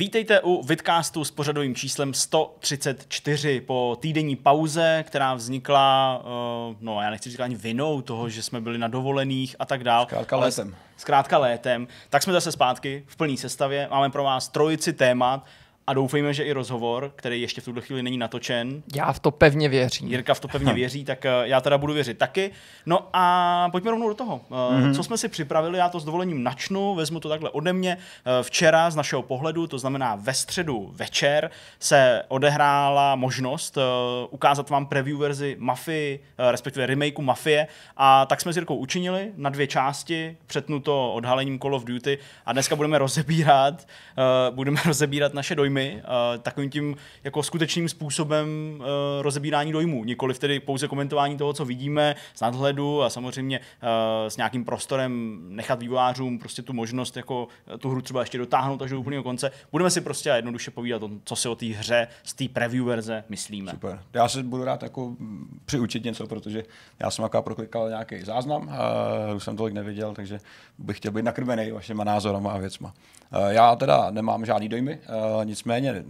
Vítejte u Vidcastu s pořadovým číslem 134 po týdenní pauze, která vznikla, uh, no já nechci říkat ani vinou toho, že jsme byli na dovolených a tak dál. Zkrátka létem. Zkrátka létem. Tak jsme zase zpátky v plné sestavě. Máme pro vás trojici témat a doufejme, že i rozhovor, který ještě v tuhle chvíli není natočen. Já v to pevně věřím. Jirka v to pevně věří, tak eh, já teda budu věřit taky. No a pojďme rovnou do toho. Mm-hmm. Co jsme si připravili, já to s dovolením načnu, vezmu to takhle ode mě. Eh, včera z našeho pohledu, to znamená ve středu večer, se odehrála možnost ukázat vám preview verzi Mafii, respektive remakeu Mafie a tak jsme s Jirkou učinili na dvě části, přetnuto odhalením Call of Duty a dneska budeme rozebírat, budeme rozebírat naše dojmy uh, takovým tím jako skutečným způsobem uh, rozebírání dojmů, nikoli tedy pouze komentování toho, co vidíme z nadhledu a samozřejmě uh, s nějakým prostorem nechat vývojářům prostě tu možnost jako tu hru třeba ještě dotáhnout až do úplného konce. Budeme si prostě jednoduše povídat o tom, co si o té hře z té preview verze myslíme. Super. Já se budu rád jako přiučit něco, protože já jsem aká proklikal nějaký záznam, už jsem tolik neviděl, takže bych chtěl být nakrmený vašima názorama a věcma. Uh, já teda nemám žádný dojmy, nic Nicméně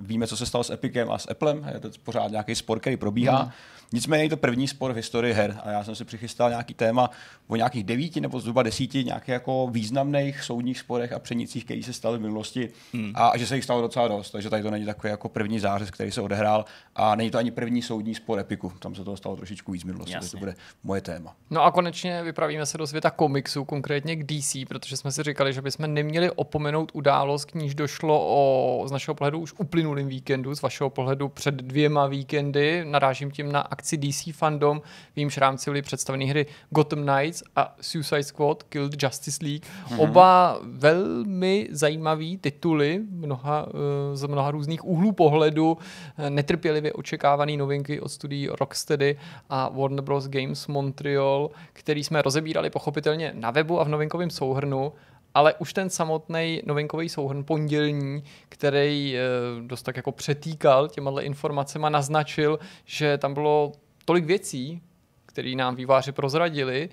víme, co se stalo s Epicem a s Applem, je to pořád nějaký spor, který probíhá. Mm. Nicméně je to první spor v historii her a já jsem si přichystal nějaký téma o nějakých devíti nebo zhruba desíti nějakých jako významných soudních sporech a přenicích, které se staly v minulosti hmm. a že se jich stalo docela dost, takže tady to není takový jako první zářez, který se odehrál a není to ani první soudní spor Epiku, tam se toho stalo trošičku víc v minulosti, Jasně. to bude moje téma. No a konečně vypravíme se do světa komiksu, konkrétně k DC, protože jsme si říkali, že bychom neměli opomenout událost, k níž došlo o, z našeho pohledu už uplynulým víkendu, z vašeho pohledu před dvěma víkendy, narážím tím na akci DC Fandom, v jejímž rámci byly představeny hry Gotham Knights a Suicide Squad Killed Justice League. Mm-hmm. Oba velmi zajímavý tituly mnoha, eh, z mnoha různých úhlů pohledu, eh, netrpělivě očekávaný novinky od studií Rocksteady a Warner Bros. Games Montreal, který jsme rozebírali pochopitelně na webu a v novinkovém souhrnu ale už ten samotný novinkový souhrn pondělní, který eh, dost tak jako přetýkal těma informacemi, naznačil, že tam bylo tolik věcí, které nám výváři prozradili,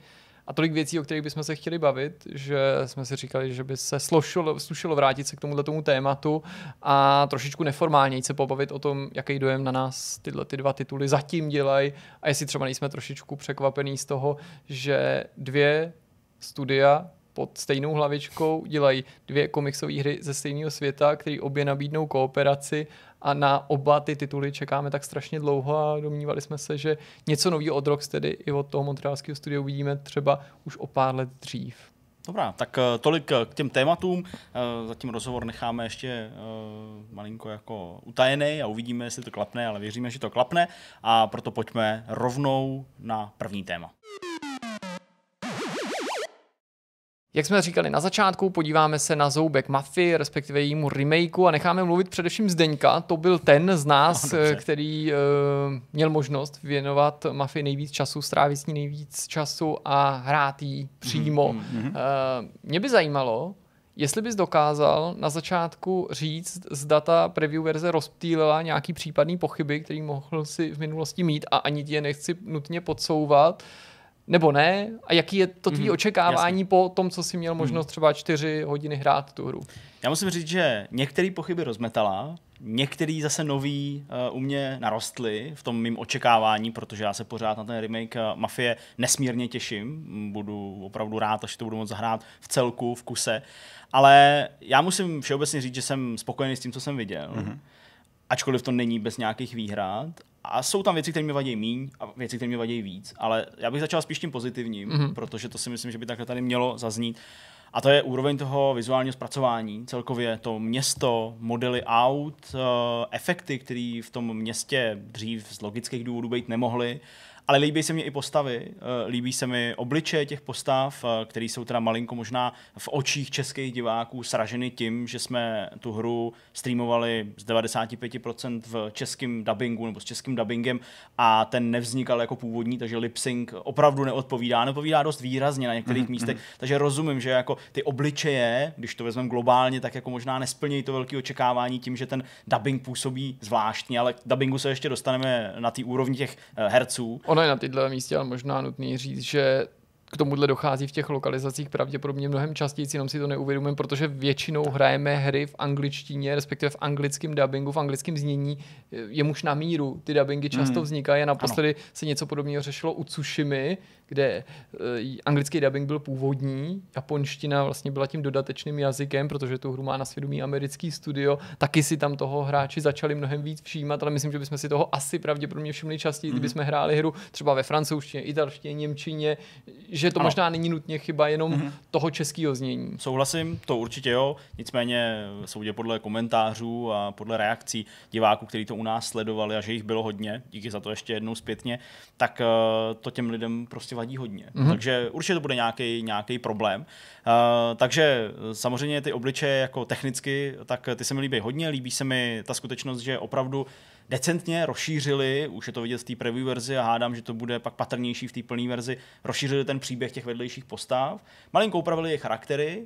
a tolik věcí, o kterých bychom se chtěli bavit, že jsme si říkali, že by se slušilo, slušilo vrátit se k tomuhle tomu tématu a trošičku neformálně se pobavit o tom, jaký dojem na nás tyhle ty dva tituly zatím dělají a jestli třeba nejsme trošičku překvapený z toho, že dvě studia pod stejnou hlavičkou dělají dvě komiksové hry ze stejného světa, které obě nabídnou kooperaci a na oba ty tituly čekáme tak strašně dlouho a domnívali jsme se, že něco nového od Rocksteady i od toho montrealského studia uvidíme třeba už o pár let dřív. Dobrá, tak eh, tolik eh, k těm tématům. Eh, zatím rozhovor necháme ještě malinko jako utajený a uvidíme, jestli to klapne, ale věříme, že to klapne a proto pojďme rovnou na první téma. Jak jsme říkali na začátku, podíváme se na zoubek Mafii, respektive jejímu remakeu a necháme mluvit především Zdeňka. To byl ten z nás, no, který uh, měl možnost věnovat Mafii nejvíc času, strávit s ní nejvíc času a hrát jí přímo. Mm-hmm. Uh, mě by zajímalo, jestli bys dokázal na začátku říct, zda ta preview verze rozptýlila nějaký případný pochyby, který mohl si v minulosti mít a ani ti je nechci nutně podsouvat, uh, nebo ne? A jaký je to tvý mm, očekávání jasný. po tom, co jsi měl možnost třeba čtyři hodiny hrát tu hru? Já musím říct, že některé pochyby rozmetala, některý zase nový uh, u mě narostly v tom mým očekávání, protože já se pořád na ten remake uh, Mafie nesmírně těším. Budu opravdu rád, až to budu moct zahrát v celku, v kuse. Ale já musím všeobecně říct, že jsem spokojený s tím, co jsem viděl. Mm-hmm. Ačkoliv to není bez nějakých výhrad a jsou tam věci, které mi vadí míň a věci, které mi vadí víc, ale já bych začal spíš tím pozitivním, mm-hmm. protože to si myslím, že by takhle tady mělo zaznít. A to je úroveň toho vizuálního zpracování, celkově to město, modely aut, eh, efekty, které v tom městě dřív z logických důvodů být nemohly ale líbí se mi i postavy, eh, líbí se mi obličeje těch postav, eh, které jsou teda malinko možná v očích českých diváků sraženy tím, že jsme tu hru streamovali z 95% v českém dubbingu nebo s českým dubbingem a ten nevznikal jako původní, takže lip sync opravdu neodpovídá, neodpovídá dost výrazně na některých mm-hmm. místech, takže rozumím, že jako ty obličeje, když to vezmeme globálně, tak jako možná nesplnějí to velké očekávání tím, že ten dubbing působí zvláštně, ale k dubbingu se ještě dostaneme na té úrovni těch eh, herců ono je na tyhle místě ale možná nutný říct, že k tomuhle dochází v těch lokalizacích pravděpodobně mnohem častěji, jenom si to neuvědomujeme, protože většinou hrajeme hry v angličtině, respektive v anglickém dubbingu, v anglickém znění, jemuž na míru. Ty dubbingy často mm. vznikají a naposledy ano. se něco podobného řešilo u Tsushimy, kde uh, anglický dubbing byl původní, japonština vlastně byla tím dodatečným jazykem, protože tu hru má na svědomí americký studio, taky si tam toho hráči začali mnohem víc všímat, ale myslím, že bychom si toho asi pravděpodobně všimli častěji, mm. kdybychom hráli hru třeba ve francouzštině, italštině, němčině, že to ano. možná není nutně chyba jenom mm. toho českého znění. Souhlasím, to určitě jo, nicméně soudě podle komentářů a podle reakcí diváků, kteří to u nás sledovali a že jich bylo hodně, díky za to ještě jednou zpětně, tak uh, to těm lidem prostě vadí hodně. Mm-hmm. Takže určitě to bude nějaký problém. Uh, takže samozřejmě ty obličeje jako technicky, tak ty se mi líbí hodně. Líbí se mi ta skutečnost, že opravdu decentně rozšířili, už je to vidět z té preview verzi a hádám, že to bude pak patrnější v té plné verzi, rozšířili ten příběh těch vedlejších postav, malinko upravili je charaktery,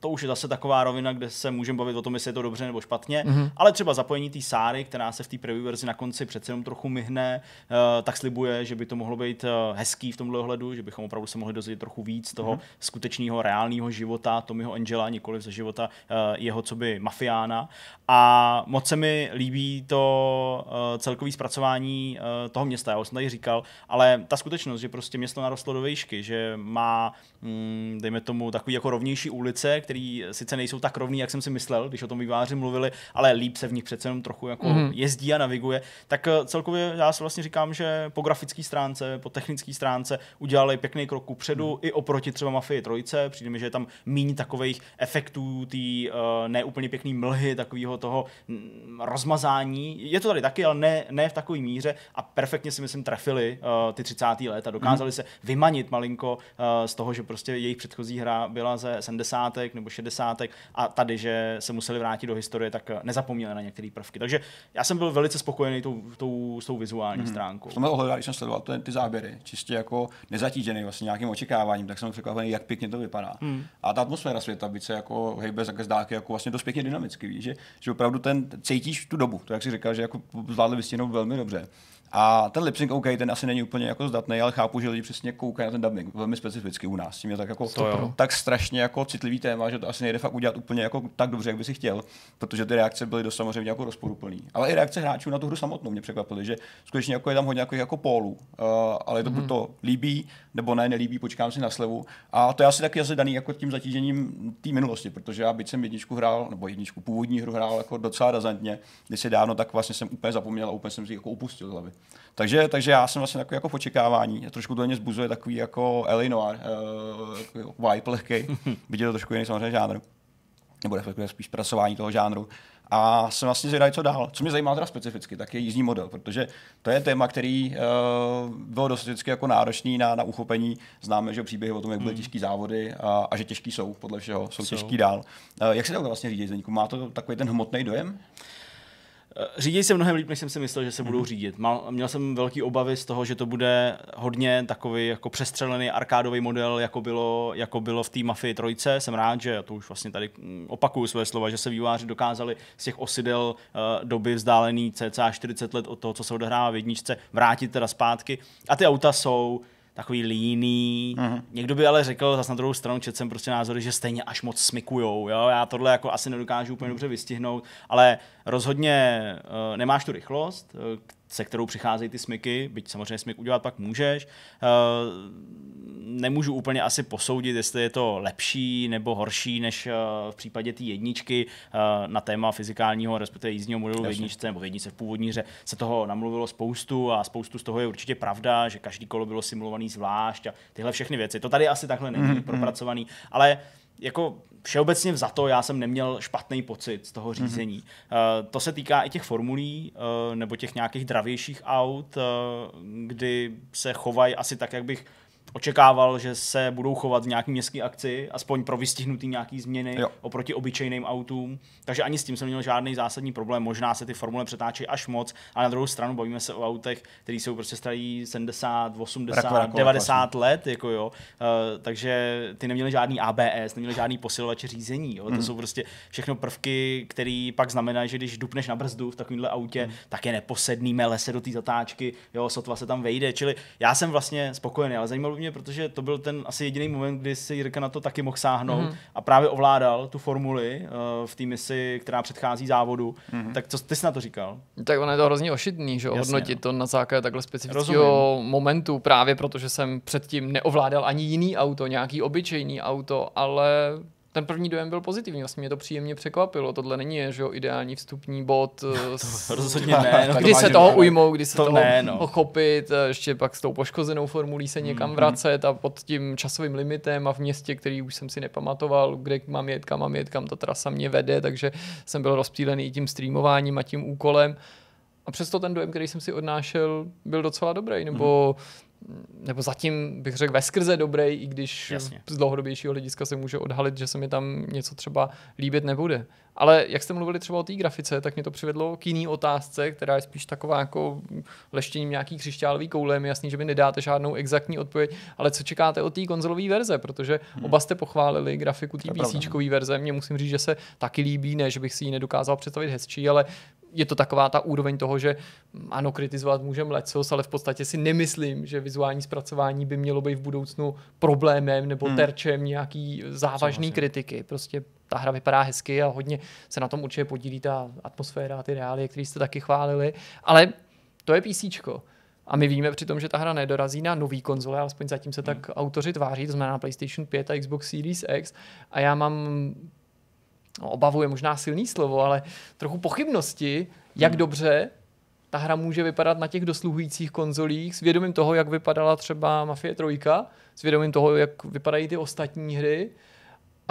to už je zase taková rovina, kde se můžeme bavit o tom, jestli je to dobře nebo špatně, mm-hmm. ale třeba zapojení té Sáry, která se v té preview verzi na konci přece jenom trochu myhne, uh, tak slibuje, že by to mohlo být uh, hezký v tomhle ohledu, že bychom opravdu se mohli dozvědět trochu víc toho mm-hmm. skutečného reálného života Tommyho Angela, nikoli ze života jeho co by mafiána. A moc se mi líbí to celkový zpracování toho města, já už jsem tady říkal, ale ta skutečnost, že prostě město narostlo do výšky, že má, mm, dejme tomu, takový jako rovnější ulice, který sice nejsou tak rovný, jak jsem si myslel, když o tom výváři mluvili, ale líp se v nich přece jenom trochu jako mm. jezdí a naviguje, tak eh, celkově já si vlastně říkám, že po grafické stránce, po technické stránce udělali pěkný krok kupředu mm. i oproti třeba Mafii trojce, přijde mi, že je tam méně takových efektů, té uh, neúplně pěkný mlhy, takového toho mm, rozmazání. Je to tady taky, ale ne, ne v takové míře a perfektně si myslím trefili uh, ty 30. let a dokázali mm. se vymanit malinko uh, z toho, že prostě jejich předchozí hra byla ze 70 nebo 60. a tady, že se museli vrátit do historie, tak nezapomněli na některé prvky. Takže já jsem byl velice spokojený tou, tou, s tou vizuální mm-hmm. stránkou. V tomhle ohledu, když jsem sledoval ty, ty záběry, čistě jako nezatížený vlastně nějakým očekáváním, tak jsem překvapený, jak pěkně to vypadá. Mm. A ta atmosféra světa, byť se jako hejbe za zdálky jako vlastně dost pěkně dynamicky, víš, že, že opravdu ten cítíš tu dobu, to jak si říkal, že jako zvládli vystihnout velmi dobře. A ten lip OK, ten asi není úplně jako zdatný, ale chápu, že lidi přesně koukají na ten dubbing velmi specificky u nás. Tím je tak jako to tak strašně jako citlivý téma, že to asi nejde fakt udělat úplně jako tak dobře, jak by si chtěl, protože ty reakce byly dost samozřejmě jako rozporuplný. Ale i reakce hráčů na tu hru samotnou mě překvapily, že skutečně jako je tam hodně jako, jako pólů, uh, ale je to mm-hmm. to líbí, nebo ne, nelíbí, počkám si na slevu. A to je asi taky asi daný jako tím zatížením té minulosti, protože já byť jsem jedničku hrál, nebo jedničku původní hru hrál jako docela razantně, když si dávno, tak vlastně jsem úplně zapomněl a úplně jsem si jako upustil hlavy. Takže, takže já jsem vlastně takový jako v očekávání. Trošku to mě zbuzuje takový jako L.A. Noir, uh, vibe lehkej, byť je to trošku jiný samozřejmě žánr. Nebo respektive spíš pracování toho žánru. A jsem vlastně zvědavý, co dál. Co mě zajímá teda specificky, tak je jízdní model, protože to je téma, který uh, byl dost jako náročný na, na uchopení. Známe, že příběhy o tom, jak byly hmm. těžké závody a, a, že těžký jsou, podle všeho, jsou, jsou. těžký dál. Uh, jak se to vlastně řídí, Zdeňku? Má to takový ten hmotný dojem? Eh, řídí se mnohem líp, než jsem si myslel, že se budou mhm. řídit. Mal, měl jsem velký obavy z toho, že to bude hodně takový jako přestřelený arkádový model, jako bylo, jako bylo v té Mafii trojce. Jsem rád, že to už vlastně tady mm, opakuju své slova, že se výváři dokázali z těch osidel uh, doby vzdálený cca 40 let od toho, co se odehrává v jedničce, vrátit teda zpátky. A ty auta jsou takový líný. Uh-huh. Někdo by ale řekl, zase na druhou stranu četl jsem prostě názory, že stejně až moc smikujou. Jo? Já tohle jako asi nedokážu úplně dobře vystihnout, ale rozhodně uh, nemáš tu rychlost, uh, se kterou přicházejí ty smyky, byť samozřejmě smyk udělat pak můžeš. Uh, nemůžu úplně asi posoudit, jestli je to lepší nebo horší než uh, v případě té jedničky uh, na téma fyzikálního, respektive jízdního modelu v jedničce nebo v jedničce v původní hře se toho namluvilo spoustu a spoustu z toho je určitě pravda, že každý kolo bylo simulovaný zvlášť a tyhle všechny věci. To tady asi takhle není mm-hmm. propracovaný, ale jako všeobecně za to já jsem neměl špatný pocit z toho mhm. řízení. Mm-hmm. Uh, to se týká i těch formulí uh, nebo těch nějakých dravějších aut, uh, kdy se chovají asi tak, jak bych očekával, že se budou chovat v nějaký městské akci, aspoň pro vystihnutý nějaký změny jo. oproti obyčejným autům. Takže ani s tím jsem měl žádný zásadní problém. Možná se ty formule přetáčí až moc, ale na druhou stranu bavíme se o autech, které jsou prostě starý 70, 80, Rako, Rako, 90 vlastně. let, jako jo. Uh, takže ty neměly žádný ABS, neměly žádný posilovač řízení. Jo. Mm. To mhm. jsou prostě všechno prvky, které pak znamenají, že když dupneš na brzdu v takovémhle autě, mm. tak je neposedný, mele se do té zatáčky, jo, sotva se tam vejde. Čili já jsem vlastně spokojený, ale zajímalo pravděpodobně, protože to byl ten asi jediný moment, kdy si Jirka na to taky mohl sáhnout mm-hmm. a právě ovládal tu formuli uh, v té misi, která předchází závodu. Mm-hmm. Tak co ty jsi na to říkal? Tak ono je to hrozně ošidný, že hodnotit no. to na základě takhle specifického momentu, právě protože jsem předtím neovládal ani jiný auto, nějaký obyčejný auto, ale ten první dojem byl pozitivní, vlastně mě to příjemně překvapilo. Tohle není že jo, ideální vstupní bod. to rozhodně ne. No, kdy se toho ujmou, kdy se to toho ne, no. chopit, ještě pak s tou poškozenou formulí se někam mm-hmm. vracet a pod tím časovým limitem a v městě, který už jsem si nepamatoval, kde mám jet, kam mám jet, kam ta trasa mě vede, takže jsem byl rozptýlený tím streamováním a tím úkolem. A přesto ten dojem, který jsem si odnášel, byl docela dobrý, nebo mm nebo zatím bych řekl ve skrze dobrý, i když Jasně. z dlouhodobějšího hlediska se může odhalit, že se mi tam něco třeba líbit nebude. Ale jak jste mluvili třeba o té grafice, tak mě to přivedlo k jiný otázce, která je spíš taková jako leštěním nějaký křišťálový koule. Je jasný, že vy nedáte žádnou exaktní odpověď, ale co čekáte od té konzolové verze, protože hmm. oba jste pochválili grafiku té PC verze. Mně musím říct, že se taky líbí, ne, že bych si ji nedokázal představit hezčí, ale je to taková ta úroveň toho, že ano, kritizovat můžeme lecos, ale v podstatě si nemyslím, že vizuální zpracování by mělo být v budoucnu problémem nebo hmm. terčem nějaký závažný kritiky. Prostě ta hra vypadá hezky a hodně se na tom určitě podílí ta atmosféra a ty reálie, které jste taky chválili. Ale to je PC. A my víme přitom, že ta hra nedorazí na nový konzole, alespoň zatím se tak hmm. autoři tváří, to znamená PlayStation 5 a Xbox Series X. A já mám no, obavu je možná silný slovo, ale trochu pochybnosti, jak hmm. dobře ta hra může vypadat na těch dosluhujících konzolích, s vědomím toho, jak vypadala třeba Mafie 3, s vědomím toho, jak vypadají ty ostatní hry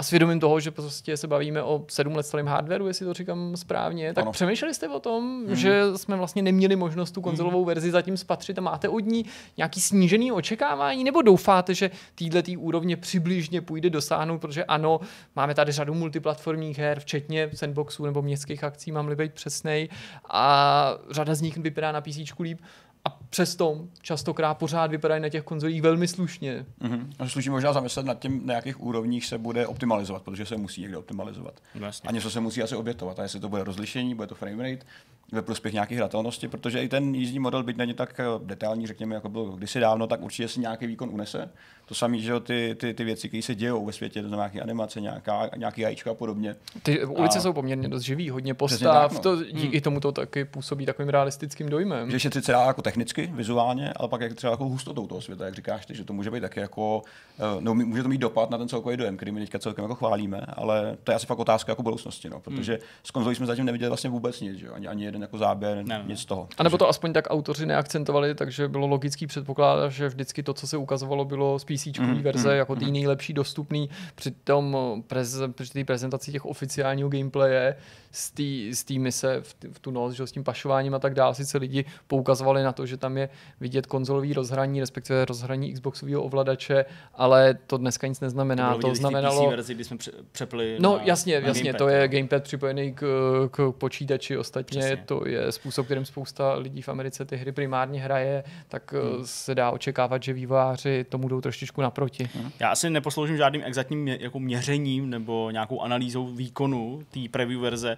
a svědomím toho, že prostě se bavíme o sedm let starém hardwareu, jestli to říkám správně, tak ano. přemýšleli jste o tom, hmm. že jsme vlastně neměli možnost tu konzolovou hmm. verzi zatím spatřit a máte od ní nějaký snížený očekávání, nebo doufáte, že týhle tý úrovně přibližně půjde dosáhnout, protože ano, máme tady řadu multiplatformních her, včetně sandboxů nebo městských akcí, mám-li být přesnej, a řada z nich vypadá na PC líp, a přesto častokrát pořád vypadají na těch konzolích velmi slušně. Mm-hmm. Sluší možná zamyslet nad tím, na jakých úrovních se bude optimalizovat, protože se musí někde optimalizovat. Vlastně. A něco se musí asi obětovat. A jestli to bude rozlišení, bude to frame rate, ve prospěch nějaké hratelnosti, protože i ten jízdní model, byť není tak eh, detailní, řekněme, jako byl kdysi dávno, tak určitě si nějaký výkon unese. To samé, že ty, ty, ty věci, které se dějou ve světě, to znamená nějaké animace, nějaká, nějaký jajíčka a podobně. Ty ulice a... jsou poměrně dost živý, hodně postav, tak, no. to, díky hmm. tomu to taky působí takovým realistickým dojmem. Že šetřit se dá jako technicky, vizuálně, ale pak jak třeba jako hustotou toho světa, jak říkáš ty, že to může být taky jako, eh, no, může to mít dopad na ten celkový dojem, který my teďka celkem jako chválíme, ale to je asi fakt otázka jako budoucnosti, no, protože hmm. s konzolí jsme zatím neviděli vlastně vůbec nic, že? Ani, ani jeden jako záběr, ne, nic z toho. A nebo to aspoň tak autoři neakcentovali, takže bylo logický předpokládat, že vždycky to, co se ukazovalo, bylo z PC mm, verze, mm, jako ty mm. nejlepší dostupný. Při tom prez, při té prezentaci těch oficiálního gameplaye z té mise v, v tu noc, že s tím pašováním a tak dále, sice lidi poukazovali na to, že tam je vidět konzolový rozhraní, respektive rozhraní Xboxového ovladače, ale to dneska nic neznamená. To, to znamenalo... verzi, kdy jsme přepli No na, jasně, na jasně, gamepad, to je gamepad připojený k, k počítači, ostatně Přesně. to je způsob, kterým spousta lidí v Americe ty hry primárně hraje, tak hmm. se dá očekávat, že vývojáři tomu jdou trošičku naproti. Hmm. Já asi neposloužím žádným exaktním jako měřením nebo nějakou analýzou výkonu té preview verze,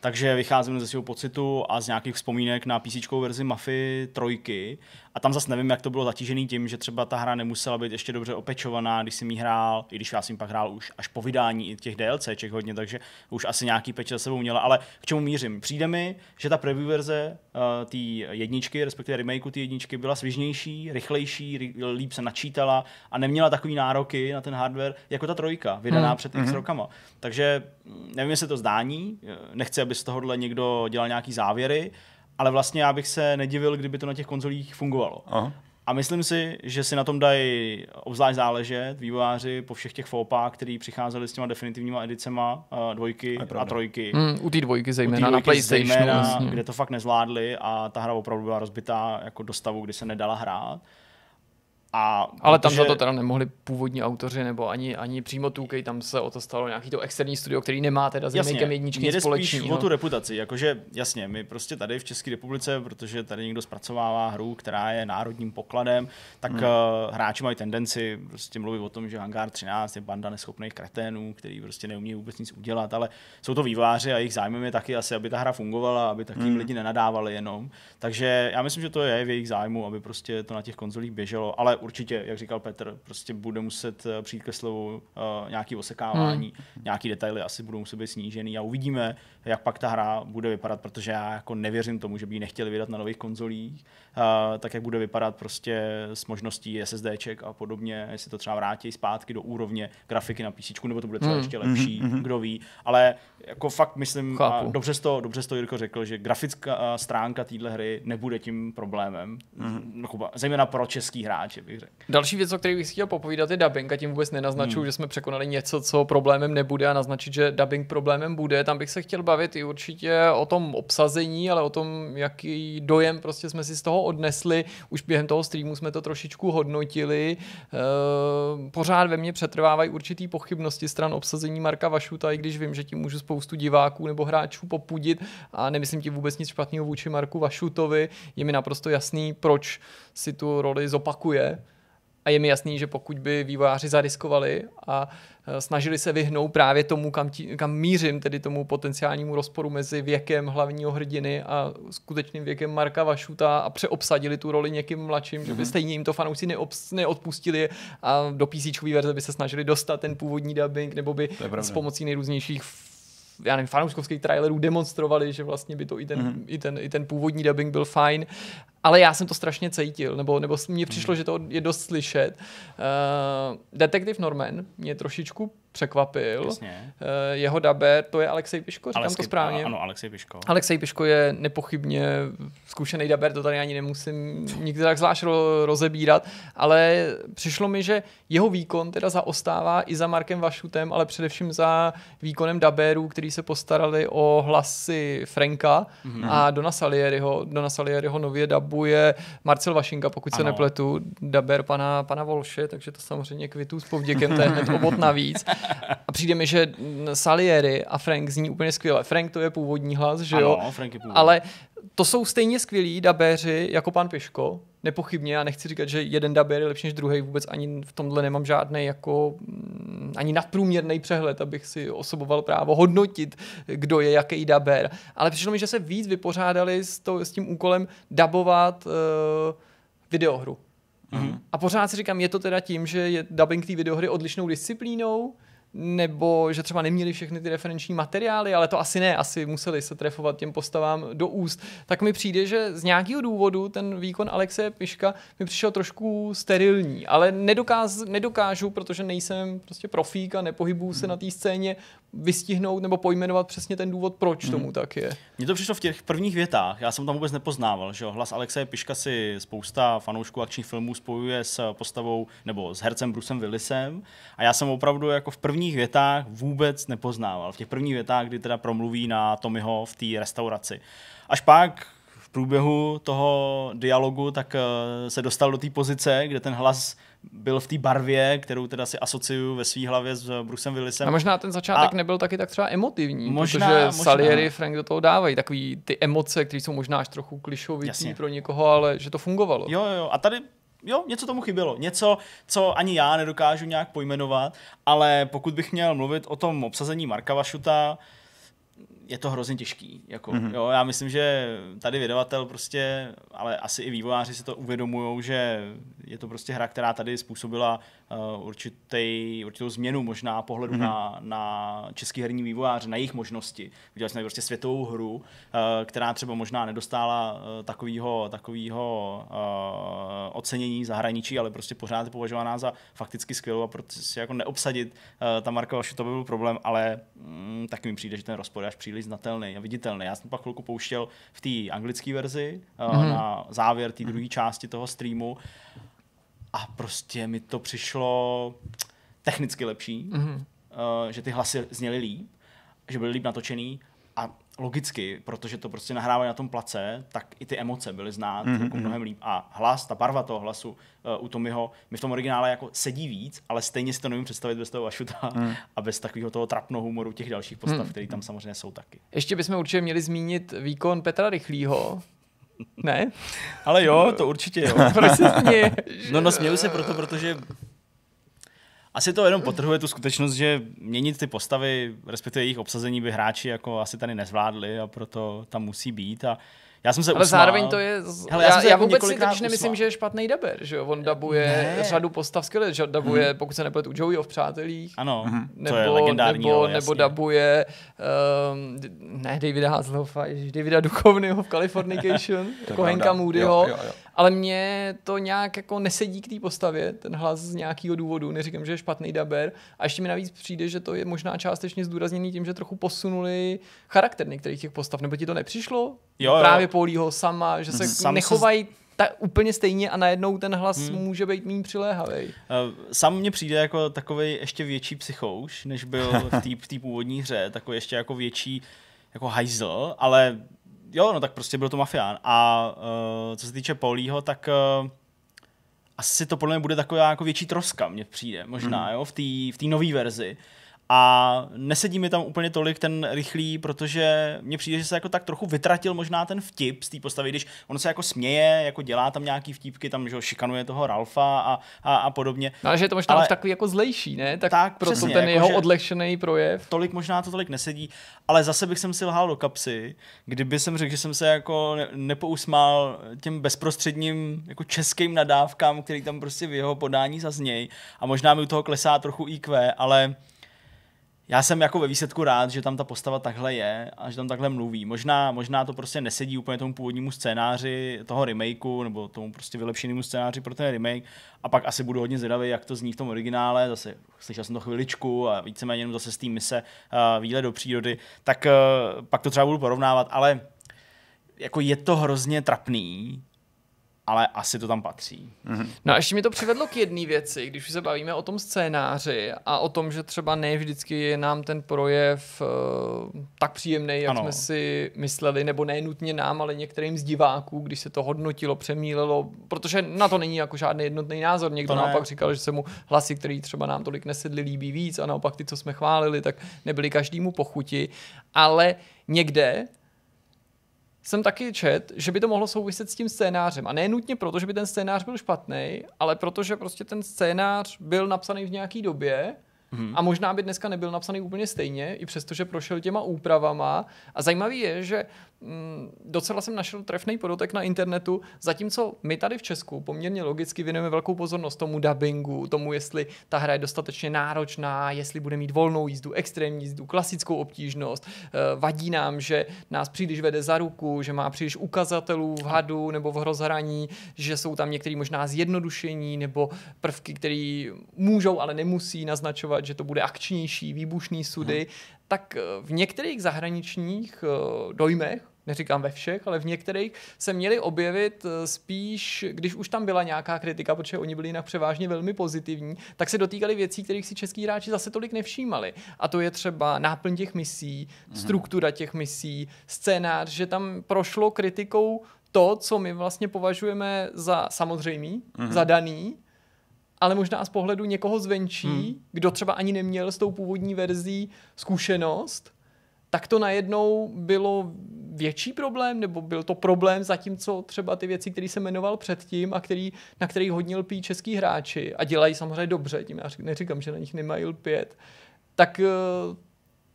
takže vycházím ze svého pocitu a z nějakých vzpomínek na PC verzi Mafy trojky a tam zase nevím, jak to bylo zatížený tím, že třeba ta hra nemusela být ještě dobře opečovaná, když jsem jí hrál, i když já jsem pak hrál už až po vydání i těch DLCček hodně, takže už asi nějaký peč za sebou měla, ale k čemu mířím? Přijde mi, že ta preview verze uh, té jedničky, respektive remakeu té jedničky byla svižnější, rychlejší, líp se načítala a neměla takový nároky na ten hardware jako ta trojka, vydaná hmm. před x hmm. rokama. Takže mm, nevím, jestli to zdání, nechci, aby z tohohle někdo dělal nějaký závěry, ale vlastně já bych se nedivil, kdyby to na těch konzolích fungovalo. Aha. A myslím si, že si na tom dají obzvlášť záležet vývojáři po všech těch fópách, který přicházeli s těma definitivníma edicema uh, dvojky a, a trojky. Mm, u té dvojky zejména, na PlayStationu. Zejména, vlastně. kde to fakt nezvládli a ta hra opravdu byla rozbitá jako do stavu, kdy se nedala hrát. A Ale tam za to teda nemohli původní autoři nebo ani, ani přímo 2K, tam se o to stalo nějaký to externí studio, který nemá teda s remakem jedničky nic společného. o tu reputaci, jakože jasně, my prostě tady v České republice, protože tady někdo zpracovává hru, která je národním pokladem, tak hmm. uh, hráči mají tendenci prostě mluvit o tom, že Hangar 13 je banda neschopných kreténů, který prostě neumí vůbec nic udělat, ale jsou to výváři a jejich zájmem je taky asi, aby ta hra fungovala, aby takým hmm. lidi nenadávali jenom. Takže já myslím, že to je v jejich zájmu, aby prostě to na těch konzolích běželo, ale určitě, jak říkal Petr, prostě bude muset eh, přijít ke slovu uh, nějaký osekávání, hmm. nějaký detaily asi budou muset být snížený a uvidíme, jak pak ta hra bude vypadat, protože já jako nevěřím tomu, že by ji nechtěli vydat na nových konzolích, tak jak bude vypadat prostě s možností SSDček a podobně, jestli to třeba vrátí zpátky do úrovně grafiky na PC, nebo to bude třeba hmm. ještě lepší, hmm. kdo ví, ale jako fakt myslím, a dobře jsi to, dobře jsi to Jirko řekl, že grafická stránka téhle hry nebude tím problémem, hmm. zejména pro český hráče, bych řekl. Další věc, o které bych chtěl popovídat, je dubbing a tím vůbec nenaznačuju, hmm. že jsme překonali něco, co problémem nebude a naznačit, že dubbing problémem bude. Tam bych se chtěl bavit i určitě o tom obsazení, ale o tom, jaký dojem prostě jsme si z toho odnesli. Už během toho streamu jsme to trošičku hodnotili. E, pořád ve mně přetrvávají určitý pochybnosti stran obsazení Marka Vašuta, i když vím, že tím můžu spoustu diváků nebo hráčů popudit a nemyslím ti vůbec nic špatného vůči Marku Vašutovi. Je mi naprosto jasný, proč si tu roli zopakuje. A je mi jasný, že pokud by vývojáři zariskovali a e, snažili se vyhnout právě tomu, kam, tí, kam mířím, tedy tomu potenciálnímu rozporu mezi věkem hlavního hrdiny a skutečným věkem Marka Vašuta a přeobsadili tu roli někým mladším, mm-hmm. že by mhm. stejně jim to fanoušci neobs, neodpustili a do PC verze by se snažili dostat ten původní dubbing, nebo by s pomocí nejrůznějších já nevím, fanouškovských trailerů demonstrovali, že vlastně by to i ten, mm-hmm. i ten, i ten původní dubbing byl fajn ale já jsem to strašně cítil, nebo, nebo mně přišlo, hmm. že to je dost slyšet. Uh, Detektiv Norman mě trošičku překvapil. Jasně. Uh, jeho daber, to je Alexej Piško, říkám Alexej, to správně? Ano, Alexej Piško. Alexej Piško je nepochybně zkušený daber, to tady ani nemusím nikdy tak zvlášť ro- rozebírat, ale přišlo mi, že jeho výkon teda zaostává i za Markem Vašutem, ale především za výkonem daberů, který se postarali o hlasy Franka mm-hmm. a Dona Salieriho. Dona Salieriho nově dabuje Marcel Vašinka, pokud ano. se nepletu, daber pana, pana Volše, takže to samozřejmě kvitu s povděkem, to je hned obot navíc. A přijde mi, že Salieri a Frank zní úplně skvěle. Frank to je původní hlas, že jo? Ano, Frank je původní. Ale to jsou stejně skvělí dabéři jako pan Piško, nepochybně, já nechci říkat, že jeden dabér je lepší než druhý, vůbec ani v tomhle nemám žádný jako mm, ani nadprůměrný přehled, abych si osoboval právo hodnotit, kdo je jaký dabér. Ale přišlo mi, že se víc vypořádali s, to, s tím úkolem dabovat uh, videohru. Mm-hmm. A pořád si říkám, je to teda tím, že je dubbing té videohry odlišnou disciplínou, nebo že třeba neměli všechny ty referenční materiály, ale to asi ne, asi museli se trefovat těm postavám do úst, tak mi přijde, že z nějakého důvodu ten výkon Alexe Piška mi přišel trošku sterilní, ale nedokáz, nedokážu, protože nejsem prostě profík a nepohybuju se na té scéně, vystihnout nebo pojmenovat přesně ten důvod, proč hmm. tomu tak je. Mně to přišlo v těch prvních větách, já jsem tam vůbec nepoznával, že hlas Alexe Piška si spousta fanoušků akčních filmů spojuje s postavou nebo s hercem Brusem Willisem a já jsem opravdu jako v první prvních větách vůbec nepoznával. V těch prvních větách, kdy teda promluví na Tommyho v té restauraci. Až pak v průběhu toho dialogu tak eh, se dostal do té pozice, kde ten hlas byl v té barvě, kterou teda si asociuju ve své hlavě s Brusem Willisem. A možná ten začátek a nebyl taky tak třeba emotivní, možná, protože možná. Salieri Frank do toho dávají takový ty emoce, které jsou možná až trochu klišovitý pro někoho, ale že to fungovalo. Jo, jo, a tady jo, něco tomu chybělo. Něco, co ani já nedokážu nějak pojmenovat, ale pokud bych měl mluvit o tom obsazení Marka Vašuta, je to hrozně těžký. Jako, mm-hmm. jo, já myslím, že tady vydavatel prostě, ale asi i vývojáři si to uvědomují, že je to prostě hra, která tady způsobila uh, určitý, určitou změnu možná pohledu mm-hmm. na, na český herní vývojáře, na jejich možnosti. Viděli jsme prostě světovou hru, uh, která třeba možná nedostála uh, takového takovýho, uh, ocenění zahraničí, ale prostě pořád je považovaná za fakticky skvělou a proto si jako neobsadit uh, ta Marka to by byl problém, ale mm, taky mi přijde, že ten rozpor je až příliš znatelný a viditelný. Já jsem pak chvilku pouštěl v té anglické verzi mm-hmm. na závěr té druhé části toho streamu a prostě mi to přišlo technicky lepší, mm-hmm. že ty hlasy zněly líp, že byly líp natočený logicky, protože to prostě nahrávají na tom place, tak i ty emoce byly znát mm-hmm. jako mnohem líp. A hlas, ta barva toho hlasu uh, u Tomiho mi v tom originále jako sedí víc, ale stejně si to nevím představit bez toho Ašuta mm. a bez takového toho trapného humoru těch dalších postav, mm. které tam samozřejmě jsou taky. Ještě bychom určitě měli zmínit výkon Petra Rychlýho, ne? Ale jo, to určitě jo. Proč se No, no, směju se proto, protože asi to jenom potrhuje tu skutečnost, že měnit ty postavy, respektive jejich obsazení by hráči jako asi tady nezvládli a proto tam musí být a Já jsem se Ale usmál. zároveň to je... Hele, já já, já jako vůbec si totiž nemyslím, že je špatný daber, že jo? On dabuje Ne. Hmm. řadu postav skvěle, že dabuje, pokud se nepletu, Joeyho v Přátelích. Ano, Nebo, to je legendární nebo, role, nebo dabuje um, ne Davida Hasselhoffa, ježiš, Davida Duchovnyho v Californication, jako pravda. Henka Moodyho, Jo, jo, jo. Ale mně to nějak jako nesedí k té postavě, ten hlas z nějakého důvodu, neříkám, že je špatný daber a ještě mi navíc přijde, že to je možná částečně zdůrazněný tím, že trochu posunuli charakter některých těch postav, nebo ti to nepřišlo? Jo, jo. Právě Paulího sama, že se Sam se- nechovají ta, úplně stejně a najednou ten hlas Hmm. může být méně přiléhavý. Eh, Sám mně přijde jako takový ještě větší psychouš, než byl v té v té původní hře, takový ještě jako větší jako hajzl, ale jo, no tak prostě byl to mafián. A uh, co se týče Paulího, tak uh, asi to podle mě bude taková jako větší troska, mně přijde, možná, jo, v té v té nové verzi. A nesedí mi tam úplně tolik ten rychlý, protože mně přijde, že se jako tak trochu vytratil možná ten vtip z té postavy, když on se jako směje, jako dělá tam nějaký vtípky, tam že ho šikanuje toho Ralfa a, a, a podobně. No, ale že je to možná Ale- už takový jako zlejší, ne? Tak, Tak, proto přesně, ten jako jeho odlehčený projev. tolik možná to tolik nesedí, ale zase bych jsem si lhal do kapsy, kdyby jsem řekl, že jsem se jako ne- nepousmál těm bezprostředním jako českým nadávkám, který tam prostě v jeho podání zazněj a možná mi u toho klesá trochu IQ, ale já jsem jako ve výsledku rád, že tam ta postava takhle je a že tam takhle mluví. Možná, možná to prostě nesedí úplně tomu původnímu scénáři toho remakeu nebo tomu prostě vylepšenému scénáři pro ten remake a pak asi budu hodně zvědavý, jak to zní v tom originále. Zase slyšel jsem to chviličku a víceméně jenom zase z té mise uh, výlet do přírody, tak uh, pak to třeba budu porovnávat, ale jako je to hrozně trapný, ale asi to tam patří. No a ještě mi to přivedlo k jedné věci, když už se bavíme o tom scénáři a o tom, že třeba ne vždycky je nám ten projev uh, tak příjemný, jak Ano. jsme si mysleli, nebo ne nutně nám, ale některým z diváků, když se to hodnotilo, přemílelo, protože na to není jako žádný jednotný názor. Někdo To ne. naopak říkal, že se mu hlasy, který třeba nám tolik nesedli, líbí víc a naopak ty, co jsme chválili, tak nebyli každému pochuti. Ale někde jsem taky čet, že by to mohlo souviset s tím scénářem. A ne nutně proto, že by ten scénář byl špatný, ale protože prostě ten scénář byl napsaný v nějaký době a možná by dneska nebyl napsaný úplně stejně, i přesto, že prošel těma úpravama. A zajímavý je, že docela jsem našel trefný podotek na internetu, zatímco my tady v Česku poměrně logicky věnujeme velkou pozornost tomu dubbingu, tomu, jestli ta hra je dostatečně náročná, jestli bude mít volnou jízdu, extrémní jízdu, klasickou obtížnost. Eh, Vadí nám, že nás příliš vede za ruku, že má příliš ukazatelů v hadu nebo v hrozhraní, že jsou tam některé možná zjednodušení nebo prvky, které můžou, ale nemusí naznačovat, že to bude akčnější, výbušný sudy. Tak eh, v některých zahraničních eh, dojmech neříkám ve všech, ale v některých se měli objevit eh, spíš, když už tam byla nějaká kritika, protože oni byli jinak převážně velmi pozitivní, tak se dotýkali věcí, kterých si český hráči zase tolik nevšímali. A to je třeba náplň těch misí, struktura těch misí, scénář, že tam prošlo kritikou to, co my vlastně považujeme za samozřejmý, za daný, ale možná z pohledu někoho zvenčí, hmm. kdo třeba ani neměl s tou původní verzí zkušenost, tak to najednou bylo větší problém, nebo byl to problém, zatímco třeba ty věci, které jsem jmenoval předtím a který, na kterých hodně lpí český hráči a dělají samozřejmě dobře, tím já neříkám, že na nich nemají lpět, tak eh,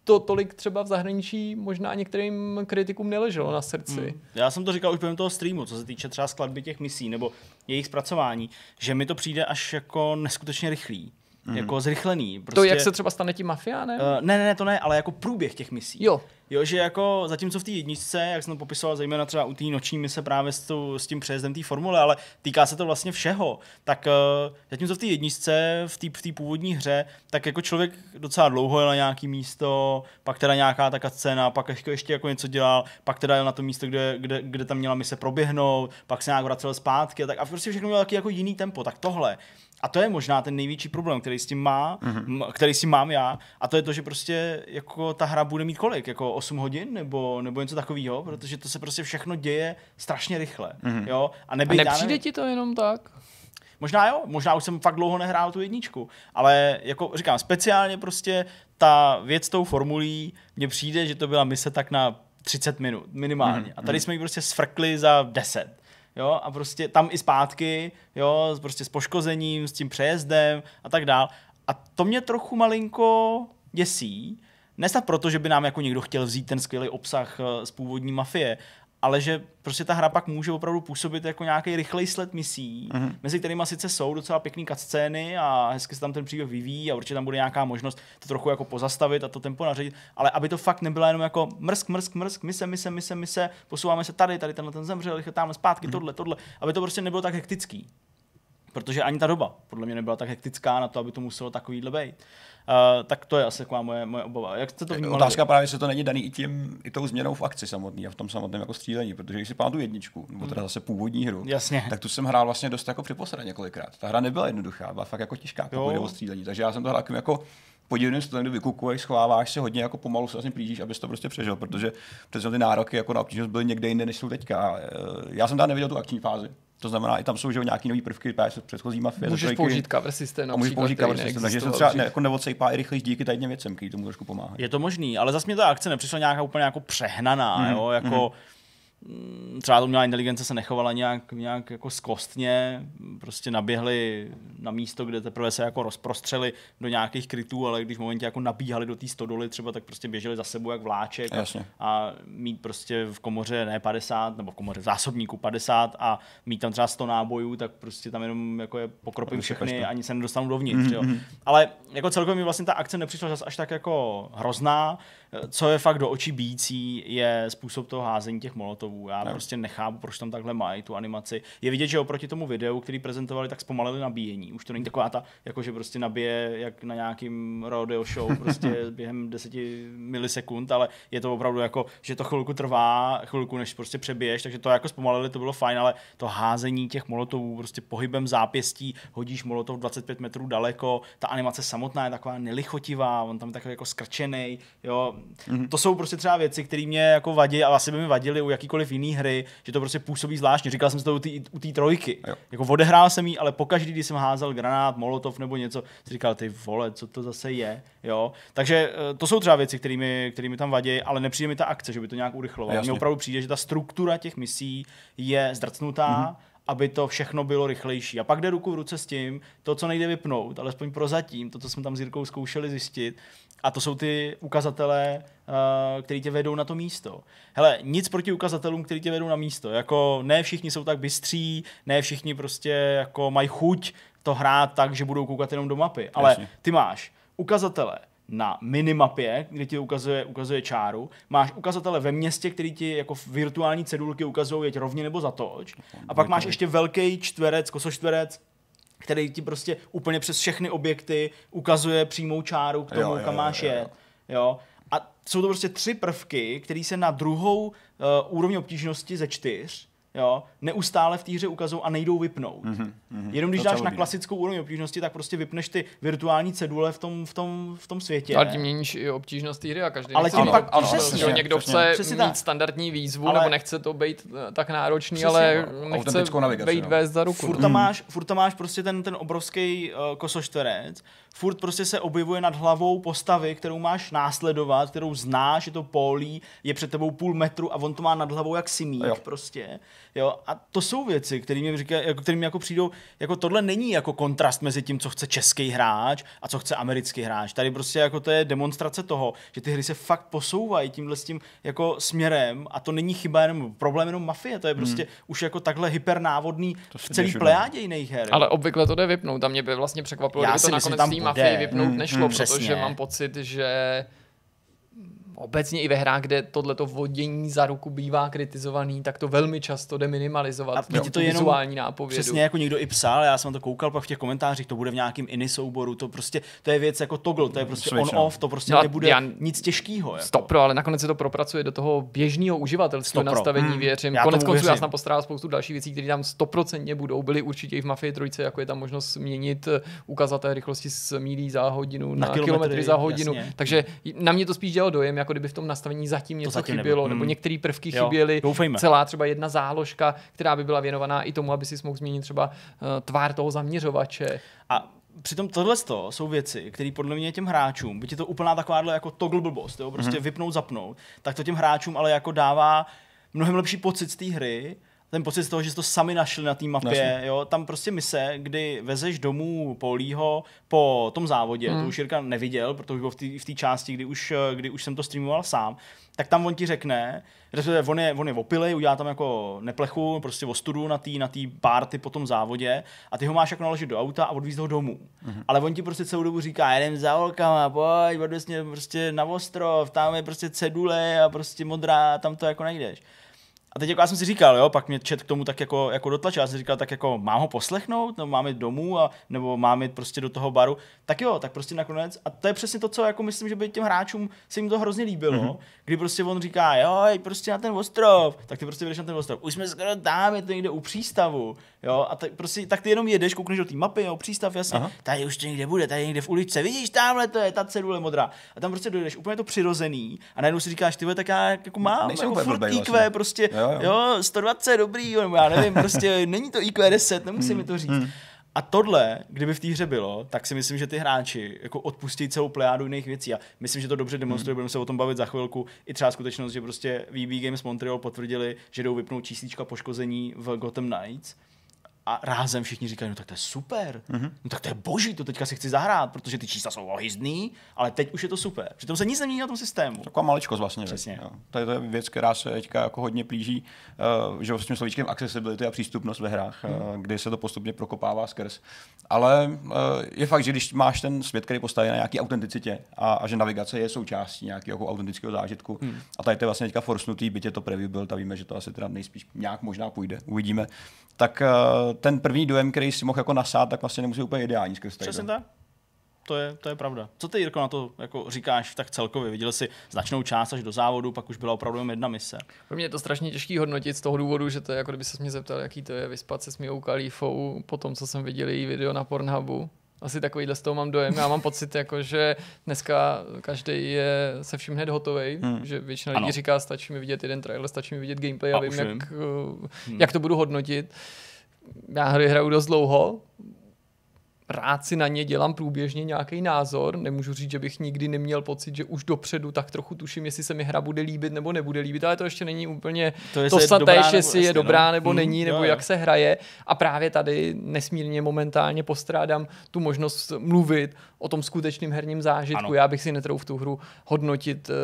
to tolik třeba v zahraničí možná některým kritikům neleželo na srdci. Hmm. Já jsem to říkal už během toho streamu, co se týče třeba skladby těch misí nebo jejich zpracování, že mi to přijde až jako neskutečně rychlý. Mm. Jako zrychlený. Prostě, To, jak se třeba stane tím mafiánem? Uh, ne, ne, ne, to ne, ale jako průběh těch misí. Jo. Jo, že jako zatímco v té jedničce, jak jsem to popisoval, zejména třeba u té noční mise právě s, tou, s tím přejezdem té formule, ale týká se to vlastně všeho, tak uh, zatímco v té jedničce, v té v původní hře, tak jako člověk docela dlouho jel na nějaký místo, pak teda nějaká ta scéna, pak ještě, ještě jako něco dělal, pak teda jel na to místo, kde, kde, kde tam měla mise proběhnout, pak se nějak vracel zpátky a tak a prostě všechno mělo taky jako jiný tempo, tak tohle. A to je možná ten největší problém, který s tím má, mm-hmm. který s tím mám já, a to je to, že prostě jako ta hra bude mít kolik, jako 8 hodin nebo, nebo něco takového, protože to se prostě všechno děje strašně rychle, mm-hmm. jo. A, A nebyt, já nepřijde nevím- ti to jenom tak? Možná jo, možná už jsem fakt dlouho nehrál tu jedničku, ale jako říkám, speciálně prostě ta věc s tou formulí, mně přijde, že to byla mise tak na 30 minut minimálně. A tady jsme ji prostě sfrkli za 10. Jo, a prostě tam i zpátky, jo, prostě s poškozením, s tím přejezdem a tak dál. A to mě trochu malinko děsí, Nesnad proto, že by nám jako někdo chtěl vzít ten skvělý obsah eh, z původní mafie, ale že prostě ta hra pak může opravdu působit jako nějaký rychlej sled misí, Mhm. mm-hmm. mezi kterými sice jsou docela pěkný cutscény a hezky se tam ten příběh vyvíjí a určitě tam bude nějaká možnost to trochu jako pozastavit a to tempo naředit, ale aby to fakt nebylo jenom jako mrsk, mrsk, mrsk, mise, mise, mise, mise, posouváme se tady, tady tenhle ten zemřel, rychle tamhle zpátky, Mhm. mm-hmm. tohle, tohle, aby to prostě nebylo tak hektický. Protože ani ta doba podle mě nebyla tak hektická na to, aby to muselo takovýhle být. Uh, tak to je asi taková moje, moje obava. Jak jste to vnímali? Otázka právě, jestli to není daný i tím, i tou změnou v akci samotný a v tom samotném jako střílení, protože když si pamatuju jedničku, nebo teda zase původní hru, Jasně. tak tu jsem hrál vlastně dost jako připosledně několikrát. Ta hra nebyla jednoduchá, byla fakt jako těžká, Jo. pokud jde o střílení. Takže já jsem to hrál jako podivným stylem, kdy vykukuješ, schováváš se hodně jako pomalu se vlastně plížíš, abys to prostě přežil, protože přece ty nároky jako na obtížnost byly někde jinde, než jsou teďka. A, e, Já jsem tam neviděl tu akční fázi. To znamená, i tam jsou že jo, nějaký nový prvky, právě z předchozí mafie. Můžeš trojky. použít cover systém a můžeš použít cover systém, takže se třeba ne, jako neodsejpá i rychlejší díky tady těm věcem, který tomu trošku pomáhají. Je to možný, ale zase mě ta akce nepřišla nějaká úplně jako přehnaná, mm, jo, jako mm, třeba to měla inteligence se nechovala nějak, nějak jako skostně, prostě naběhli na místo, kde teprve se jako rozprostřeli do nějakých krytů, ale když v momentě jako nabíhali do té stodoly třeba, tak prostě běželi za sebou jak vláček a, Jasně. a mít prostě v komoře ne 50, nebo v komoře v zásobníku 50 a mít tam třeba 100 nábojů, tak prostě tam jenom jako je pokropím všechny, to. ani se nedostanou dovnitř, jo. Ale jako celkově mi vlastně ta akce nepřišla zas až tak jako hrozná. Co je fakt do očí bíjící, je způsob toho házení těch molotovů. Já Jo. prostě nechápu, proč tam takhle mají tu animaci. Je vidět, že oproti tomu videu, který prezentovali, tak zpomalili nabíjení. Už to není taková ta, jako že prostě nabije jak na nějakým rodeo show, prostě během 10 milisekund, ale je to opravdu jako, že to chvilku trvá, chvilku než prostě přebiješ, takže to jako zpomalili, to bylo fajn, ale to házení těch molotovů, prostě pohybem zápěstí, hodíš molotov 25 metrů daleko, ta animace samotná je taková nelichotivá, on tam je takový jako skrčený, jo. Mm-hmm. To jsou prostě třeba věci, které mě jako vadí a asi by mi vadily u jakýkoliv jiný hry, že to prostě působí zvláštně. Říkal jsem si to u té trojky. Jo. Jako odehrál jsem jí, ale pokaždý, když jsem házel granát, molotov nebo něco, si říkal, ty vole, co to zase je, jo. Takže eh, to jsou třeba věci, kterými, kterými tam vadí, ale nepřijde mi ta akce, že by to nějak urychlovalo. Mně opravdu přijde, že ta struktura těch misí je zdrcnutá, mm-hmm aby to všechno bylo rychlejší. A pak jde ruku v ruce s tím, to, co nejde vypnout, alespoň prozatím, to, co jsme tam s Jirkou zkoušeli zjistit, a to jsou ty ukazatele, uh, který tě vedou na to místo. Hele, nic proti ukazatelům, který tě vedou na místo. Jako ne všichni jsou tak bystří, ne všichni prostě jako mají chuť to hrát tak, že budou koukat jenom do mapy. Ale Jasně. ty máš ukazatele na minimapě, kde ti ukazuje, ukazuje čáru, máš ukazatele ve městě, který ti jako virtuální cedulky ukazují, jeď rovně nebo zatoč. A pak máš ještě velký čtverec, kosočtverec, který ti prostě úplně přes všechny objekty ukazuje přímou čáru k tomu, Jo, jo, kam jo, máš jo, jo. jet. Jo? A jsou to prostě tři prvky, které se na druhou uh, úroveň obtížnosti ze čtyř jo, neustále v té hře ukazují a nejdou vypnout. Mm-hmm, Jenom když Docela dáš na klasickou úroveň obtížnosti, tak prostě vypneš ty virtuální cedule v tom, v tom, v tom světě. Ale tím měníš i obtížnost té hry a každý Ale tím mít pak- ano, že přesně, jo, někdo přesně. chce Přesně mít tak. standardní výzvu, Ale- nebo nechce to být eh, tak náročný, Přesně, ale no. nechce být no. vést za ruku. Furt tam máš, furt tam máš prostě ten, ten obrovský uh, kosočtverec, furt prostě se objevuje nad hlavou postavy, kterou máš následovat, kterou znáš, je to polí, je před tebou půl metru a on to má nad hlavou jak simík Jo. prostě. Jo, a to jsou věci, které mi, říká, jako, které mi jako přijdou, jako tohle není jako kontrast mezi tím, co chce český hráč a co chce americký hráč. Tady prostě jako to je demonstrace toho, že ty hry se fakt posouvají tímhle s tím jako směrem a to není chyba jenom problém jenom mafie, to je prostě hmm. už jako takhle hypernávodný v celý plejádě jiných her. Ale obvykle to jde vypnout. A mě by vlastně překvapilo, Já kdyby si to myslím, nakonec tam bude. Mafii vypnout Mm, nešlo, mm, protože přesně. mám pocit, že obecně i ve hrách, kde tohleto vodění za ruku bývá kritizovaný, tak to velmi často jde minimalizovat A teď je to jenom vizuální nápovědu. Přesně jako někdo i psal, já jsem to koukal pak v těch komentářích, to bude v nějakým ini souboru, to prostě, to je věc jako toggle, to je prostě no. on-off, to prostě No nebude já- nic těžkého. Jako. Stop pro, ale nakonec se to propracuje do toho běžného uživatelského nastavení, Hmm. věřím. Já Konec konců já jsem postrádal spoustu dalších věcí, které tam stoprocentně budou. Byly určitě i v Mafii trojce, jako je tam možnost změnit eh, ukazatel rychlosti z mílí za hodinu na, Na kilometry, kilometry, za hodinu. jasně. Takže na mě to spíš dělalo dojem, jako kdyby v tom nastavení zatím něco zatím chybělo, nebo Hmm. některé prvky Jo, chyběly. doufejme. Celá třeba jedna záložka, která by byla věnovaná i tomu, aby si mohl změnit třeba uh, tvár toho zaměřovače. A přitom tohle jsou věci, které podle mě těm hráčům, byť je to úplná takováhle jako toggle blbost, jo, prostě mm-hmm. vypnout, zapnout, tak to těm hráčům ale jako dává mnohem lepší pocit z té hry ten pocit z toho, že jsi to sami našli na té mapě, jo, tam prostě mise, kdy vezeš domů Polího po tom závodě, hmm. to už Jirka neviděl, protože byl v té části, kdy už, kdy už jsem to streamoval sám, tak tam on ti řekne, že on je, on je opilej, udělá tam jako neplechu, prostě ostudu na té na tý párty po tom závodě a ty ho máš jako naložit do auta a odvízt ho domů. Mm-hmm. Ale on ti prostě celou dobu říká, jedem za holkama, pojď, odvěz mě prostě na ostrov, tam je prostě cedule a prostě modrá, tam to jako najdeš. A teď jako já jsem si říkal, jo, pak mě čet k tomu tak jako, jako dotlačil, já jsem si říkal, tak jako mám ho poslechnout, nebo mám jít domů, a, nebo mám jít prostě do toho baru, tak jo, tak prostě nakonec, a to je přesně to, co jako myslím, že by těm hráčům se jim to hrozně líbilo, mm-hmm. kdy prostě on říká, jo, prostě na ten ostrov, tak ty prostě jdeš na ten ostrov, už jsme skoro tam, je to někde u přístavu, jo, a tak prostě, tak ty jenom jedeš, koukneš do té mapy, jo, přístav, jasně, Aha. tady už to někde bude, tady někde v uličce, vidíš, tamhle to je, ta cedule modrá, a tam prostě dojdeš, úplně to přirozený, a najednou si říkáš, ty tak já jako mám, jako furt IQ, vlastně. prostě, jo, jo. jo 120 dobrý, nebo já nevím, prostě není to IQ 10, nemusí hmm. mi to říct. Hmm. A tohle, kdyby v té hře bylo, tak si myslím, že ty hráči jako odpustí celou plejádu jiných věcí. A myslím, že to dobře demonstruje, hmm. budeme se o tom bavit za chvilku. I třeba skutečnost, že prostě VB Games Montreal potvrdili, že jdou vypnout číslička poškození v Gotham Knights a rázem všichni říkají, no tak to je super, mm-hmm. no tak to je boží, to teďka si chci zahrát, protože ty čísla jsou ohyzdný, ale teď už je to super. Přitom se nic nemění na tom systému. Taková maličkost vlastně. Přesně. Jo. To, je, to je věc, která se teďka jako hodně plíží, uh, že vlastně slovíčkem accessibility a přístupnost ve hrách, mm. uh, kdy se to postupně prokopává skrz. Ale uh, je fakt, že když máš ten svět, který postaví na nějaký autenticitě a, a že navigace je součástí nějakého autentického zážitku, mm. a tady to je vlastně teďka forsnutý, byť je to preview byl, a víme, že to asi teda nejspíš nějak možná půjde, uvidíme, tak uh, ten první dojem, který si mohl jako nasát, tak vlastně nemusí úplně ideální skrz Přesně tak. To je, to je pravda. Co ty, Jirko, na to jako říkáš tak celkově? Viděl jsi značnou část až do závodu, pak už byla opravdu jen jedna mise. Pro mě je to strašně těžký hodnotit z toho důvodu, že to je jako kdyby se mě zeptal, jaký to je vyspat se s Mijou Kalífou po tom, co jsem viděl její video na Pornhubu. Asi takovýhle z toho mám dojem. Já mám pocit, jako, že dneska každý je se vším hned hotový, hmm. že většina lidí říká, stačí mi vidět jeden trailer, stačí mi vidět gameplay a, a vím, jak, vím. Hmm. jak to budu hodnotit já hry hraju dost dlouho, si na ně dělám průběžně nějaký názor. Nemůžu říct, že bych nikdy neměl pocit, že už dopředu tak trochu tuším, jestli se mi hra bude líbit nebo nebude líbit, ale to ještě není úplně to, to snad jestli je dobrá no. nebo hmm, není, nebo jo, jak jo. se hraje. A právě tady nesmírně momentálně postrádám tu možnost mluvit o tom skutečném herním zážitku. Ano. Já bych si netrouf tu hru hodnotit uh,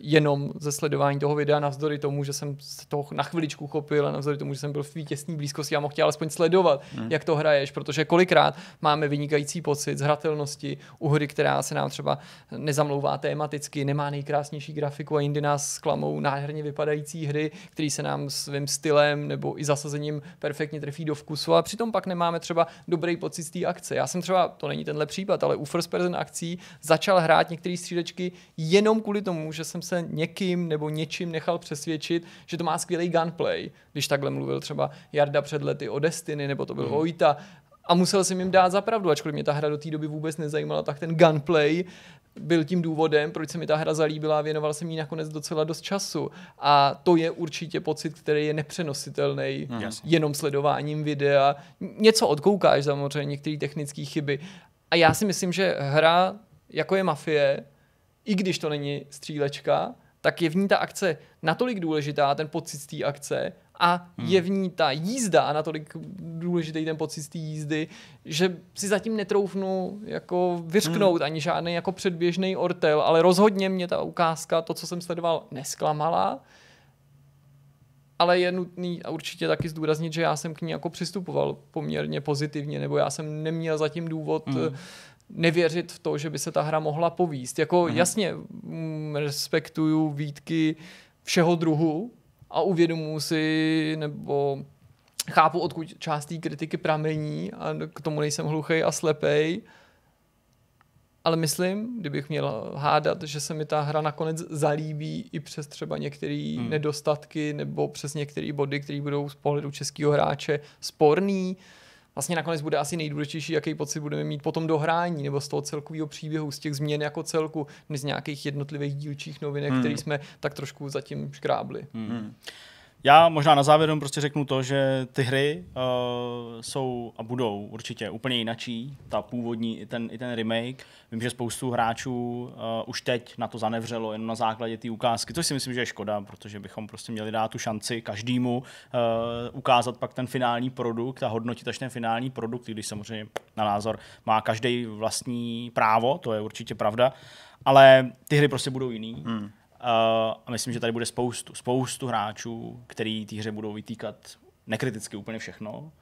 jenom ze sledování toho videa, navzdory tomu, že jsem se toho na chviličku chopil a navzdory tomu, že jsem byl v vítězní blízkosti a mohl alespoň sledovat, hmm. jak to hraješ, protože kolikrát máme vynikající pocit z hratelnosti u hry, která se nám třeba nezamlouvá tematicky, nemá nejkrásnější grafiku a jindy nás zklamou nádherně vypadající hry, které se nám svým stylem nebo i zasazením perfektně trefí do vkusu, a přitom pak nemáme třeba dobrý pocit z té akce. Já jsem třeba, to není tenhle případ, ale u first person akcí začal hrát některé střílečky jenom kvůli tomu, že jsem se někým nebo něčím nechal přesvědčit, že to má skvělý gunplay. Když takhle mluvil třeba Jarda před lety o Destiny, nebo to byl hmm. Vojta, a musel jsem jim dát za pravdu, ačkoliv mě ta hra do té doby vůbec nezajímala, tak ten gunplay byl tím důvodem, proč se mi ta hra zalíbila a věnoval jsem jí nakonec docela dost času. A to je určitě pocit, který je nepřenositelný mm. jenom sledováním videa. Něco odkoukáš samozřejmě, některé technické chyby. A já si myslím, že hra, jako je Mafie, i když to není střílečka, tak je v ní ta akce natolik důležitá, ten pocit z té akce, a hmm. je v ní ta jízda a natolik důležitý ten pocit z té jízdy, že si zatím netroufnu jako vyřknout hmm. ani žádný jako předběžný ortel, ale rozhodně mě ta ukázka, to, co jsem sledoval, nesklamala. Ale je nutný a určitě taky zdůraznit, že já jsem k ní jako přistupoval poměrně pozitivně, nebo já jsem neměl zatím důvod hmm nevěřit v to, že by se ta hra mohla povíst. Jako hmm. jasně mm, respektuju výtky všeho druhu, a uvědomuji si, nebo chápu, odkud část té kritiky pramení a k tomu nejsem hluchý a slepej. Ale myslím, kdybych měl hádat, že se mi ta hra nakonec zalíbí i přes třeba některé hmm. nedostatky nebo přes některé body, které budou z pohledu českého hráče sporný, vlastně nakonec bude asi nejdůležitější, jaký pocit budeme mít potom dohrání nebo z toho celkového příběhu, z těch změn jako celku, než z nějakých jednotlivých dílčích novinek, hmm. které jsme tak trošku zatím škrábli. Hmm. Já možná na závěr jenom prostě řeknu to, že ty hry uh, jsou a budou určitě úplně jinačí. Ta původní i ten, i ten remake. Vím, že spoustu hráčů uh, už teď na to zanevřelo jen na základě té ukázky, což si myslím, že je škoda, protože bychom prostě měli dát tu šanci každému uh, ukázat pak ten finální produkt a hodnotit až ten finální produkt, když samozřejmě na názor má každý vlastní právo, to je určitě pravda, ale ty hry prostě budou jiný. Hmm a myslím, že tady bude spoustu, spoustu hráčů, který té hře budou vytýkat nekriticky úplně všechno.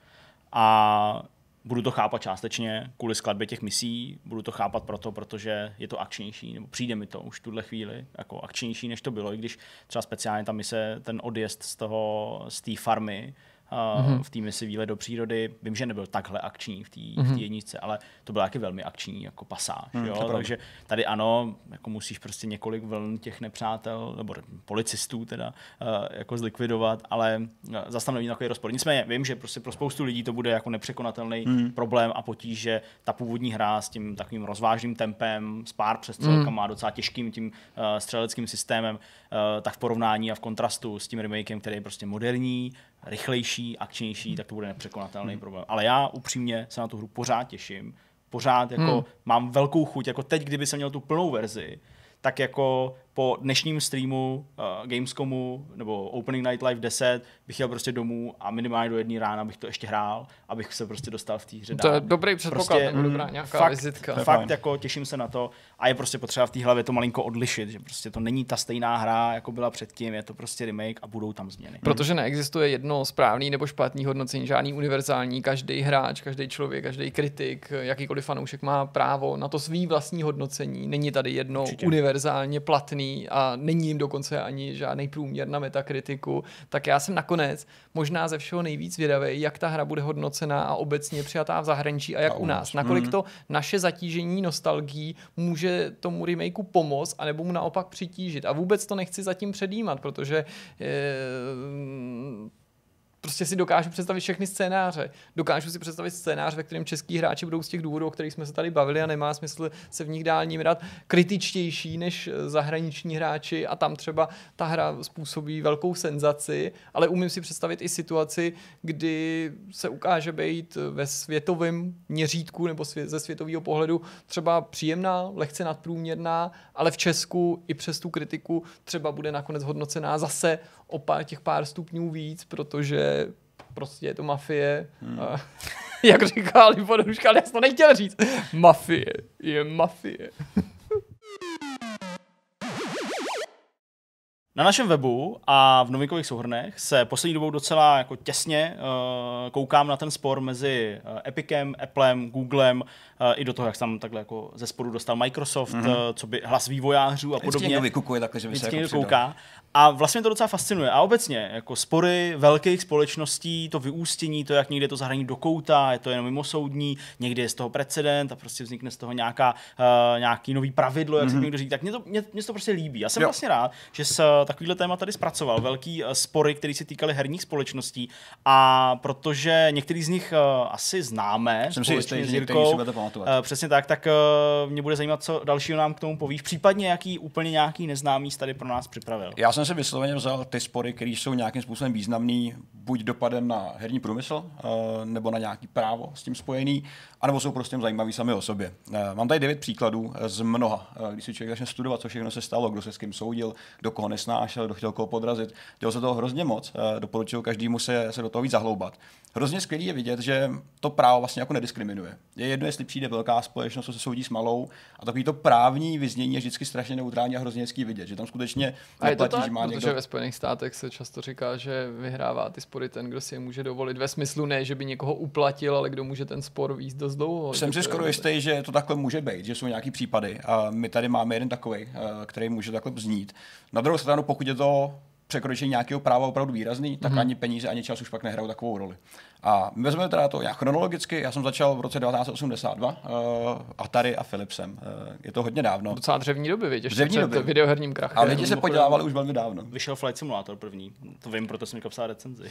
A budu to chápat částečně kvůli skladbě těch misí, budu to chápat proto, protože je to akčnější, nebo přijde mi to už v tuhle chvíli jako akčnější, než to bylo, i když třeba speciálně ta mise, ten odjezd z toho, z té farmy, mm-hmm. v té misi Výlet do přírody. Vím, že nebyl takhle akční v té mm-hmm. jedničce, ale to byl taky velmi akční jako pasáž. Mm, jo? Takže tady ano, jako musíš prostě několik vln těch nepřátel, nebo policistů teda, uh, jako zlikvidovat, ale eh, zase tam není takový rozpor. Nicméně vím, že prostě pro spoustu lidí to bude jako nepřekonatelný mm. problém a potíž, že ta původní hra s tím takovým rozvážným tempem, s pár přestřelkama, mm. docela těžkým tím uh, střeleckým systémem, uh, tak v porovnání a v kontrastu s tím remakem, který je prostě moderní, rychlejší, akčnější, tak to bude nepřekonatelný hmm. problém. Ale já upřímně se na tu hru pořád těším. Pořád jako hmm. mám velkou chuť, jako teď, kdyby jsem měl tu plnou verzi, tak jako po dnešním streamu uh, Gamescomu nebo Opening Night Live 10 bych jel prostě domů a minimálně do jedné rána bych to ještě hrál, abych se prostě dostal v té hře To je dobrý předpoklad, prostě, nebo dobrá nějaká fakt, vizitka. Fakt fajn. jako těším se na to a je prostě potřeba v té hlavě to malinko odlišit, že prostě to není ta stejná hra, jako byla předtím, je to prostě remake a budou tam změny. Protože neexistuje jedno správný nebo špatný hodnocení, žádný univerzální, každý hráč, každý člověk, každý kritik, jakýkoliv fanoušek má právo na to svý vlastní hodnocení. Není tady jedno Určitě. univerzálně platný špatný a není jim dokonce ani žádný průměr na metakritiku, tak já jsem nakonec možná ze všeho nejvíc vědavý, jak ta hra bude hodnocená a obecně přijatá v zahraničí a jak a u nás. Nakolik mm. to naše zatížení nostalgií může tomu remakeu pomoct, anebo mu naopak přitížit. A vůbec to nechci zatím předjímat, protože je, prostě si dokážu představit všechny scénáře. Dokážu si představit scénář, ve kterém český hráči budou z těch důvodů, o kterých jsme se tady bavili a nemá smysl se v nich dál hrát kritičtější než zahraniční hráči a tam třeba ta hra způsobí velkou senzaci, ale umím si představit i situaci, kdy se ukáže být ve světovém měřítku nebo ze světového pohledu třeba příjemná, lehce nadprůměrná, ale v Česku i přes tu kritiku třeba bude nakonec hodnocená zase o pár, těch pár stupňů víc, protože prostě je to mafie. Hmm. A, jak říká Lipoduška, ale já jsem to nechtěl říct. Mafie je mafie. Na našem webu a v novinkových souhrnech se poslední dobou docela jako těsně uh, koukám na ten spor mezi uh, Epicem, Applem, Googlem, uh, i do toho, jak tam takhle jako ze sporu dostal Microsoft, mm-hmm. uh, co by hlas vývojářů a podobně. Vždycky někdo vykukuje takhle, že by se jako kouká. A vlastně to docela fascinuje. A obecně, jako spory velkých společností, to vyústění, to, jak někde to zahraní do kouta, je to jenom mimosoudní, někdy je z toho precedent a prostě vznikne z toho nějaká, uh, nějaký nový pravidlo, jak mm-hmm. se někdo říká. Tak mě to, mě, mě to prostě líbí. Já jsem jo. vlastně rád, že se takovýhle téma tady zpracoval. Velký uh, spory, které se týkaly herních společností. A protože některý z nich uh, asi známe, jsem si jistý, že Jirkou. Uh, přesně tak, tak mě bude zajímat, co dalšího nám k tomu povíš. Případně jaký úplně nějaký neznámý tady pro nás připravil. Já jsem si vysloveně vzal ty spory, které jsou nějakým způsobem významný, buď dopadem na herní průmysl, nebo na nějaký právo s tím spojený, anebo jsou prostě zajímavý sami o sobě. Mám tady devět příkladů z mnoha. Když si člověk začne studovat, co všechno se stalo, kdo se s kým soudil, kdo koho nesnášel, kdo chtěl koho podrazit, dělo se toho hrozně moc. Doporučuji každému se, se do toho víc zahloubat. Hrozně skvělý je vidět, že to právo vlastně jako nediskriminuje. Je jedno, jestli přijde velká společnost, co se soudí s malou, a takový to právní vyznění je vždycky strašně neutrální a hrozně hezký vidět, že tam skutečně a je to tak, má protože někdo... ve Spojených státech se často říká, že vyhrává ty spory ten, kdo si je může dovolit. Ve smyslu ne, že by někoho uplatil, ale kdo může ten spor víc dost dlouho. Jsem si skoro jistý, že to takhle může být, že jsou nějaký případy. A my tady máme jeden takový, eh, který může takhle znít. Na druhou stranu, pokud je to překročení nějakého práva opravdu výrazný, tak mm-hmm. ani peníze, ani čas už pak nehrajou takovou roli. A my vezmeme teda to já chronologicky, já jsem začal v roce 1982 uh, eh, Atari a Philipsem. Uh, je to hodně dávno. Docela dřevní doby, víš, dřevní doby. videoherním krachem. A lidi se podělávali už velmi dávno. Vyšel Flight Simulator první, to vím, proto jsem mi psal recenzi.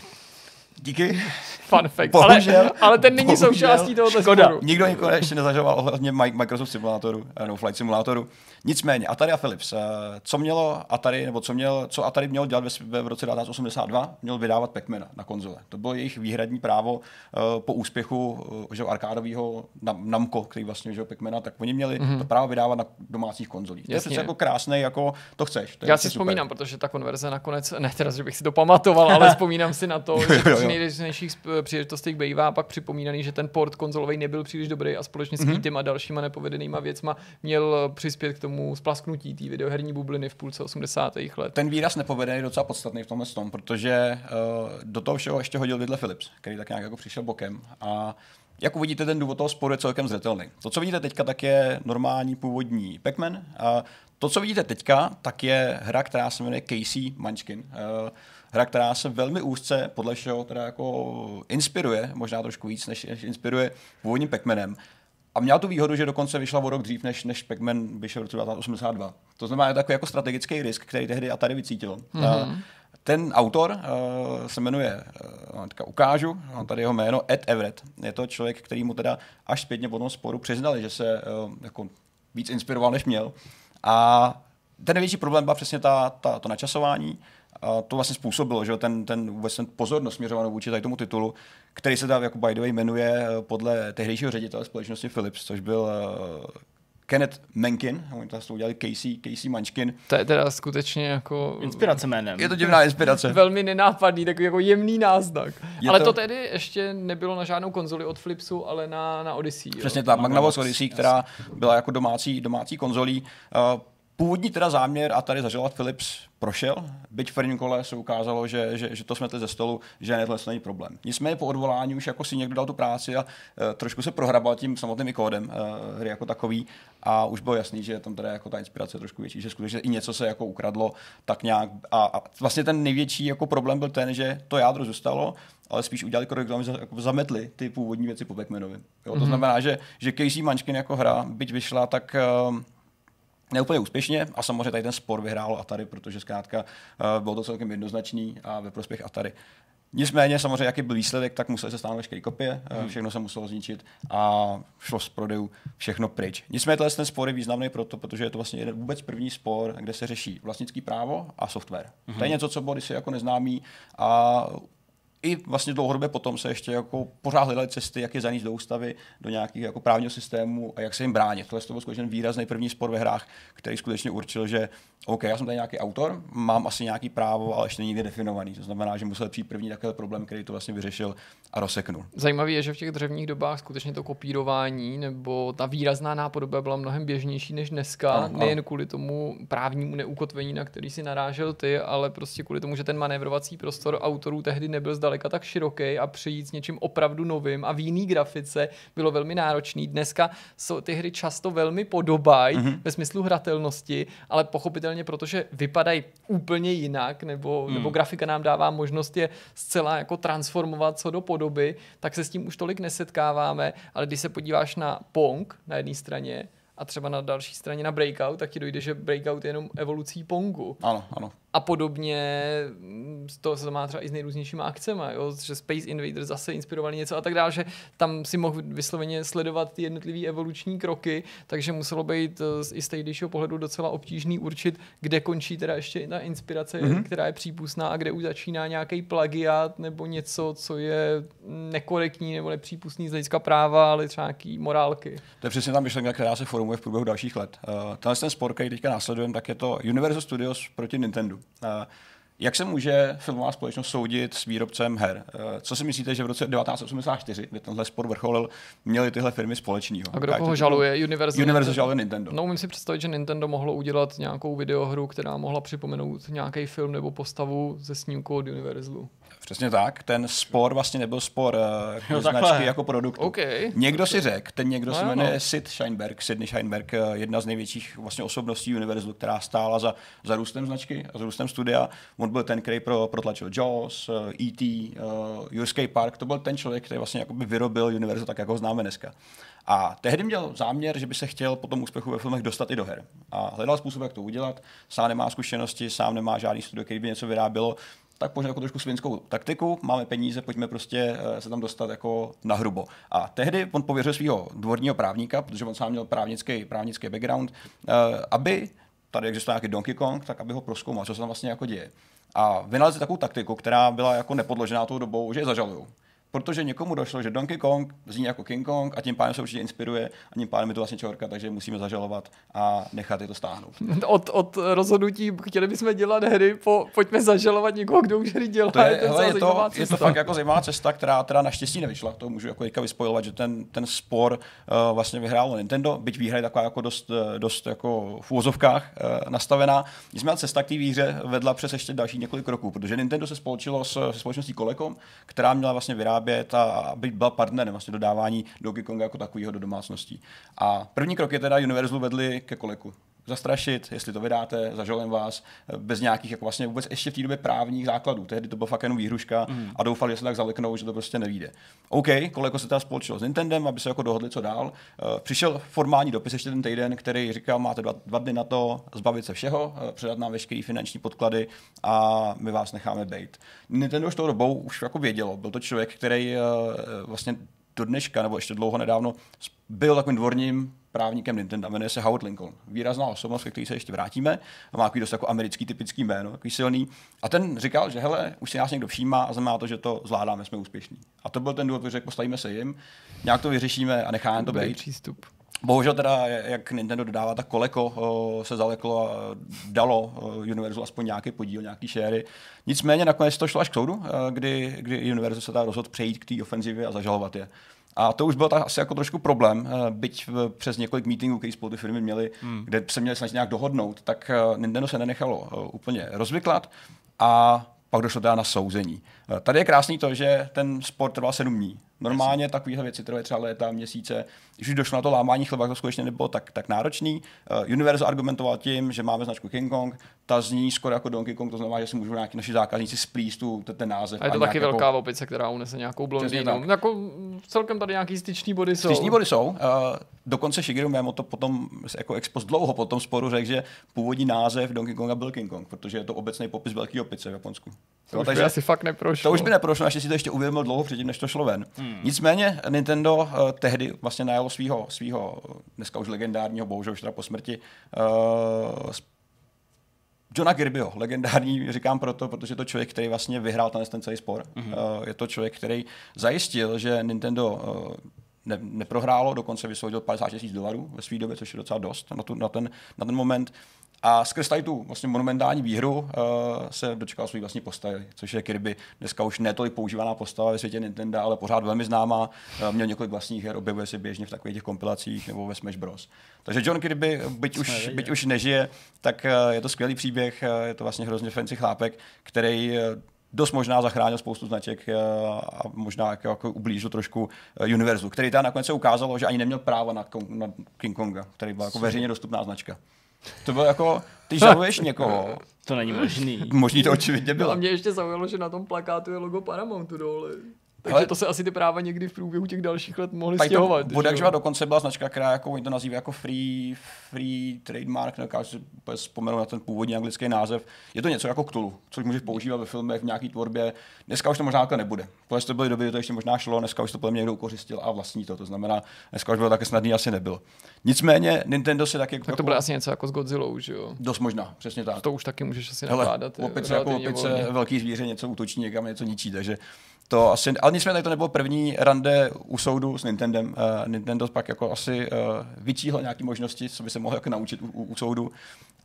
Díky. Fun fact. Bohužel, ale, ale ten není bohužel. součástí tohoto Škoda. sporu. Nikdo nikoho ještě nezažoval ohledně Mi- Microsoft simulátoru, eh, no, Flight simulátoru. Nicméně, Atari a Philips. eh, Co mělo Atari, nebo co, měl, co Atari měl dělat ve, v roce 1982? Měl vydávat Pac-Mana na konzole. To bylo jejich výhradní právo eh, po úspěchu že, arkádového Nam- Namco, který vlastně že, Pac-Mana, tak oni měli mm-hmm. to právo vydávat na domácích konzolích. To je Jasně. přece jako krásný, jako to chceš. To Já si super. vzpomínám, protože ta konverze nakonec, ne teda, že bych si to pamatoval, ale vzpomínám si na to, že nejrůznějších příležitostech bývá pak připomínaný, že ten port konzolový nebyl příliš dobrý a společně s mm-hmm. a dalšíma nepovedenýma věcma měl přispět k tomu splasknutí té videoherní bubliny v půlce 80. let. ten výraz nepovedený je docela podstatný v tomhle tom, protože uh, do toho všeho ještě hodil vidle Philips, který tak nějak jako přišel bokem a jak uvidíte, ten důvod toho sporu je celkem zřetelný. To, co vidíte teďka, tak je normální původní Pac-Man. A to, co vidíte teďka, tak je hra, která se jmenuje Casey Munchkin. Uh, hra, která se velmi úzce, podle všeho, teda jako inspiruje, možná trošku víc, než, než inspiruje původním Pac-Manem. A měla tu výhodu, že dokonce vyšla o rok dřív, než, než Pac-Man vyšel v roce 1982. To znamená, je takový jako strategický risk, který tehdy Atari vycítil. Mm-hmm. Ten autor uh, se jmenuje, uh, teďka ukážu, mám tady jeho jméno, Ed Everett. Je to člověk, který mu teda až zpětně po tom sporu přiznali, že se uh, jako víc inspiroval, než měl. A ten největší problém byl přesně ta, ta, to načasování. A to vlastně způsobilo, že ten, ten vůbec ten pozornost směřovanou vůči tady tomu titulu, který se tam jako by the way jmenuje eh, podle tehdejšího ředitele společnosti Philips, což byl uh, Kenneth Menkin, oni to vlastně udělali Casey, Casey Munchkin. To je teda skutečně jako Inspirace jménem. Je to divná inspirace. velmi nenápadný, takový jako jemný náznak. Je ale to- to... tedy ještě nebylo na žádnou konzoli od Flipsu, ale na, na Odyssey. Přesně jo? tak, Magnavox Odyssey, která byla jako domácí, domácí konzolí. Uh, Původní teda záměr a tady zažilovat Philips prošel, byť v prvním kole se ukázalo, že, že, že to smetli ze stolu, že tohle není problém. Nicméně po odvolání už jako si někdo dal tu práci a uh, trošku se prohrabal tím samotným i kódem uh, hry jako takový a už bylo jasný, že tam teda jako ta inspirace je trošku větší, že skutečně i něco se jako ukradlo tak nějak a, a vlastně ten největší jako problém byl ten, že to jádro zůstalo, ale spíš udělali krok, jako zametli ty původní věci po Pac-Manovi. Jo, to mm-hmm. znamená, že, že Casey Munchkin jako hra, byť vyšla, tak uh, neúplně úspěšně a samozřejmě tady ten spor vyhrál Atari, protože zkrátka uh, bylo to celkem jednoznačný a ve prospěch Atari. Nicméně samozřejmě, jaký byl výsledek, tak museli se stáhnout veškeré kopie, hmm. všechno se muselo zničit a šlo z prodejů všechno pryč. Nicméně tenhle ten spor je významný proto, protože je to vlastně jeden vůbec první spor, kde se řeší vlastnický právo a software. Hmm. To je něco, co bylo kdysi jako neznámý a i vlastně dlouhodobě potom se ještě jako pořád hledaly cesty, jak je zanést do ústavy, do nějakých jako právního systému a jak se jim bránit. Tohle to byl skutečně výrazný první spor ve hrách, který skutečně určil, že OK, já jsem tady nějaký autor, mám asi nějaký právo, ale ještě není nikdy definovaný. To znamená, že musel přijít první takový problém, který to vlastně vyřešil a rozseknul. Zajímavé je, že v těch dřevních dobách skutečně to kopírování nebo ta výrazná nápodoba byla mnohem běžnější než dneska, Ano, ano. nejen kvůli tomu právnímu neukotvení, na který si narážel ty, ale prostě kvůli tomu, že ten manévrovací prostor autorů tehdy nebyl zdaleka tak široký a přijít s něčím opravdu novým a v jiný grafice bylo velmi náročný. Dneska jsou ty hry často velmi podobají mm-hmm. ve smyslu hratelnosti, ale pochopitelně, protože vypadají úplně jinak, nebo, mm. nebo grafika nám dává možnost je zcela jako transformovat co do podoby, tak se s tím už tolik nesetkáváme, ale když se podíváš na Pong na jedné straně a třeba na další straně na Breakout, tak ti dojde, že Breakout je jenom evolucí Pongu. Ano, ano. A podobně mm, to se to má třeba i s nejrůznějšíma akcema, jo? že Space Invaders zase inspirovali něco a tak dále, že tam si mohl vysloveně sledovat ty jednotlivé evoluční kroky, takže muselo být eh, z- i z tehdejšího pohledu docela obtížný určit, kde končí teda ještě ta inspirace, mm-hmm. která je přípustná a kde už začíná nějaký plagiat nebo něco, co je nekorektní nebo nepřípustný z hlediska práva, ale třeba nějaký morálky. To je přesně ta myšlenka, která se formuje v průběhu dalších let. Uh, tenhle ten spor, který teďka následujeme, tak je to Universal Studios proti Nintendo. Uh, jak se může filmová společnost soudit s výrobcem her? Uh, co si myslíte, že v roce 1984, kdy tenhle spor vrcholil, měly tyhle firmy společného? A kdo koho bylo? žaluje? Universal, Universal žaluje Nintendo. No, umím si představit, že Nintendo mohlo udělat nějakou videohru, která mohla připomenout nějaký film nebo postavu ze snímku od Universalu. Přesně tak. Ten spor vlastně nebyl spor uh, jako Jo, značky takhle. jako produktu. OK. Někdo si řekl, ten někdo No se jmenuje no. Sid Sheinberg, Sidney Sheinberg, eh, jedna z největších vlastně osobností Universalu, která stála za, za růstem značky a za růstem studia. On byl ten, který pro, protlačil Jaws, eh, E.T., uh, Jurský park, to byl ten člověk, který vlastně jakoby vyrobil Universal tak, jak ho známe dneska. A tehdy měl záměr, že by se chtěl po tom úspěchu ve filmech dostat i do her. A hledal způsob, jak to udělat. Sám nemá zkušenosti, sám nemá žádný studio, který by něco vyrábělo tak pojďme jako trošku svinskou taktiku, máme peníze, pojďme prostě se tam dostat jako na hrubo. A tehdy on pověřil svého dvorního právníka, protože on sám měl právnický, právnický background, aby tady existuje nějaký Donkey Kong, tak aby ho proskoumal, co se tam vlastně jako děje. A vynalezli takovou taktiku, která byla jako nepodložená tou dobou, že je zažalují protože někomu došlo, že Donkey Kong zní jako King Kong a tím pádem se určitě inspiruje a tím pádem je to vlastně čorka, takže musíme zažalovat a nechat je to stáhnout. Od, od rozhodnutí chtěli bychom dělat hry, po, pojďme zažalovat někoho, kdo už hry dělá. To je, je, hele, je, to, je to fakt jako zajímavá cesta, která teda naštěstí nevyšla. To můžu jako teďka vyspojovat, že ten, ten spor uh, vlastně vyhrálo Nintendo, byť výhra je taková jako dost, eh, dost jako v úvozovkách uh, nastavená. Nicméně cesta k té výhře vedla přes ještě další několik kroků, protože Nintendo se spolčilo s, se společností Colecom, která měla vlastně vyrábět vyrábět a aby byla partnerem vlastně dodávání Donkey Konga jako takového do domácností. A první krok je teda Universal vedli ke koleku zastrašit, jestli to vydáte, zažalem vás, bez nějakých jako vlastně vůbec ještě v té době právních základů. Tehdy to byla fakt jenom výhruška mm. a doufali, že se tak zaleknou, že to prostě nevíde. OK, koleko se teda spolčilo s Nintendem, aby se jako dohodli, co dál. Uh, přišel formální dopis ještě ten týden, který říkal, máte dva, dva dny na to zbavit se všeho, uh, předat nám veškeré finanční podklady a my vás necháme být. Nintendo už tou dobou už jako vědělo, byl to člověk, který vlastně do dneška, nebo ještě dlouho nedávno, byl takovým dvorním právníkem Nintendo, jmenuje se Howard Lincoln. Výrazná osobnost, ke který se ještě vrátíme. Má takový dost jako americký typický jméno, takový silný. A ten říkal, že hele, už si nás někdo všímá a znamená to, že to zvládáme, jsme úspěšní. A to byl ten důvod, že postavíme se jim, nějak to vyřešíme a necháme to být. přístup. Bohužel teda, jak Nintendo dodává, tak koleko se zaleklo a dalo Universal aspoň nějaký podíl, nějaký šéry. Nicméně nakonec to šlo až k soudu, kdy, kdy Universal se teda rozhodl přejít k té ofenzivě a zažalovat je. A to už byl tak asi jako trošku problém, byť přes několik meetingů, které spolu ty firmy měly, hmm. kde se měli snažit nějak dohodnout, tak Nintendo se nenechalo úplně rozvyklat a pak došlo teda na souzení. Tady je krásný to, že ten sport trval sedm dní. Normálně takovéhle věci trvají třeba léta, měsíce. Když už došlo na to lámání chleba, to skutečně nebylo tak, tak náročný. Uh, Universal argumentoval tím, že máme značku King Kong, ta zní skoro jako Donkey Kong, to znamená, že si můžou nějaký naši zákazníci splíst tu, ten název. A je to a taky velká jako... opice, která unese nějakou blondýnu. Jako celkem tady nějaký styční body jsou. Styční body jsou. Uh, dokonce Shigeru Miyamoto potom jako expost dlouho po tom sporu řekl, že původní název Donkey Konga byl King Kong, protože je to obecný popis velký opice v Japonsku. To už takže, asi fakt neprošlo. To už by neprošlo, si to ještě uvědomil dlouho předtím, než to šlo ven. Hmm. Nicméně Nintendo uh, tehdy vlastně najalo svého, svého dneska už legendárního, bohužel už teda po smrti, uh, Johna Kirbyho, legendární, říkám proto, protože je to člověk, který vlastně vyhrál ten, ten celý spor. Mm-hmm. Uh, je to člověk, který zajistil, že Nintendo uh, ne, neprohrálo, dokonce vysvodil 50 tisíc dolarů ve své době, což je docela dost na, tu, na, ten, na ten moment. A skrz tady tu vlastně monumentální výhru uh, se dočkal svůj vlastní postavy, což je Kirby. Dneska už netolik používaná postava ve světě Nintendo, ale pořád velmi známá. Uh, měl několik vlastních her, objevuje se běžně v takových těch kompilacích nebo ve Smash Bros. Takže John Kirby, byť už, byť už nežije, tak uh, je to skvělý příběh, uh, je to vlastně hrozně fancy chlápek, který uh, dost možná zachránil spoustu značek a možná jako, jako ublížil trošku Univerzu, který tam nakonec se ukázalo, že ani neměl právo na, na King Konga, který byl jako veřejně dostupná značka. To bylo jako, ty žaluješ někoho. To není možný. Možný to očividně bylo. No a mě ještě zaujalo, že na tom plakátu je logo Paramountu dole. Takže ale... to se asi ty práva někdy v průběhu těch dalších let mohly Tady stěhovat. Vodakživa dokonce byla značka, která jako oni to nazývají jako free, free trademark, nedokážu si vzpomenout na ten původní anglický název. Je to něco jako Cthulhu, což můžeš používat ve filmech, v nějaké tvorbě. Dneska už to možná takhle nebude. Protože to byly doby, kdy to ještě možná šlo, dneska už to podle mě někdo ukořistil a vlastní to. To znamená, dneska už bylo také snadný asi nebylo. Nicméně Nintendo se taky. Tak to jako, bylo asi něco jako s Godzillou, že jo? Dost možná, přesně tak. To už taky můžeš asi nakládat. Opice jako opice, velký zvíře něco útočí někam, něco ničí, takže to asi, ale nicméně to nebylo první rande u soudu s Nintendem. Uh, Nintendo pak jako asi uh, vyčíhl nějaké možnosti, co by se mohl jako naučit u, u, u soudu.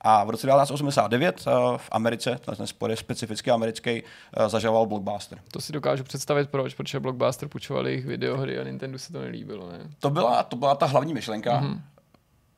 A v roce 1989 uh, v Americe, ten spor je specificky americký, uh, zažaloval Blockbuster. To si dokážu představit proč, protože Blockbuster půjčoval jejich videohry a Nintendo se to nelíbilo, ne? To byla, to byla ta hlavní myšlenka. Mm-hmm.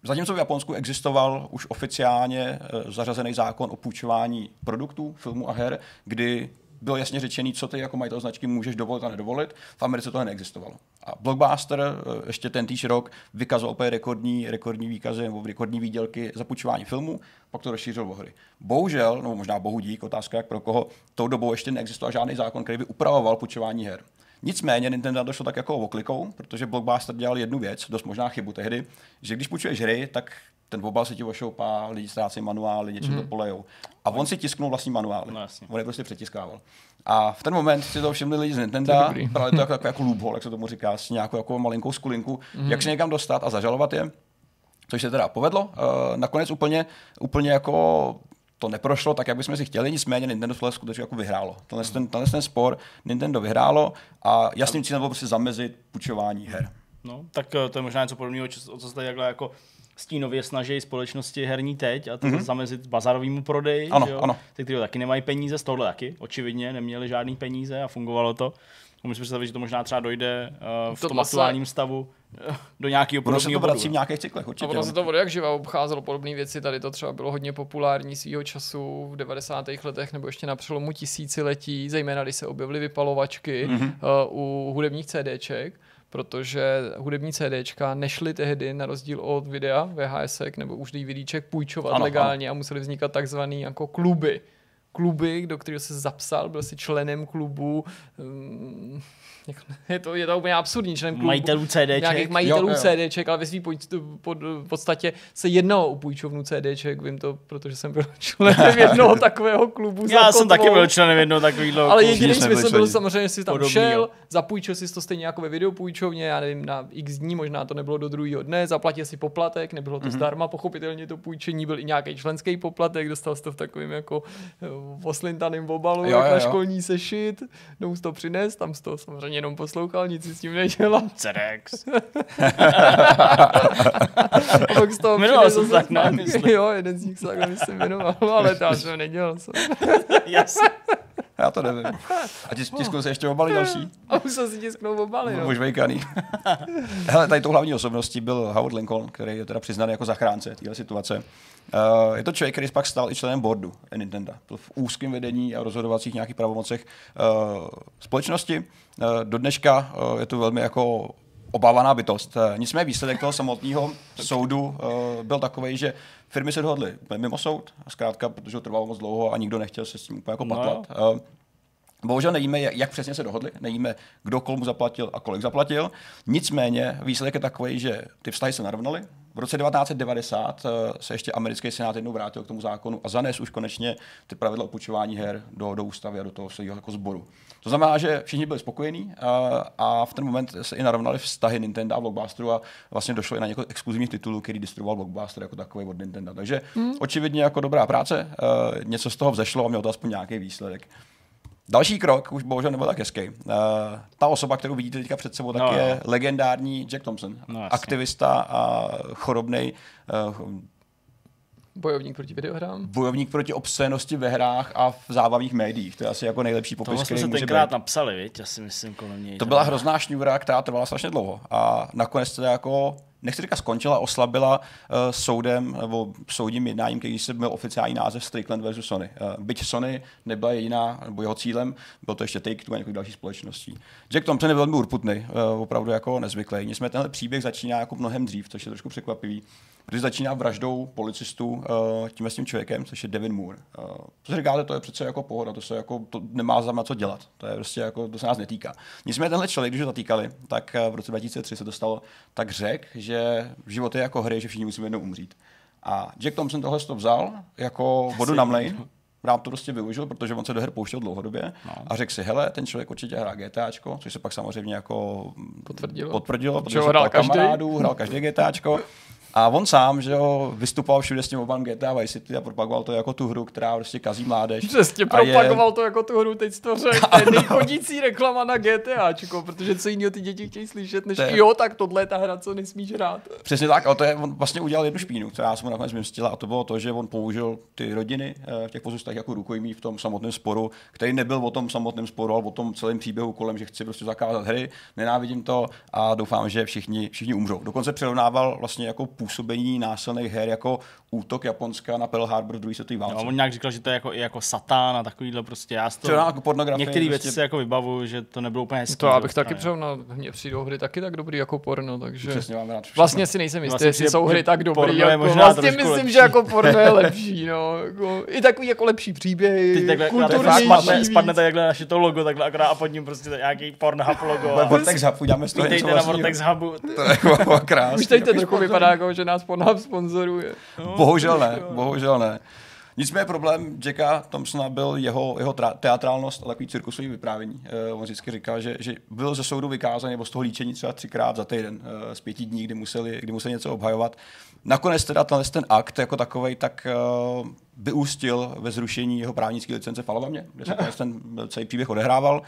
Zatímco v Japonsku existoval už oficiálně zařazený zákon o půjčování produktů, filmů a her, kdy bylo jasně řečený, co ty jako majitel značky můžeš dovolit a nedovolit. V Americe to neexistovalo. A Blockbuster eh, ještě ten týž rok vykazoval opět rekordní, rekordní výkazy nebo rekordní výdělky za půjčování filmů, pak to rozšířil o hry. Bohužel, no možná bohu dík, otázka jak pro koho, tou dobou ještě neexistoval žádný zákon, který by upravoval půjčování her. Nicméně Nintendo došlo tak jako oklikou, protože Blockbuster dělal jednu věc, dost možná chybu tehdy, že když půjčuješ hry, tak ten obal se ti ošoupá, lidi ztrácejí manuály, něčím mm. to polejou. A on si tisknul vlastní manuály. No, jasně. On je prostě přetiskával. A v ten moment si to všimli lidi z Nintendo, brali to jako, jako, jako loophole, jak se tomu říká, s nějakou jako malinkou skulinku, mm. jak se někam dostat a zažalovat je. Což se teda povedlo. Uh, nakonec úplně, úplně jako to neprošlo tak, jak bychom si chtěli, nicméně Nintendo tohle skutečně jako vyhrálo. Tenhle, ten, tenhle ten spor Nintendo vyhrálo a jasným cílem bylo prostě zamezit půjčování her. No, tak eh, to je možná něco podobného, o co se tady takhle jako stínově snaží společnosti herní teď a to mm-hmm. zamezit bazarovému prodeji, ano, že jo? ano. ty, kteří taky nemají peníze, z tohle taky, očividně neměli žádný peníze a fungovalo to. Myslím si, že to možná třeba dojde uh, v To tom vlastně- aktuálním stavu uh, do nějakého Ono se to podobného vrací v bodu. nějakých cyklech, A určitě. ono se to jak živa obcházelo podobné věci, tady to třeba bylo hodně populární svýho času v 90. letech nebo ještě na přelomu tisíciletí, zejména když se objevily vypalovačky Mhm. mm-hmm. uh, u hudebních CDček, protože hudební CDčka nešly tehdy na rozdíl od videa VHSek nebo už DVDček půjčovat Ano, legálně ano. a museli vznikat takzvaný jako kluby. Kluby, do kterého se zapsal, byl si členem klubu. Je to, je to úplně absurdní člen klubu Majitelů CDček. nějakých majitelů Jo, jo. CDček, ale ve svým pod, podstatě se jednalo o půjčovnu CDček, vím to, protože jsem byl členem jednoho takového klubu. Já jsem taky byl členem jednoho takového. Ale jediný jsme byli smysl byl samozřejmě, že jsi tam Podobnýho. šel, zapůjčil si to stejně jako ve videopůjčovně, já nevím, na x dní, možná to nebylo do druhého dne, zaplatil si poplatek, nebylo to mm-hmm. zdarma, pochopitelně to půjčení byl i nějaký členský poplatek, dostal jsi to v takovém jako eh, oslintaným obalu, Jo, jak jo, na jo. školní sešit, no to přines, tam to samozřejmě jenom poslouchal, nic si s tím nedělal. A pak z toho Jmenoval se zase tak. Myslím. Jo, jeden z nich se takhle myslím jmenoval, ale to já jsem nedělal. Co? Jasně. Já to nevím. A tis, tisknu se ještě obaly další. A musel si tisknout obaly, no. Už vejkaný. Hele, tady tou hlavní osobností byl Howard Lincoln, který je teda přiznaný jako zachránce téhle situace. Uh, je to člověk, který pak stal i členem boardu Nintendo. Byl v úzkém vedení a rozhodovacích nějakých pravomocech uh, společnosti. Uh, do dneška uh, je to velmi jako obávaná bytost. Uh, nicméně výsledek toho samotného soudu uh, byl takový, že firmy se dohodly mimo soud, zkrátka, protože to trvalo moc dlouho a nikdo nechtěl se s tím úplně jako No patlat. Uh, Bohužel nevíme, jak jak přesně se dohodli, nevíme, kdo komu zaplatil a kolik zaplatil. Nicméně výsledek je takový, že ty vztahy se narovnaly. V roce 1990 eh, se ještě americký senát jednou vrátil k tomu zákonu a zanes už konečně ty pravidla o půjčování her do, do ústavy a do toho svého jako sboru. To znamená, že všichni byli spokojení a, a v ten moment se i narovnaly vztahy Nintendo a Blockbusteru a vlastně došlo i na několik exkluzivních titulů, který distribuoval Blockbuster jako takový od Nintendo. Takže hmm. očividně jako dobrá práce, eh, něco z toho vzešlo a mělo to aspoň nějaký výsledek. Další krok už bohužel nebyl tak hezký. Uh, ta osoba, kterou vidíte teďka před sebou, tak No, no, no. je legendární Jack Thompson. No, jasně. aktivista a chorobný uh, Bojovník proti videohrám. bojovník proti obscénosti ve hrách a v zábavních médiích. To je asi jako nejlepší popis, Tohle jsme se tenkrát být. napsali, viď? Já si myslím kolem něj. To byla hrozná šňůra, která trvala strašně dlouho. A nakonec teda jako, nechci říkat skončila, oslabila uh, soudem nebo soudním jednáním, který se byl oficiální název Strickland versus Sony. Uh, byť Sony nebyla jediná, nebo jeho cílem, byl to ještě Take-Two a několik dalších společností. Jack Thompson je velmi urputný, uh, opravdu jako nezvyklý. Nicméně tenhle příběh začíná jako mnohem dřív, což je trošku překvapivý. Protože začíná vraždou policistů uh, tím s tím člověkem, což je Devin Moore. Uh, to si říkáte, to je přece jako pohoda, to se jako, to nemá za co dělat. To je prostě jako, to se nás netýká. Nicméně tenhle člověk, když ho zatýkali, tak uh, v roce 2003 se dostalo tak řek, že život je jako hry, že všichni musíme jednou umřít. A Jack Thompson tohle to vzal jako vodu na mlejn, rád to prostě využil, protože on se do her pouštěl dlouhodobě no. a řekl si, hele, ten člověk určitě hrá GTAčko, což se pak samozřejmě jako Potvrdilo. potvrdilo, Protože hrál každý. kamarádů, hrál každý GTAčko. A on sám, že jo, vystupoval všude s tím obam GTA Vice City a propagoval to jako tu hru, která prostě kazí mládež. Přesně A je- propagoval to jako tu hru, teď to řekl, je nejchodící reklama na GTAčko, protože co jiného ty děti chtějí slyšet, než To je- jo, tak tohle je ta hra, co nesmíš hrát. Přesně tak, ale to je, on vlastně udělal jednu špínu, která se mu nakonec vymstila a to bylo to, že on použil ty rodiny eh, v těch pozůstách jako rukojmí v tom samotném sporu, který nebyl o tom samotném sporu, ale o tom celém příběhu kolem, že chci prostě zakázat hry, nenávidím to a doufám, že všichni, všichni umřou. Dokonce přirovnával vlastně jako působení násilných her jako útok Japonska na Pearl Harbor v druhé světové válce. No, on nějak říkal, že to je jako, i jako satán a takovýhle prostě. Já to, Třeba jako pornografie, některé prostě- věci si jako vybavuju, že to nebylo úplně hezký. To já bych taky přijel na mně přijdou hry taky tak dobrý jako porno, takže... Přesně mám rád všechno. Vlastně si nejsem jistý, Vlastně jestli jsou hry tak dobrý. Jako, možná vlastně myslím, lepší. že jako porno je lepší. No. Jako, I takový jako lepší příběhy, Teď takhle, kulturnější. spadne, spadne tady takhle naše to logo, takhle akorát a pod ním prostě nějaký Pornhub logo. A Vortex Hub, uděláme z toho něco na vlastního. Vortex Hubu. To je jako krásný. Už teď to trochu vypadá jako, že nás Pornhub sponzoruje. Bohužel ne, bohužel ne. Nicméně problém Jacka Thompsona byl jeho, jeho teatrálnost a takový cirkusový vyprávění. Uh, on vždycky říkal, že, že byl ze soudu vykázaný nebo z toho líčení třeba třikrát za týden uh, z pěti dní, kdy museli, kdy museli něco obhajovat. Nakonec teda tenhle ten akt jako takový tak uh, vyústil ve zrušení jeho právnické licence v Alabamě, kde se ten celý příběh odehrával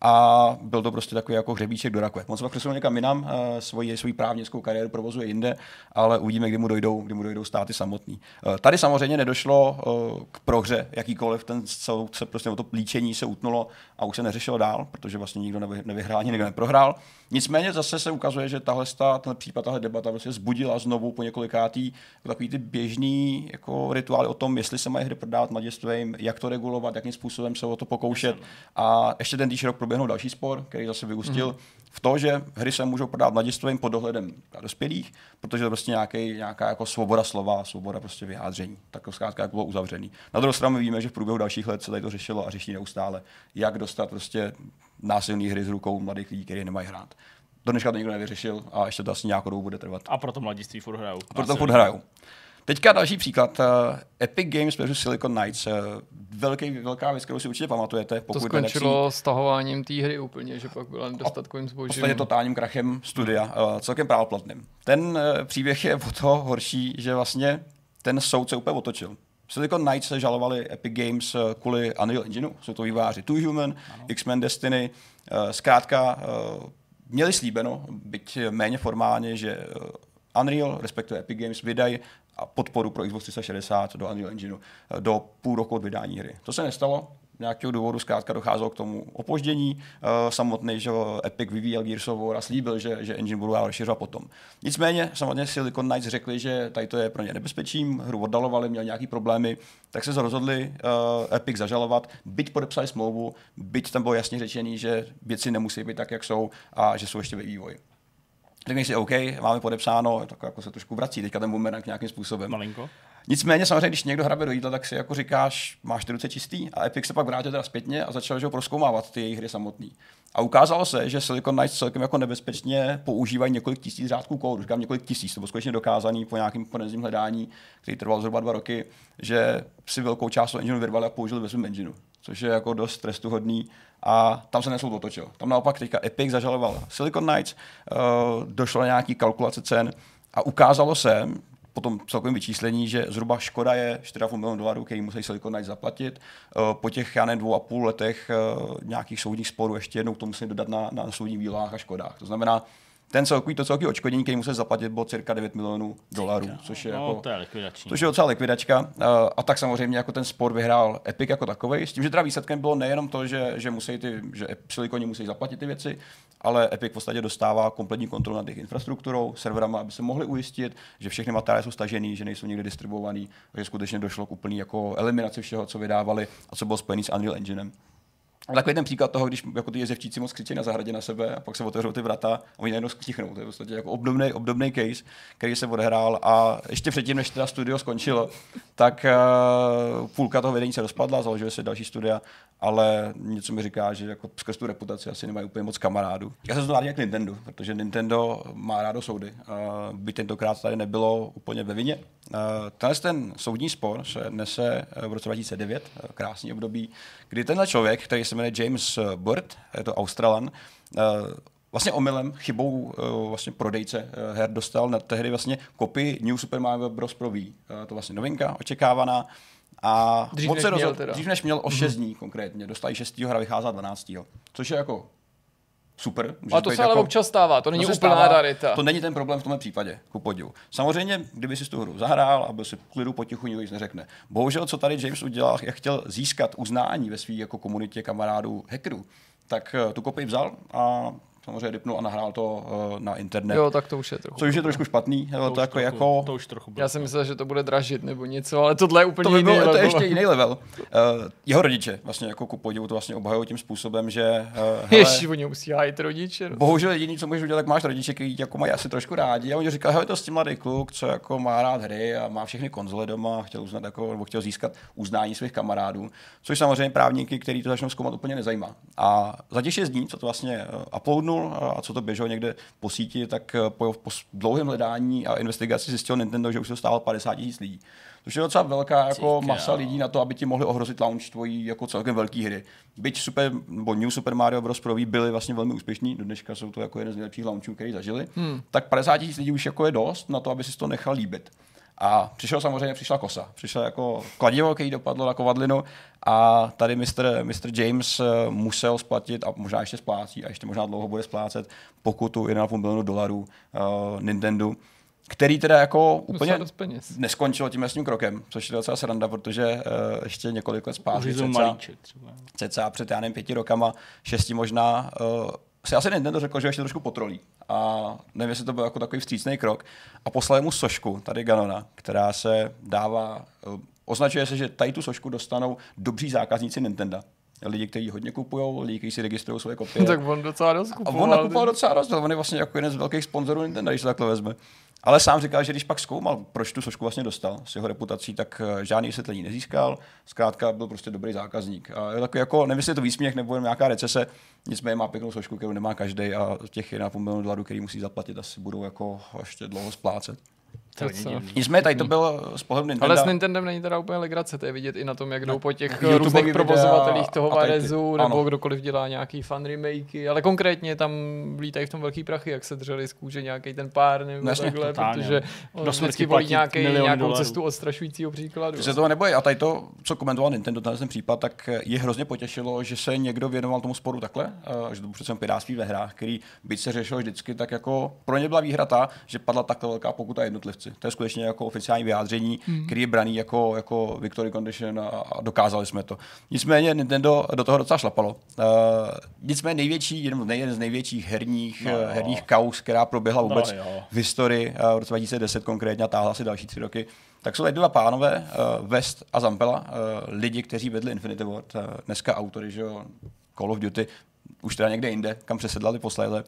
a byl to prostě takový jako hřebíček do rakve. On se pak přesunul někam jinam, uh, svoji, svoji právnickou kariéru provozuje jinde, ale uvidíme, kdy mu dojdou, kdy mu dojdou státy samotný. Uh, tady samozřejmě nedošlo uh, k prohře jakýkoliv, ten soud se prostě o to líčení se utnulo a už se neřešilo dál, protože vlastně nikdo nevy, nevyhrál, nikdo neprohrál. Nicméně zase se ukazuje, že tahle ten případ, tahle debata prostě zbudila znovu po několikátý takový ty běžný jako rituály o tom, jestli se mají hry prodávat mladistvím, jak to regulovat, jakým způsobem se o to pokoušet. A ještě ten týž rok proběhnul další spor, který zase vyústil mm. v to, že hry se můžou prodávat mladistvím pod dohledem dospělých, protože to je prostě nějaký, nějaká jako svoboda slova, svoboda prostě vyjádření. Tak to zkrátka jako bylo uzavřený. Na druhou stranu víme, že v průběhu dalších let se tady to řešilo a řeší neustále, jak dostat prostě násilné hry z rukou mladých lidí, kteří nemají hrát. Do dneška to nikdo nevyřešil a ještě to asi nějakou dobu bude trvat. A proto mladiství furt hrajou. A proto furt hrajou. Teďka další příklad. Uh, Epic Games versus Silicon Knights. Uh, velký, velká věc, kterou si určitě pamatujete. To Pokud skončilo stahováním té hry úplně, že pak byla nedostatkovým zbožím. podstatě totálním krachem studia, uh, celkem právoplatným. Ten uh, příběh je o to horší, že vlastně ten soud se úplně otočil. Silicon Knights se žalovali Epic Games uh, kvůli Unreal Engineu, jsou to výváři Two Human, X-Men Destiny, uh, zkrátka uh, měli slíbeno, byť méně formálně, že Unreal, respektive Epic Games, vydají a podporu pro Xbox 360 do Unreal Engineu do půl roku od vydání hry. To se nestalo, nějakého důvodu zkrátka docházelo k tomu opoždění. Uh, samotný, že Epic vyvíjel Gears of War a slíbil, že, že engine budou dál rozšiřovat potom. Nicméně, samozřejmě Silicon Knights řekli, že tady to je pro ně nebezpečím, hru oddalovali, měli nějaký problémy, tak se rozhodli uh, Epic zažalovat, byť podepsali smlouvu, byť tam bylo jasně řečený, že věci nemusí být tak, jak jsou a že jsou ještě ve vývoji. Řekneš si, OK, máme podepsáno, tak jako se trošku vrací teďka ten bumerang nějakým způsobem. Malinko. Nicméně samozřejmě, když někdo hrabe do jídla, tak si jako říkáš, máš ty ruce čistý a Epic se pak vrátil teda zpětně a začal že ho proskoumávat ty jejich hry samotný. A ukázalo se, že Silicon Knights celkem jako nebezpečně používají několik tisíc řádků kódu, říkám několik tisíc, to bylo skutečně dokázaný po nějakém forenzním hledání, který trval zhruba dva roky, že si velkou část toho engineu vyrvali a použili ve svém engineu, což je jako dost trestuhodný a tam se nesoud otočil. Tam naopak teďka Epic zažaloval Silicon Knights, uh, došlo na nějaký kalkulace cen a ukázalo se, po tom celkovém vyčíslení, že zhruba škoda je 4,5 milionu dolarů, který musí Silicon Knights zaplatit. Eh, Po těch, já nevím, dvou a půl letech eh, nějakých soudních sporů ještě jednou to musí dodat na, na soudních výlohách a škodách. To znamená, ten celkový, to celkový odškodnění, který musel zaplatit, bylo cirka 9 milionů dolarů, což je, No, jako, to je likvidační. což je docela likvidačka. Eh, A tak samozřejmě jako ten sport vyhrál Epic jako takový. S tím, že teda výsledkem bylo nejenom to, že, že, musí ty, že Siliconi musí zaplatit ty věci, ale Epic v podstatě dostává kompletní kontrolu nad jejich infrastrukturou, serverama, aby se mohli ujistit, že všechny materiály jsou stažený, že nejsou někde distribuovaný, že skutečně došlo k úplný jako eliminaci všeho, co vydávali a co bylo spojené s Unreal Enginem. Takový ten příklad toho, když jako ty jezevčíci moc křičí na zahradě na sebe a pak se otevřou ty vrata a oni najednou stichnou. To je v podstatě jako obdobný, obdobný case, který se odehrál a ještě předtím, než teda studio skončilo, tak uh, půlka toho vedení se rozpadla, založili se další studia, ale něco mi říká, že jako skrz tu reputaci asi nemají úplně moc kamarádů. Já se znám jak Nintendo, protože Nintendo má rádo soudy. Uh, by tentokrát tady nebylo úplně ve vině. Uh, tenhle ten soudní spor se nese v roce 2009, uh, krásný období, kdy tenhle člověk, který se jmenuje James Bird, je to Australan, uh, vlastně omylem, chybou uh, vlastně prodejce her dostal na tehdy vlastně kopii New Super Mario Bros. pro Wii. To vlastně novinka, očekávaná. A Dřív než se měl rozhodl- teda. dřív než měl o 6 dní konkrétně. Dostali 6. hra vycházela 12. Což je jako super. A to se ale jako- občas stává, to není se úplná stává. rarita. To není ten problém v tomhle případě, ku podivu. Samozřejmě, kdyby si tu hru zahrál a byl si v klidu potichu, nikdo nic neřekne. Bohužel, co tady James udělal, jak chtěl získat uznání ve své jako komunitě kamarádů hackerů, tak eh, tu kopii vzal a samozřejmě rypnul a nahrál to uh, na internet. Jo, tak to už je trochu. Což je trošku špatný, to, už to jako, trochu, jako to už trochu bylo. Já jsem myslel, že to bude dražit nebo něco, ale tohle je úplně to by jiný bylo, to je level. ještě jiný level. Uh, jeho rodiče vlastně jako ku podivu to vlastně obhajují tím způsobem, že uh, Ježiš, oni musí hájit rodiče. No. Bohužel jediný, co můžeš udělat, tak máš rodiče, kteří jako mají asi trošku rádi. A oni říkají, hele, to je mladý kluk, co jako má rád hry a má všechny konzole doma, chtěl uznat jako, nebo chtěl získat uznání svých kamarádů, což samozřejmě právníky, kteří to začnou zkoumat, úplně nezajímá. A za těch šest dní, co to vlastně eh, uploadnul a co to běželo někde po síti, tak eh, po, po dlouhém hledání a investigaci zjistil Nintendo, že už to stálo 50 tisíc lidí. Což je docela velká jako Ty masa král. lidí na to, aby ti mohli ohrozit launch tvojí jako celkem velké hry. Byť Super, nebo New Super Mario Bros. Pro Wii byly vlastně velmi úspěšní, do dneška jsou to jako jeden z nejlepších launchů, který zažili, hmm. tak 50 tisíc lidí už jako je dost na to, aby si to nechal líbit. A přišel samozřejmě, přišla kosa. Přišel jako kladivo, který dopadlo na kovadlinu a tady Mr. Mr. James eh, musel splatit a možná ještě splácí a ještě možná dlouho bude splácet pokutu 1,5 milionu dolarů uh, Nintendo, který teda jako úplně neskončilo tím tím krokem, což je docela sranda, protože uh, ještě několik let zpátky, cca, malíček třeba. cca před já nevím, pěti rokama, šesti možná, uh, si asi Nintendo řekl, že ještě trošku potrolí. A nevím, jestli to byl jako takový vstřícný krok. A poslali mu sošku, tady Ganona, která se dává, uh, označuje se, že tady tu sošku dostanou dobří zákazníci Nintendo. Lidi, kteří hodně kupují, lidi, kteří si registrují svoje kopie. tak on docela dost A kupoval. on nakupoval docela dost, on je vlastně jako jeden z velkých sponzorů Nintendo, když se takhle vezme. Ale sám říkal, že když pak zkoumal, proč tu sošku vlastně dostal s jeho reputací, tak eh, žádný vysvětlení nezískal. Zkrátka byl prostě dobrý zákazník. A je takový jako, nevím, jestli je to výsměch nebo jen nějaká recese, nicméně má pěknou sošku, kterou nemá každý a těch 1,5 milionu dolarů, který musí zaplatit, asi budou jako ještě dlouho splácet. To. Nicméně tady to bylo z pohledu Nintendo. Ale s Nintendem není teda úplně legrace, to je vidět i na tom, jak jdou po těch YouTubeový různých provozovatelích toho Varezu, ano. nebo kdokoliv dělá nějaký fan remakey, ale konkrétně tam lítají v tom velký prachy, jak se dřeli z kůže nějaký ten pár nebo No jasně, takhle, totálně. protože Do on smrti vždycky volí nějaký, nějakou dolarů. cestu odstrašujícího příkladu. Se toho nebojí. A tady to, co komentoval Nintendo, tenhle ten případ, tak je hrozně potěšilo, že se někdo věnoval tomu sporu takhle, že to přece jen piráctví ve hrách, který byť se řešil vždycky, tak jako pro ně byla výhra ta, že padla takhle velká pokuta jednotlivci. To je skutečně jako oficiální vyjádření, hmm. který je braný jako, jako victory condition a, a, dokázali jsme to. Nicméně Nintendo do toho docela šlapalo. Uh, nicméně největší, jeden, jeden z největších herních, No no, jo. herních kaus, která proběhla No vůbec jo. v historii eh, v roce 2010 konkrétně a táhla asi další tři roky, tak jsou tady dva pánové, uh, West a Zampella, uh, lidi, kteří vedli Infinity Ward, uh, dneska autory, že jo, Call of Duty, už teda někde jinde, kam přesedlali posléze,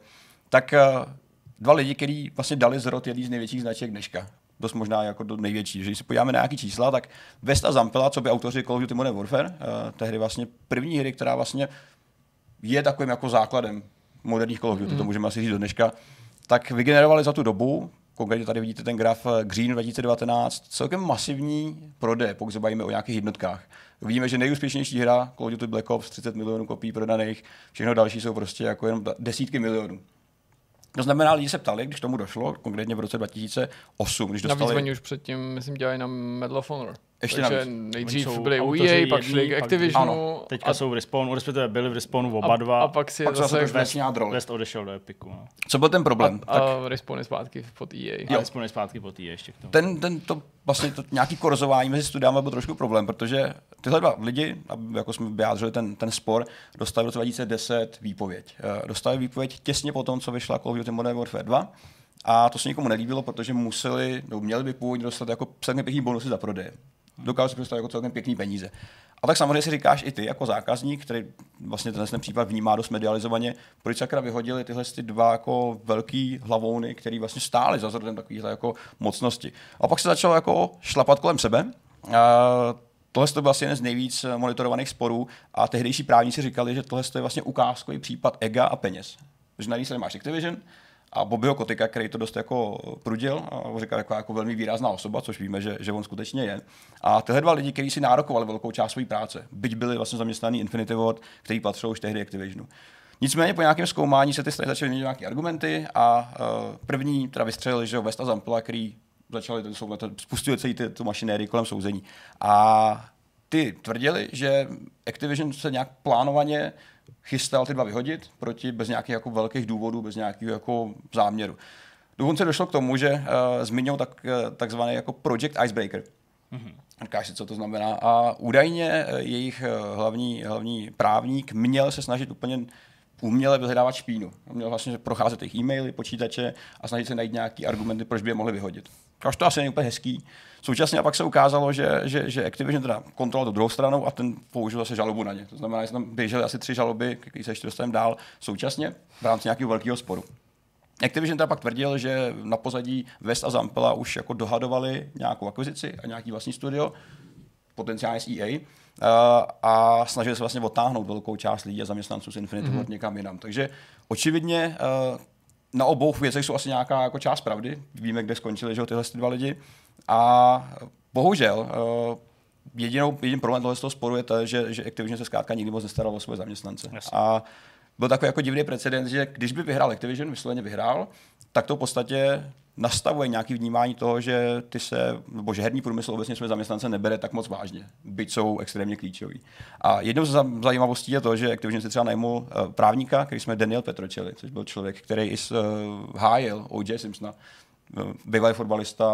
tak uh, dva lidi, kteří vlastně dali zrod jedný z největších značek dneška. Dost možná jako do největší. Že když se podíváme na nějaký čísla, tak West a Zampella, co by autoři Call of Duty Modern Warfare, uh, tehdy vlastně první hry, která vlastně je takovým jako základem moderních Call of Duty, mm. to můžeme asi říct do dneška, tak vygenerovali za tu dobu, konkrétně tady vidíte ten graf eh, Green 2019, celkem masivní prodej, pokud se bavíme o nějakých jednotkách. Vidíme, že nejúspěšnější hra Call of Duty Black Ops, 30 milionů kopií prodaných, všechno další jsou prostě jako jenom desítky milionů. To znamená, lidi se ptali, když tomu došlo, konkrétně v roce 2008, když Navíc dostali... oni už předtím, myslím, dělali na Medal of Honor. Ještě Takže navíc. nejdřív Oni jsou byli u EA, pak šli k Activisionu. Ano, Teďka a, jsou v Respawnu, respektive byli v Respawnu oba dva. a, a pak si Pak se zase zase West, drol. West odešel do Epiku. No. Co byl ten problém? a, a respawn je zpátky pod EA. A Respawn je zpátky po tý ještě k tomu. ten, ten to vlastně to nějaký korzování mezi studiami byl trošku problém, protože tyhle dva lidi, jako jsme vyjádřili ten, ten spor, dostali v roce 2010 výpověď. Eh, Dostali výpověď těsně po tom, co vyšla Call of Duty Modern Warfare 2 a to se nikomu nelíbilo, protože museli, nebo měli by původně dostat jako pěkný bonusy za prodeje. Dokážu si představit jako celkem pěkný peníze. A tak samozřejmě si říkáš i ty jako zákazník, který vlastně ten případ vnímá dost medializovaně, proč sakra vyhodili tyhle ty dva jako velký hlavouny, který vlastně stály za zrodem takovýchhle jako mocnosti. A pak se začalo jako šlapat kolem sebe. A Tohle to byl asi jeden z nejvíc monitorovaných sporů a tehdejší právníci říkali, že tohle je vlastně ukázkový případ ega a peněz. Že na jedné straně máš Activision a Bobbyho Kotika, který to dost jako prudil, a říkal jako, jako velmi výrazná osoba, což víme, že, že on skutečně je. A tyhle dva lidi, kteří si nárokovali velkou část své práce, byť byli vlastně zaměstnaný Infinity Ward, který patřil už tehdy Activisionu. Nicméně po nějakém zkoumání se ty strany začaly měnit nějaké argumenty a uh, první teda vystřelili, že Vesta Zampla, který začali ten soud, spustili celý ty, tu mašinérii kolem souzení. A ty tvrdili, že Activision se nějak plánovaně chystal ty dva vyhodit proti bez nějakých jako velkých důvodů, bez nějakého jako záměru. Dokonce došlo k tomu, že uh, zmiňou tak, uh, takzvaný jako Project Icebreaker. Mm-hmm. Říkáš si, co to znamená. A údajně uh, jejich uh, hlavní, hlavní právník měl se snažit úplně uměle vyhledávat špínu. Měl vlastně procházet jejich e-maily, počítače a snažit se najít nějaký argumenty, proč by je mohli vyhodit. Až to asi není úplně hezký. Současně a pak se ukázalo, že, že, že Activision teda kontroloval to druhou stranu a ten použil zase žalobu na ně. To znamená, že tam běžely asi tři žaloby, které se ještě dostaneme dál současně v rámci nějakého velkého sporu. Activision teda pak tvrdil, že na pozadí West a Zampella už jako dohadovali nějakou akvizici a nějaký vlastní studio, potenciálně s EA, a snažili se vlastně odtáhnout velkou část lidí a zaměstnanců z Infinity mm-hmm. někam jinam. Takže očividně uh, na obou věcech jsou asi nějaká jako část pravdy. Víme, kde skončili že, tyhle dva lidi. A bohužel uh, jedinou, jediný problém tohle sporu je to, že, že Activision se zkrátka nikdy moc nestaral o svoje zaměstnance. Jasně. A byl takový jako divný precedent, že když by vyhrál Activision, vysloveně vyhrál, tak to v podstatě nastavuje nějaký vnímání toho, že ty se, nebo že herní průmysl obecně své zaměstnance nebere tak moc vážně, byť jsou extrémně klíčoví. A jednou z zajímavostí je to, že Activision si třeba najmul uh, právníka, který jsme Daniel Petročeli, což byl člověk, který i uh, hájil O.J. Simpsona bývalý fotbalista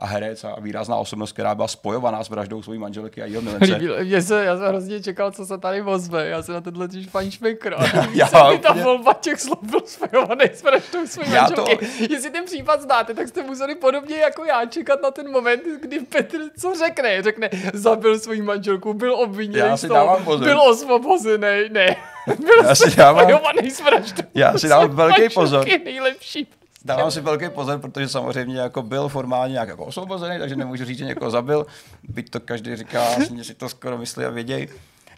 a herec a výrazná osobnost, která byla spojovaná s vraždou své manželky a jeho milence. Mě se, já jsem hrozně čekal, co se tady ozve. Já se na tenhle tíž paní šmekr. já, já, ta volba těch slov byl spojovaný s vraždou své manželky. To... Jestli ten případ znáte, tak jste museli podobně jako já čekat na ten moment, kdy Petr co řekne. Řekne, zabil svou manželku, byl obviněný z toho, byl osvobozený. Ne, byl já si dávám, s vraždou. Já si dávám velký pozor. Nejlepší Dávám si velký pozor, protože samozřejmě jako byl formálně nějak jako osvobozený, takže nemůžu říct, že někoho zabil. Byť to každý říká, že si to skoro myslí a vědějí.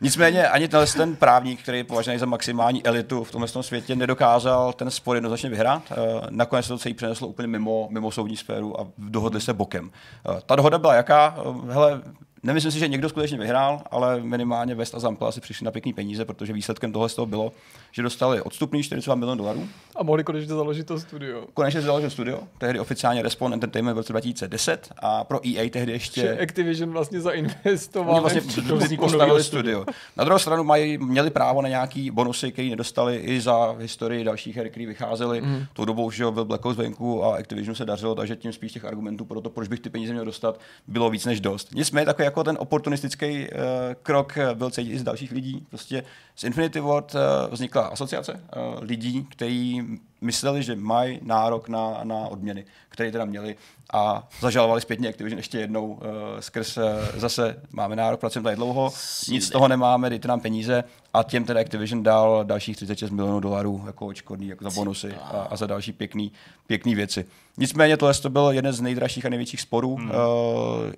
Nicméně ani ten právník, který je považený za maximální elitu v tomhle světě, nedokázal ten spor jednoznačně vyhrát. Eh, nakonec se to celý přeneslo úplně mimo, mimo soudní sféru a dohodli se bokem. Eh, ta dohoda byla jaká? Eh, hele, Nemyslím si, že někdo skutečně vyhrál, ale minimálně West a Zampel si přišli na pěkný peníze, protože výsledkem tohle z toho bylo, že dostali odstupný 42 milionů dolarů. A mohli konečně založit to studio. Konečně založit studio, tehdy oficiálně Respawn Entertainment v roce 2010 a pro EA tehdy ještě... Že Activision vlastně zainvestoval. Oni vlastně postavili studio. Na druhou stranu mají, měli právo na nějaký bonusy, které nedostali i za historii dalších her, které vycházely. Mm. Tou dobou už byl Black Ops venku a Activision se dařilo, takže tím spíš těch argumentů pro to, proč bych ty peníze měl dostat, bylo víc než dost. Nicméně jako ten oportunistický uh, krok eh, byl cítit i z dalších lidí. Prostě z Infinity Ward uh, vznikla asociace uh, lidí, kteří mysleli, že mají nárok na, na odměny, které teda měli a zažalovali zpětně Activision ještě jednou uh, skrz uh, zase máme nárok, pracujeme tady dlouho, nic z toho nemáme, dejte nám peníze a těm teda Activision dal dalších 36 milionů dolarů jako očkodný jako za bonusy a, a za další pěkný, pěkný věci. Nicméně tohle to byl jeden z nejdražších a největších sporů. Hmm. Uh,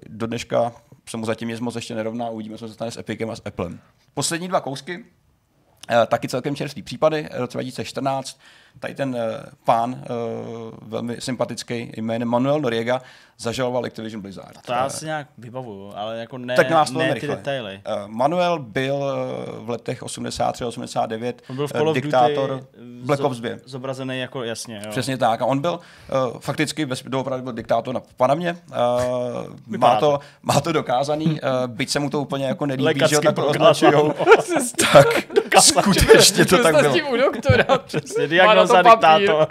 do dneška se mu zatím nic moc ještě nerovná, uvidíme, co se stane s Epicem a s Applem. Poslední dva kousky, uh, taky celkem čerstvý případy, roce 2014 tady ten uh, pán, uh, velmi sympatický jménem Manuel Noriega, zažaloval Activision Blizzard. To já si nějak vybavuju, ale jako ne, tak nás ne ty detaily. Uh, Manuel byl uh, v letech 83-89 on byl v Call uh, diktátor Black Ops 2. Zobrazený jako jasně. Jo. Přesně tak. A on byl uh, fakticky doopravdy byl diktátor na Panamě. Uh, má, to, má to dokázaný, uh, byť se mu to úplně jako nelíbí, že ho tak označujou. tak skutečně to tak bylo. u doktora. Přesně, diagnoza diktátor.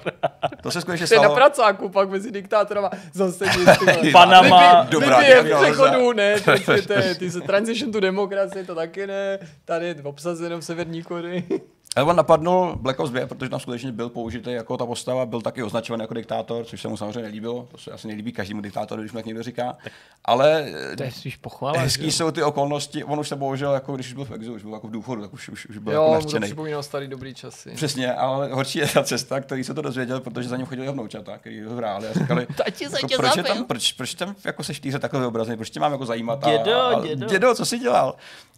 To se skutečně stalo. To je na pracáku pak mezi diktátorama zase Panama. Dobrá Libye v přechodu, ne, ty, ty, ty, ty transition to demokracie, to taky ne, tady je obsazeno v Severní Koreji. On napadnul Black Ops 2, protože tam skutečně byl použitý jako ta postava, byl taky označovaný jako diktátor, což se mu samozřejmě nelíbilo. To se asi nelíbí každému diktátorovi, když mu tak někdo říká. Ale to je spíš pochvala, hezký jo. jsou ty okolnosti. On už se bohužel, jako když byl v exilu, už byl jako v důchodu, tak už, už, už byl jo, jako naštěný. připomínal starý dobrý časy. Přesně, ale horší je ta cesta, který se to dozvěděl, protože za ním chodili jeho vnoučata, který ho hráli a říkali, jako, proč, je tam, proč, proč tam jako se štíře takhle obrazný, proč tě mám jako zajímat? A, dědo, a, dědo. dědo, co jsi dělal?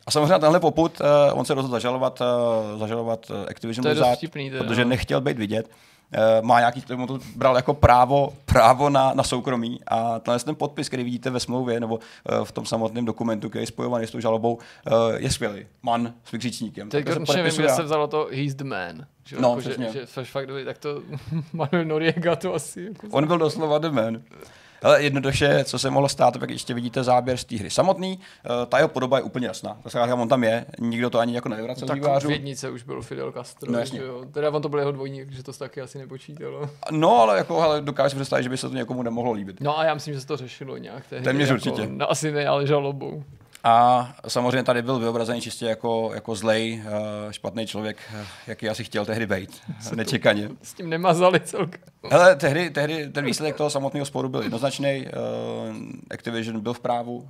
A samozřejmě tenhle poput, uh, on se rozhodl zažalovat, uh, zažalovat uh, Activision Blizzard, protože nechtěl být vidět. Uh, má nějaký, to bral jako právo, právo na, na soukromí a tenhle ten podpis, který vidíte ve smlouvě nebo uh, v tom samotném dokumentu, který je spojovaný s tou žalobou, uh, je skvělý. Man s vykřičníkem. Teď konečně vím, kde se vzalo to he's the man. Že, no, jako, že, že, fakt, tak to Manuel Noriega to asi. Jako On byl doslova the man. Ale jednoduše, co se mohlo stát, tak ještě vidíte záběr z té hry samotný. Uh, ta jeho podoba je úplně jasná. Tak on tam je, nikdo to ani jako nevyvracel tak vývářů. v jednice už byl Fidel Castro. No, jasně. jo. Teda on to byl jeho dvojník, že to taky asi nepočítalo. No, ale jako, ale dokážu si představit, že by se to někomu nemohlo líbit. No a já myslím, že se to řešilo nějak. Téměř jako, určitě. No, asi ne, ale žalobou. A samozřejmě tady byl vyobrazený čistě jako, jako zlej, uh, špatný člověk, uh, jaký asi chtěl tehdy být, nečekaně. S tím nemazali celkem. Hele, tehdy, tehdy ten výsledek toho samotného sporu byl jednoznačný. Uh, Activision byl v právu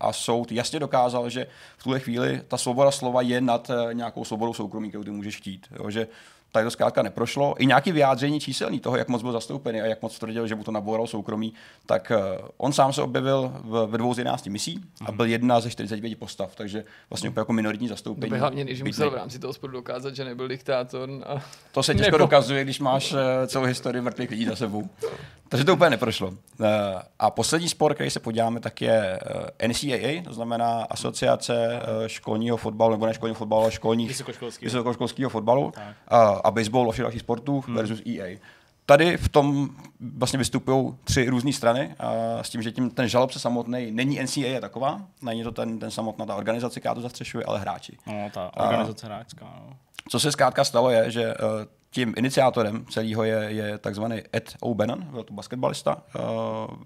a soud jasně dokázal, že v tuhle chvíli ta svoboda slova je nad nějakou svobodou soukromí, kterou ty můžeš chtít. Jo, že tady to zkrátka neprošlo. I nějaký vyjádření číselný toho, jak moc byl zastoupený a jak moc tvrdil, že mu to naboural soukromí, tak uh, on sám se objevil v, ve dvou z 11 misí a byl jedna ze 45 postav, takže vlastně úplně jako minoritní zastoupení. To hlavně, když musel v rámci toho sporu dokázat, že nebyl diktátor. A... To se těžko Nebo... dokazuje, když máš uh, celou historii mrtvých lidí za sebou. Takže to úplně neprošlo. Uh, a poslední spor, který se podíváme, tak je NCAA, to znamená Asociace školního fotbalu, nebo ne školního fotbalu, ale školních Vysokoškolského. vysokoškolského fotbalu uh, a baseball a všech dalších sportů hmm. versus EA. Tady v tom vlastně vystupují tři různé strany a s tím, že tím ten žalobce samotný není NCAA je taková, není to ten, ten samotná ta organizace, která to zastřešuje, ale hráči. No, ta organizace a, hráčská. No. Co se zkrátka stalo je, že uh, tím iniciátorem celého je, je takzvaný Ed O'Bannon, byl to basketbalista, uh,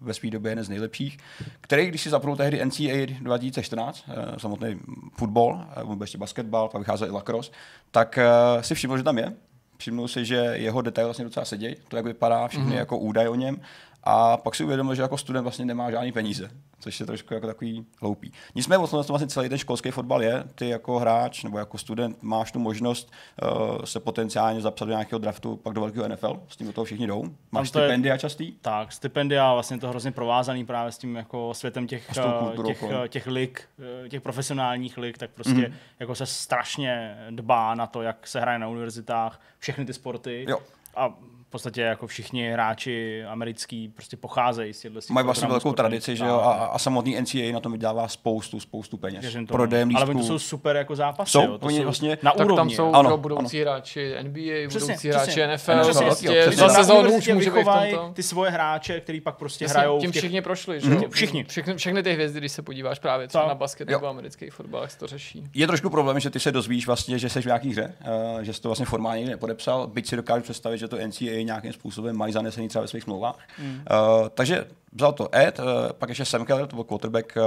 ve své době jeden z nejlepších, který, když si zapnul tehdy NCAA 2014, uh, samotný fotbal, uh, ještě basketbal, pak vycházel i lacrosse, tak uh, si všiml, že tam je. Všimnul si, že jeho detaily vlastně docela sedějí, to, jak vypadá, všechny mm-hmm. jako údaje o něm. A pak si uvědomil, že jako student vlastně nemá žádný peníze, což je trošku jako takový hloupý. Nicméně o tom vlastně celý ten školský fotbal je. Ty jako hráč nebo jako student máš tu možnost uh, se potenciálně zapsat do nějakého draftu, pak do velkého NFL, s tím do toho všichni jdou. Máš to je- stipendia častý? Tak, stipendia, vlastně to hrozně provázaný právě s tím jako světem těch, eh, kulturou těch, kolem. eh, těch lig, těch profesionálních lig, tak prostě Mhm. jako se strašně dbá na to, jak se hraje na univerzitách, všechny ty sporty. Jo. A podstatě jako všichni hráči americký prostě pocházejí z těchto Mají vlastně velkou tradici, že jo, a, a samotný NCAA na tom vydělává spoustu, spoustu peněz. Prodejem Ale lístků. oni to jsou super jako zápasy, Jsou, jo. To oni jsou vlastně- na Tak úrovni. tam jsou jo. Ano, ano, budoucí hráči NBA, Přesně, budoucí přesně. hráči NFL, NFL, prostě za přesně. na sezónu už univerzitě může být v vychovají tomto. ty svoje hráče, který pak prostě hrajou tím všichni prošli, že jo? Všichni. Všechny, ty hvězdy, když se podíváš právě třeba na basket nebo americký fotbal, to řeší. Je trošku problém, že ty se dozvíš vlastně, že jsi v nějaký hře, uh, že jsi to vlastně formálně nepodepsal, byť si dokážu představit, že to NCAA nějakým způsobem mají zanesený třeba ve svých smlouvách. Mm. Uh, takže vzal to Ed, uh, pak ještě Sam Keller, to byl quarterback uh,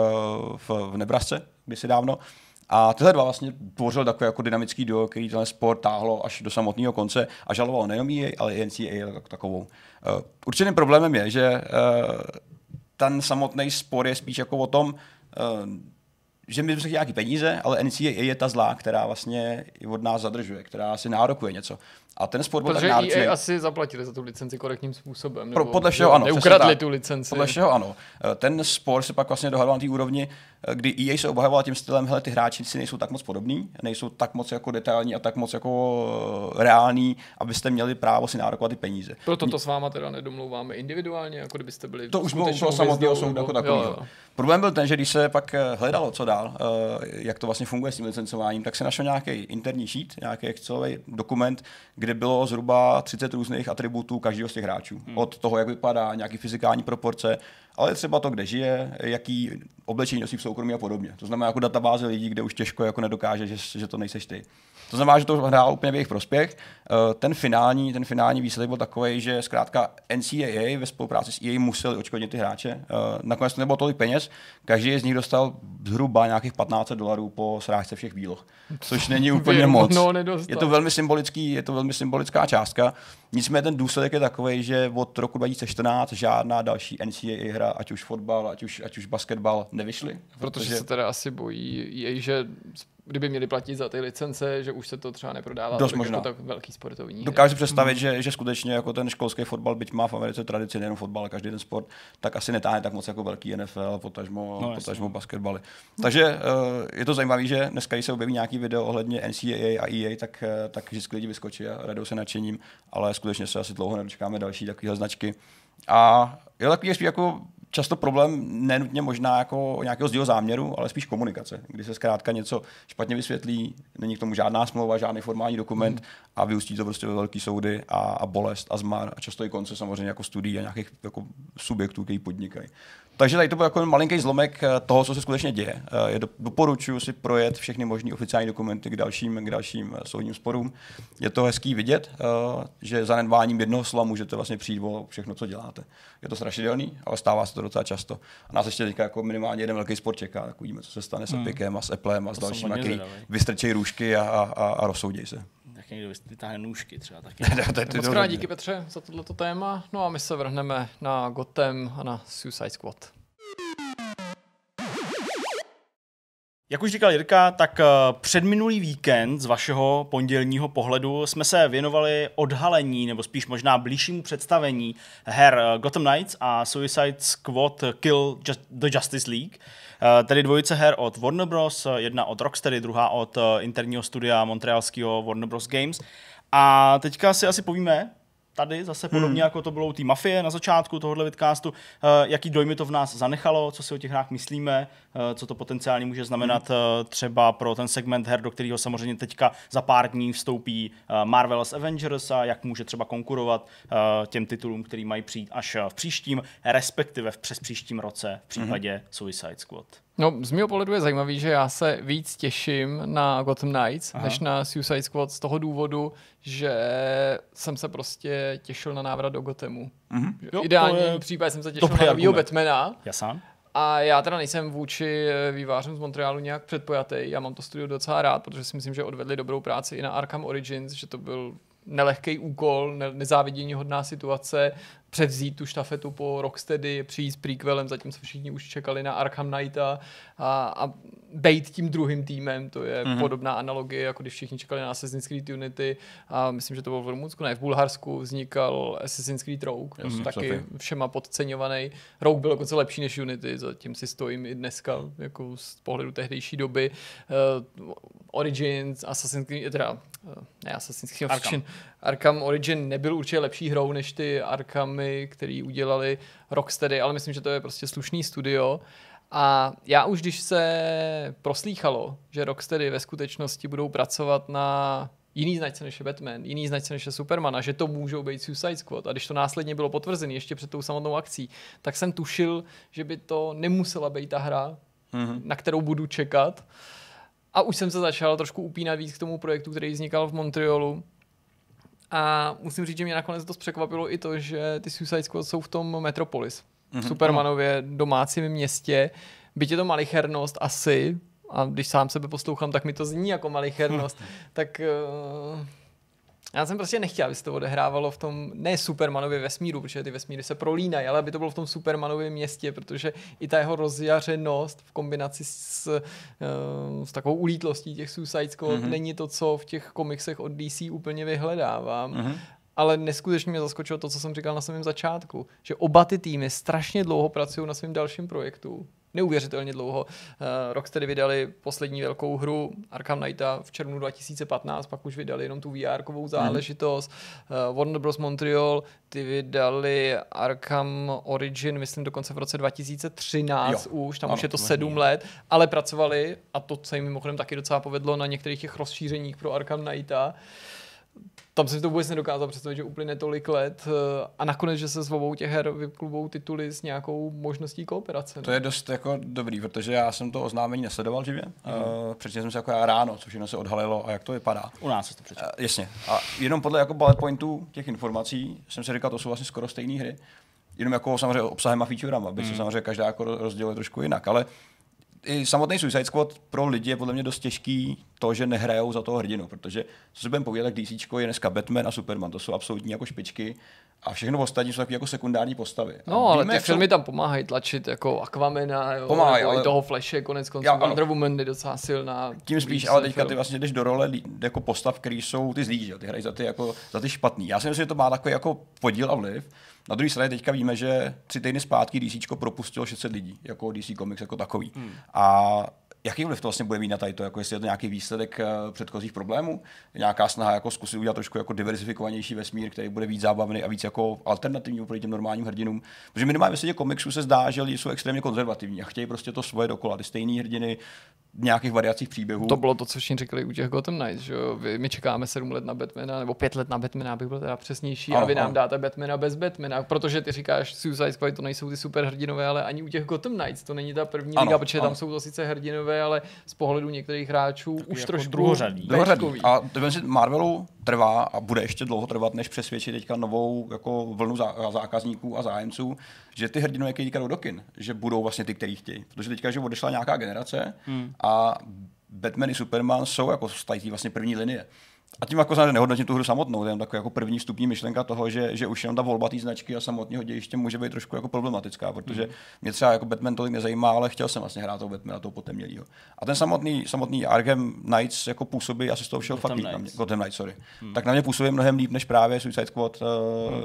v, v Nebrasce, kdysi dávno. A tyhle dva vlastně tvořil takové jako dynamický duo, který ten sport táhlo až do samotného konce a žaloval nejenom EA, ale i NCAA jako takovou. Uh, určitým problémem je, že uh, ten samotný spor je spíš jako o tom, uh, že my jsme chtěli nějaký peníze, ale NCAA je ta zlá, která vlastně od nás zadržuje, která si nárokuje něco. A ten sport byl Protože tak náročný. EA asi zaplatili za tu licenci korektním způsobem. Pro- nebo podle všeho ano, Neukradli tu licenci. Podle všeho ano. Eh, Ten spor se pak vlastně dohadoval na té úrovni, eh, kdy EA se obhajoval tím stylem, hele, ty hráči si nejsou tak moc podobní, nejsou tak moc jako detailní a tak moc jako eh, reální, abyste měli právo si nárokovat ty peníze. Proto to s váma teda nedomlouváme individuálně, jako kdybyste byli To už bylo u skutečnou toho samotného soudu jako jo, jo. Problém byl ten, že když se pak eh, hledalo, co dál, eh, jak to vlastně funguje s tím licencováním, tak se našel nějaký interní sheet, nějaký Excelový dokument, kde bylo zhruba 30 různých atributů každého z těch hráčů. Hmm. Od toho, jak vypadá, nějaký fyzikální proporce, ale třeba to, kde žije, jaký oblečení nosí v soukromí a podobně. To znamená jako databáze lidí, kde už těžko jako nedokáže, že, že to nejseš ty. To znamená, že to hrálo úplně v jejich prospěch. Eh, Ten finální, ten finální výsledek byl takový, že zkrátka NCAA ve spolupráci s EA museli očkodnit ty hráče. Eh, Nakonec to nebylo tolik peněz, každý z nich dostal zhruba nějakých 15 dolarů po srážce všech výloh, což není úplně moc. nedostal. Je to velmi symbolický, je to velmi symbolická částka. Nicméně ten důsledek je takový, že od roku 2014 žádná další NCAA hra, ať už fotbal, ať už, ať už basketbal, nevyšly. Protože se teda asi bojí EA, že kdyby měli platit za ty licence, že už se to třeba neprodává Dost tolik možná. jako tak velký sportovní. hry. Dokážu si představit, že, že skutečně jako ten školský fotbal, byť má v Americe tradici nejen fotbal, ale každý ten sport, tak asi netáhne tak moc jako velký NFL, potažmo, No, potažmo basketbaly. Takže uh, je to zajímavé, že dneska, když se objeví nějaký video ohledně NCAA a EA, tak, uh, tak vždycky lidi vyskočí a radou se nadšením, ale skutečně se asi dlouho nedočkáme další takovéhle značky. A je to takový spíš jako často problém nenutně možná jako nějakého zdího záměru, ale spíš komunikace, kdy se zkrátka něco špatně vysvětlí, není k tomu žádná smlouva, žádný formální dokument a vyústí to prostě ve velký soudy a, a bolest a zmar a často i konce samozřejmě jako studií a nějakých jako subjektů, který podnikají. Takže tady to byl jako malinký zlomek eh, toho, co se skutečně děje. Eh, Je do, doporučuji si projet všechny možné oficiální dokumenty k dalším, k dalším eh, soudním sporům. Je to hezký vidět, že zanedbáním jednoho slova můžete vlastně přijít o všechno, co děláte. Je to strašidelný, ale stává se to docela často. A nás ještě teďka jako minimálně jeden velký sport čeká, tak uvidíme, co se stane s Epicem a s Applem a s To jsem dalšími, který vystrčejí růžky a, a, a, a rozsoudějí se. Tak někdo vytáhne nůžky třeba taky. Moc krát díky Petře za tohleto téma. No a my se vrhneme na Gotham a na Suicide Squad. Jak už říkal Jirka, tak eh, předminulý víkend z vašeho pondělního pohledu jsme se věnovali odhalení, nebo spíš možná blížšímu představení her eh, Gotham Knights a Suicide Squad Kill Just, the Justice League. Eh, Tedy dvojice her od Warner Bros., jedna od Rocksteady, druhá od eh, interního studia montrealského Warner Bros. Games. A teďka si asi povíme, tady zase podobně jako to bylo u té mafie na začátku tohohle vidcastu, eh, jaký dojmy to v nás zanechalo, co si o těch hrách myslíme, eh, co to potenciálně může znamenat eh, třeba pro ten segment her, do kterého samozřejmě teďka za pár dní vstoupí eh, Marvel's Avengers a jak může třeba konkurovat eh, těm titulům, který mají přijít až v příštím, respektive v přes příštím roce v případě Suicide Squad. No, z mého pohledu je zajímavý, že já se víc těším na Gotham Knights, Aha. než na Suicide Squad z toho důvodu, že jsem se prostě těšil na návrat do Gothamu. Mhm. Že Jo, Ideální je případ jsem se těšil dobrý na argument. Batmana. Jasán? A já teda nejsem vůči eh, vývářům z Montrealu nějak předpojatý. Já mám to studio docela rád, protože si myslím, že odvedli dobrou práci i na Arkham Origins, že to byl nelehký úkol, ne- nezávidění hodná situace, převzít tu štafetu po Rocksteady, přijít s prequelem, zatímco všichni už čekali na Arkham Knighta a, a bejt tím druhým týmem, to je mm-hmm. podobná analogie, jako když všichni čekali na Assassin's Creed Unity a myslím, že to bylo v Rumunsku, ne, v Bulharsku vznikal Assassin's Creed Rogue, Jasně, taky všema podceňovaný. Rogue byl dokonce lepší než Unity, zatím si stojím i dneska, jako z pohledu tehdejší doby. Uh, Origins, Assassin's Creed, teda, uh, ne Assassin's Creed, Arkham. Arkham Origin nebyl určitě lepší hrou než ty Arkhamy, který udělali Rocksteady, ale myslím, že to je prostě slušný studio. A já už když se proslýchalo, že Rocksteady ve skutečnosti budou pracovat na jiný značce než je Batman, jiný značce než je Superman a že to můžou být Suicide Squad a když to následně bylo potvrzené ještě před tou samotnou akcí, tak jsem tušil, že by to nemusela být ta hra, mm-hmm. na kterou budu čekat. A už jsem se začal trošku upínat víc k tomu projektu, který vznikal v Montrealu. A musím říct, že mě nakonec dost překvapilo i to, že ty Suicide Squad jsou v tom Metropolis. V Supermanově domácím městě. Byť je to malichernost asi, a když sám sebe poslouchám, tak mi to zní jako malichernost, tak uh, já jsem prostě nechtěl, aby se to odehrávalo v tom ne Supermanově vesmíru, protože ty vesmíry se prolínají, ale aby to bylo v tom Supermanově městě, protože i ta jeho rozjařenost v kombinaci s, uh, s takovou ulítlostí těch Suicide Squad mm-hmm. není to, co v těch komiksech od DC úplně vyhledávám. Mm-hmm. Ale neskutečně mě zaskočilo to, co jsem říkal na samém začátku, že oba ty týmy strašně dlouho pracují na svém dalším projektu. Neuvěřitelně dlouho. Uh, Rocksteady vydali poslední velkou hru Arkham Knighta v červnu 2015, pak už vydali jenom tu VR-kovou záležitost. Uh, Warner Bros. Montreal, ty vydali Arkham Origin, myslím dokonce v roce 2013 Jo. už, tam Ano, už je to sedm let, ale pracovali, a to se jim mimochodem taky docela povedlo na některých těch rozšířeních pro Arkham Knighta, tam jsem si to vůbec nedokázal představit, že uplyne tolik let eh, a nakonec, že se s obou těch her vyklubou tituly s nějakou možností kooperace. To je dost jako dobrý, protože já jsem to oznámení nesledoval živě. Mm. Uh, přečetl jsem se jako já ráno, co všechno se odhalilo a jak to vypadá. U nás se to přečetl. Uh, jasně. A jenom podle jako bullet pointů těch informací jsem si říkal, to jsou vlastně skoro stejné hry. Jenom jako samozřejmě obsahem a featurama, aby mm. se samozřejmě každá jako rozděluje trošku jinak, ale i samotný Suicide Squad pro lidi je podle mě dost těžký to, že nehrajou za toho hrdinu, protože co si budeme povědět, tak DC je dneska Batman a Superman, to jsou absolutní jako špičky a všechno ostatní jsou takové jako sekundární postavy. A No, ale víme, ty filmy tam pomáhají tlačit, jako Aquamena, jo, Pomáhají, nebo ale- i toho Flashe, konec konců, Já. Wonder Woman je docela silná. Tím spíš, ale teďka film. ty vlastně jdeš do role jako postav, který jsou ty zlí, že? ty hrají za ty, jako, za ty špatný. Já si myslím, že to má takový jako podíl a vliv. Na druhé straně teďka víme, že tři týdny zpátky DC propustilo 600 lidí, jako DC Comics jako takový. Hmm. A jaký vliv to vlastně bude mít na tady to, jako jestli je to nějaký výsledek eh, předchozích problémů, nějaká snaha jako zkusit udělat trošku jako diversifikovanější vesmír, který bude víc zábavný a víc jako alternativní oproti těm normálním hrdinům. Protože minimálně ve světě komiksů se zdá, že lidi jsou extrémně konzervativní a chtějí prostě to svoje dokola, ty stejné hrdiny v nějakých variacích příběhů. To bylo to, co všichni říkali u těch Gotham Knights, že My čekáme sedm let na Batmana, nebo pět let na Batmana, abych byl teda přesnější, Ano, a vy nám ano. dáte Batmana bez Batmana, protože ty říkáš, Suicide Squad to nejsou ty superhrdinové, ale ani u těch Gotham Knights to není ta první Ano, liga, protože ano. tam jsou to sice hrdinové zajímavé, ale z pohledu některých hráčů už jako trošku druhořadý. Druhořadý. A to si Marvelu trvá a bude ještě dlouho trvat, než přesvědčit teďka novou jako vlnu zá- zákazníků a zájemců, že ty hrdinové, kteří teďka jdou do kin, že budou vlastně ty, který chtějí. Protože teďka, že odešla nějaká generace Hmm. a Batman i Superman jsou jako z té vlastně první linie. A tím jako nehodnotím tu hru samotnou, to je jen taková jako první vstupní myšlenka toho, že, že už jenom ta volba té značky a samotného dějiště může být trošku jako problematická, protože Hmm. mě třeba jako Batman tolik nezajímá, ale chtěl jsem vlastně hrát toho Batmana, toho potemnělýho. A ten samotný, samotný Arkham Knights jako působí, asi z toho všeho fakt líp na mě, Knights. Gotham Knights, sorry. Tak na mě působí mnohem líp než právě Suicide Squad, uh,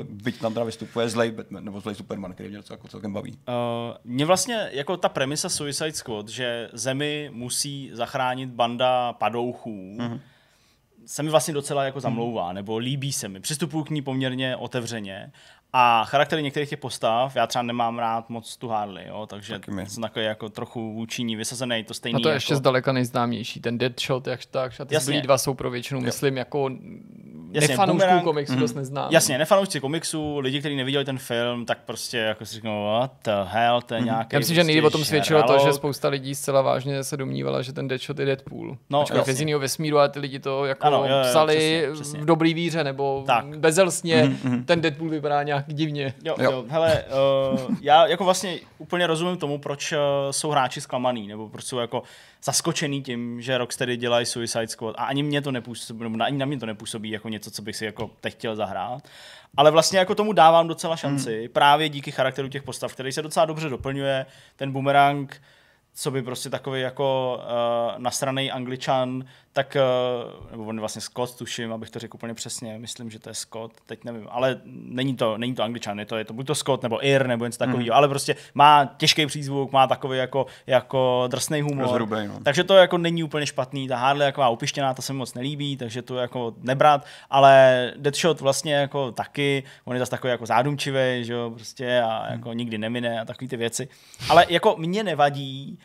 byť tam teda vystupuje zlej Batman, nebo zlej Superman, který mě docela jako celkem baví. Uh, mě vlastně jako ta premisa Suicide Squad, že zemi musí zachránit banda padouchů, mm-hmm. Se mi vlastně docela jako zamlouvá, nebo líbí se mi. Přistupuju k ní poměrně otevřeně. A charaktery některých těch postav, já třeba nemám rád moc tu Harley, jo, takže Taky jsem takový jako trochu vůči ní vysazený, to stejný No to je jako... ještě zdaleka nejznámější, ten Deadshot, jak tak, a ty Jasně. dva jsou pro většinu, myslím, jako Jasně, nefanoušků Boomerang- komiksu dost neznám. Jasně, nefanoušci komiksu, lidi, kteří neviděli ten film, tak prostě jako si řeknou, what the hell, to je nějaký Mhm. Já myslím, že prostě nejde o tom svědčilo to, že spousta lidí zcela vážně se domnívala, že ten Deadshot je Deadpool. No, Ačkoliv z jiného vesmíru, ale ty lidi to jako Ano, jo, jo, psali přesně, přesně. v dobrý víře nebo Tak. bezelstně. Ten Deadpool vypadá nějak divně. Jo, Jo. jo. hele, uh, já jako vlastně úplně rozumím tomu, proč uh, jsou hráči zklamaný, nebo proč jsou jako zaskočený tím, že Rocksteady dělají Suicide Squad a ani mě to nepůsobí, nebo ani na mě to nepůsobí jako něco, co bych si jako teď chtěl zahrát. Ale vlastně jako tomu dávám docela šanci, právě díky charakteru těch postav, který se docela dobře doplňuje. Ten boomerang, co by prostě takový jako uh, nasranej angličan, tak, uh, nebo on vlastně Scott, tuším, abych to řekl úplně přesně, myslím, že to je Scott, teď nevím, ale není to, není to angličan, je to, je to buď to Scott, nebo Ir, nebo něco takového, mm. ale prostě má těžký přízvuk, má takový jako, jako drsný humor, Rozhrubej, no. takže to jako není úplně špatný, ta Harley jako upištěná, ta se mi moc nelíbí, takže to jako nebrat, ale Deadshot vlastně jako taky, on je zase takový jako zádumčivý, že jo, prostě a jako nikdy nemine a takové ty věci, ale jako mě nevadí,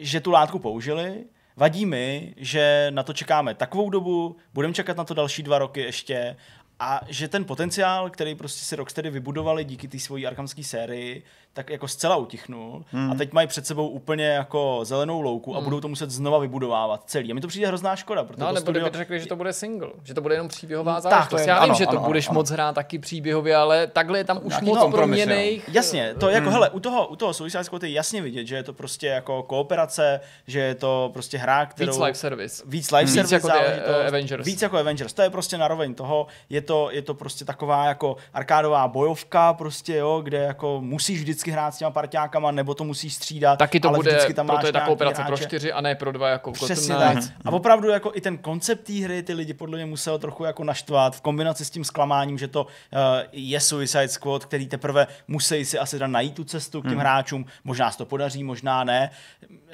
že tu látku použili, vadí mi, že na to čekáme takovou dobu, budeme čekat na to další dva roky ještě a že ten potenciál, který prostě si Rocksteady vybudovali díky té svojí arkhamské sérii, tak jako zcela utichnul hmm. a teď mají před sebou úplně jako zelenou louku a budou to muset znova vybudovávat celý. A mi to přijde hrozná škoda, protože No, to nebo studio... kdyby řekli, že to bude single, že to bude jenom příběhová Tak, záležitost. to je- Já vím, ano, že to ano, budeš ano. moc hrát taky příběhově, ale takhle je tam už moc jo. proměných. Jasně, to jako, hmm. hele, u toho, u toho Suicide Squad je jasně vidět, že je to prostě jako kooperace, že je to prostě hra, kterou... Víc live service. Víc live Víc service jako ty, záležitost, eh, Avengers. Víc jako Avengers. To je prostě naroveň toho. Je to, je to prostě taková jako arkádová bojovka, prostě jo, kde jako musíš vždycky hrát s těma parťákama, nebo to musíš střídat. Taky to ale bude, vždycky tam proto je ta kooperace pro čtyři a ne pro dva jako Přesně tak. A opravdu jako i ten koncept té hry ty lidi podle mě musel trochu jako naštvat v kombinaci s tím zklamáním, že to uh, je Suicide Squad, který teprve musí si asi dát najít tu cestu k těm hráčům. Možná se to podaří, možná ne.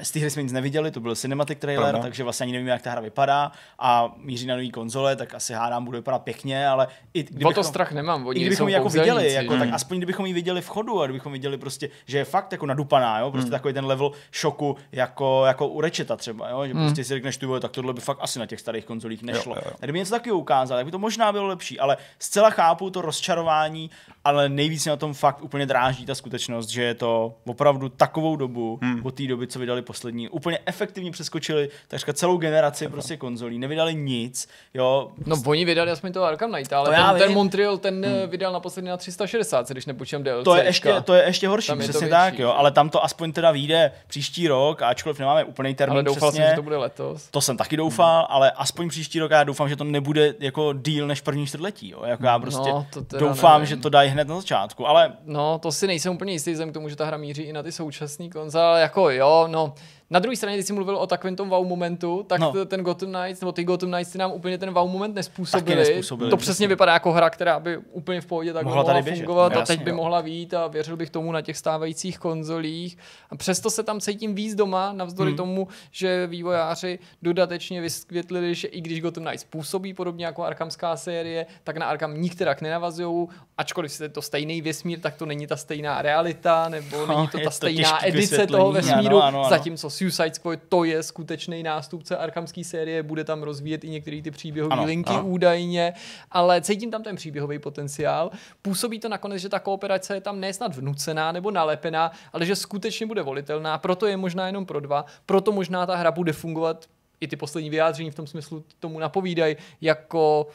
Z té hry jsme nic neviděli, to byl cinematic trailer, Pravda. takže vlastně ani nevíme, jak ta hra vypadá a míří na nový konzole, tak asi hádám, bude vypadat pěkně, ale i O to kdybychom- strach nemám, oni i kdybychom ji jako viděli, jako, tak aspoň kdybychom ji viděli v chodu a kdybychom viděli prostě, že je fakt jako nadupaná, jo? prostě takový ten level šoku jako, jako u Rečeta třeba, jo? že prostě si řekneš, ty vole, tak tohle by fakt asi na těch starých konzolích nešlo. Jo, jo, jo. A kdyby něco takového ukázal, tak by to možná bylo lepší, ale zcela chápu to rozčarování, ale nejvíc na tom fakt úplně dráždí ta skutečnost, že je to opravdu takovou dobu, hmm. od té doby, co vydali poslední, úplně efektivně přeskočili takřka celou generaci prostě konzolí, nevydali nic, jo, No oni vydali aspoň toho Arkham Knight, ale To ten, ten. Montreal ten hmm. vydal naposledy na 360, když nepočítám DLC. To je, ještě, to je ještě horší, Tam je přesně tak, jo, ale tam to aspoň teda vyjde příští rok, a ačkoliv nemáme úplný termín ale doufal přesně, jsem, že to bude letos. to jsem taky doufal, hmm. ale aspoň příští rok já doufám, že to nebude jako díl než první čtvrtletí, jo, jako já prostě No, to doufám, nevím. že to dají hned na začátku, ale No, to si nejsem úplně jistý, vzhledem k tomu, že ta hra míří i na ty současné konzole, jako jo, no. Na druhé straně, když jsi mluvil o takovém tom wow momentu, tak No. ten Gotham Knights, nebo ty Gotham Knights nám úplně ten wow moment nespůsobili. Nespůsobili, to přesně. přesně vypadá jako hra, která by úplně v pohodě tak Mohla mohla, tady mohla běžet, fungovat no, a teď by jo. mohla vít a věřil bych tomu na těch stávajících konzolích. A přesto se tam cítím víc doma, navzdory Hmm. tomu, že vývojáři dodatečně vysvětlili, že i když Gotham Knights působí podobně jako Arkhamská série, tak na Arkham nikterak nenavazují, ačkoliv je to stejný vesmír, tak to není ta stejná realita, nebo No, není to ta to stejná edice toho vesmíru, ano, ano, ano. zatímco Suicide Squad to je skutečný nástupce Arkhamské série, bude tam rozvíjet i některé ty příběhové linky ano. údajně, ale cítím tam ten příběhový potenciál. Působí to nakonec, že ta kooperace je tam nesnad vnucená nebo nalepená, ale že skutečně bude volitelná, proto je možná jenom pro dva, proto možná ta hra bude fungovat i ty poslední vyjádření v tom smyslu tomu napovídají jako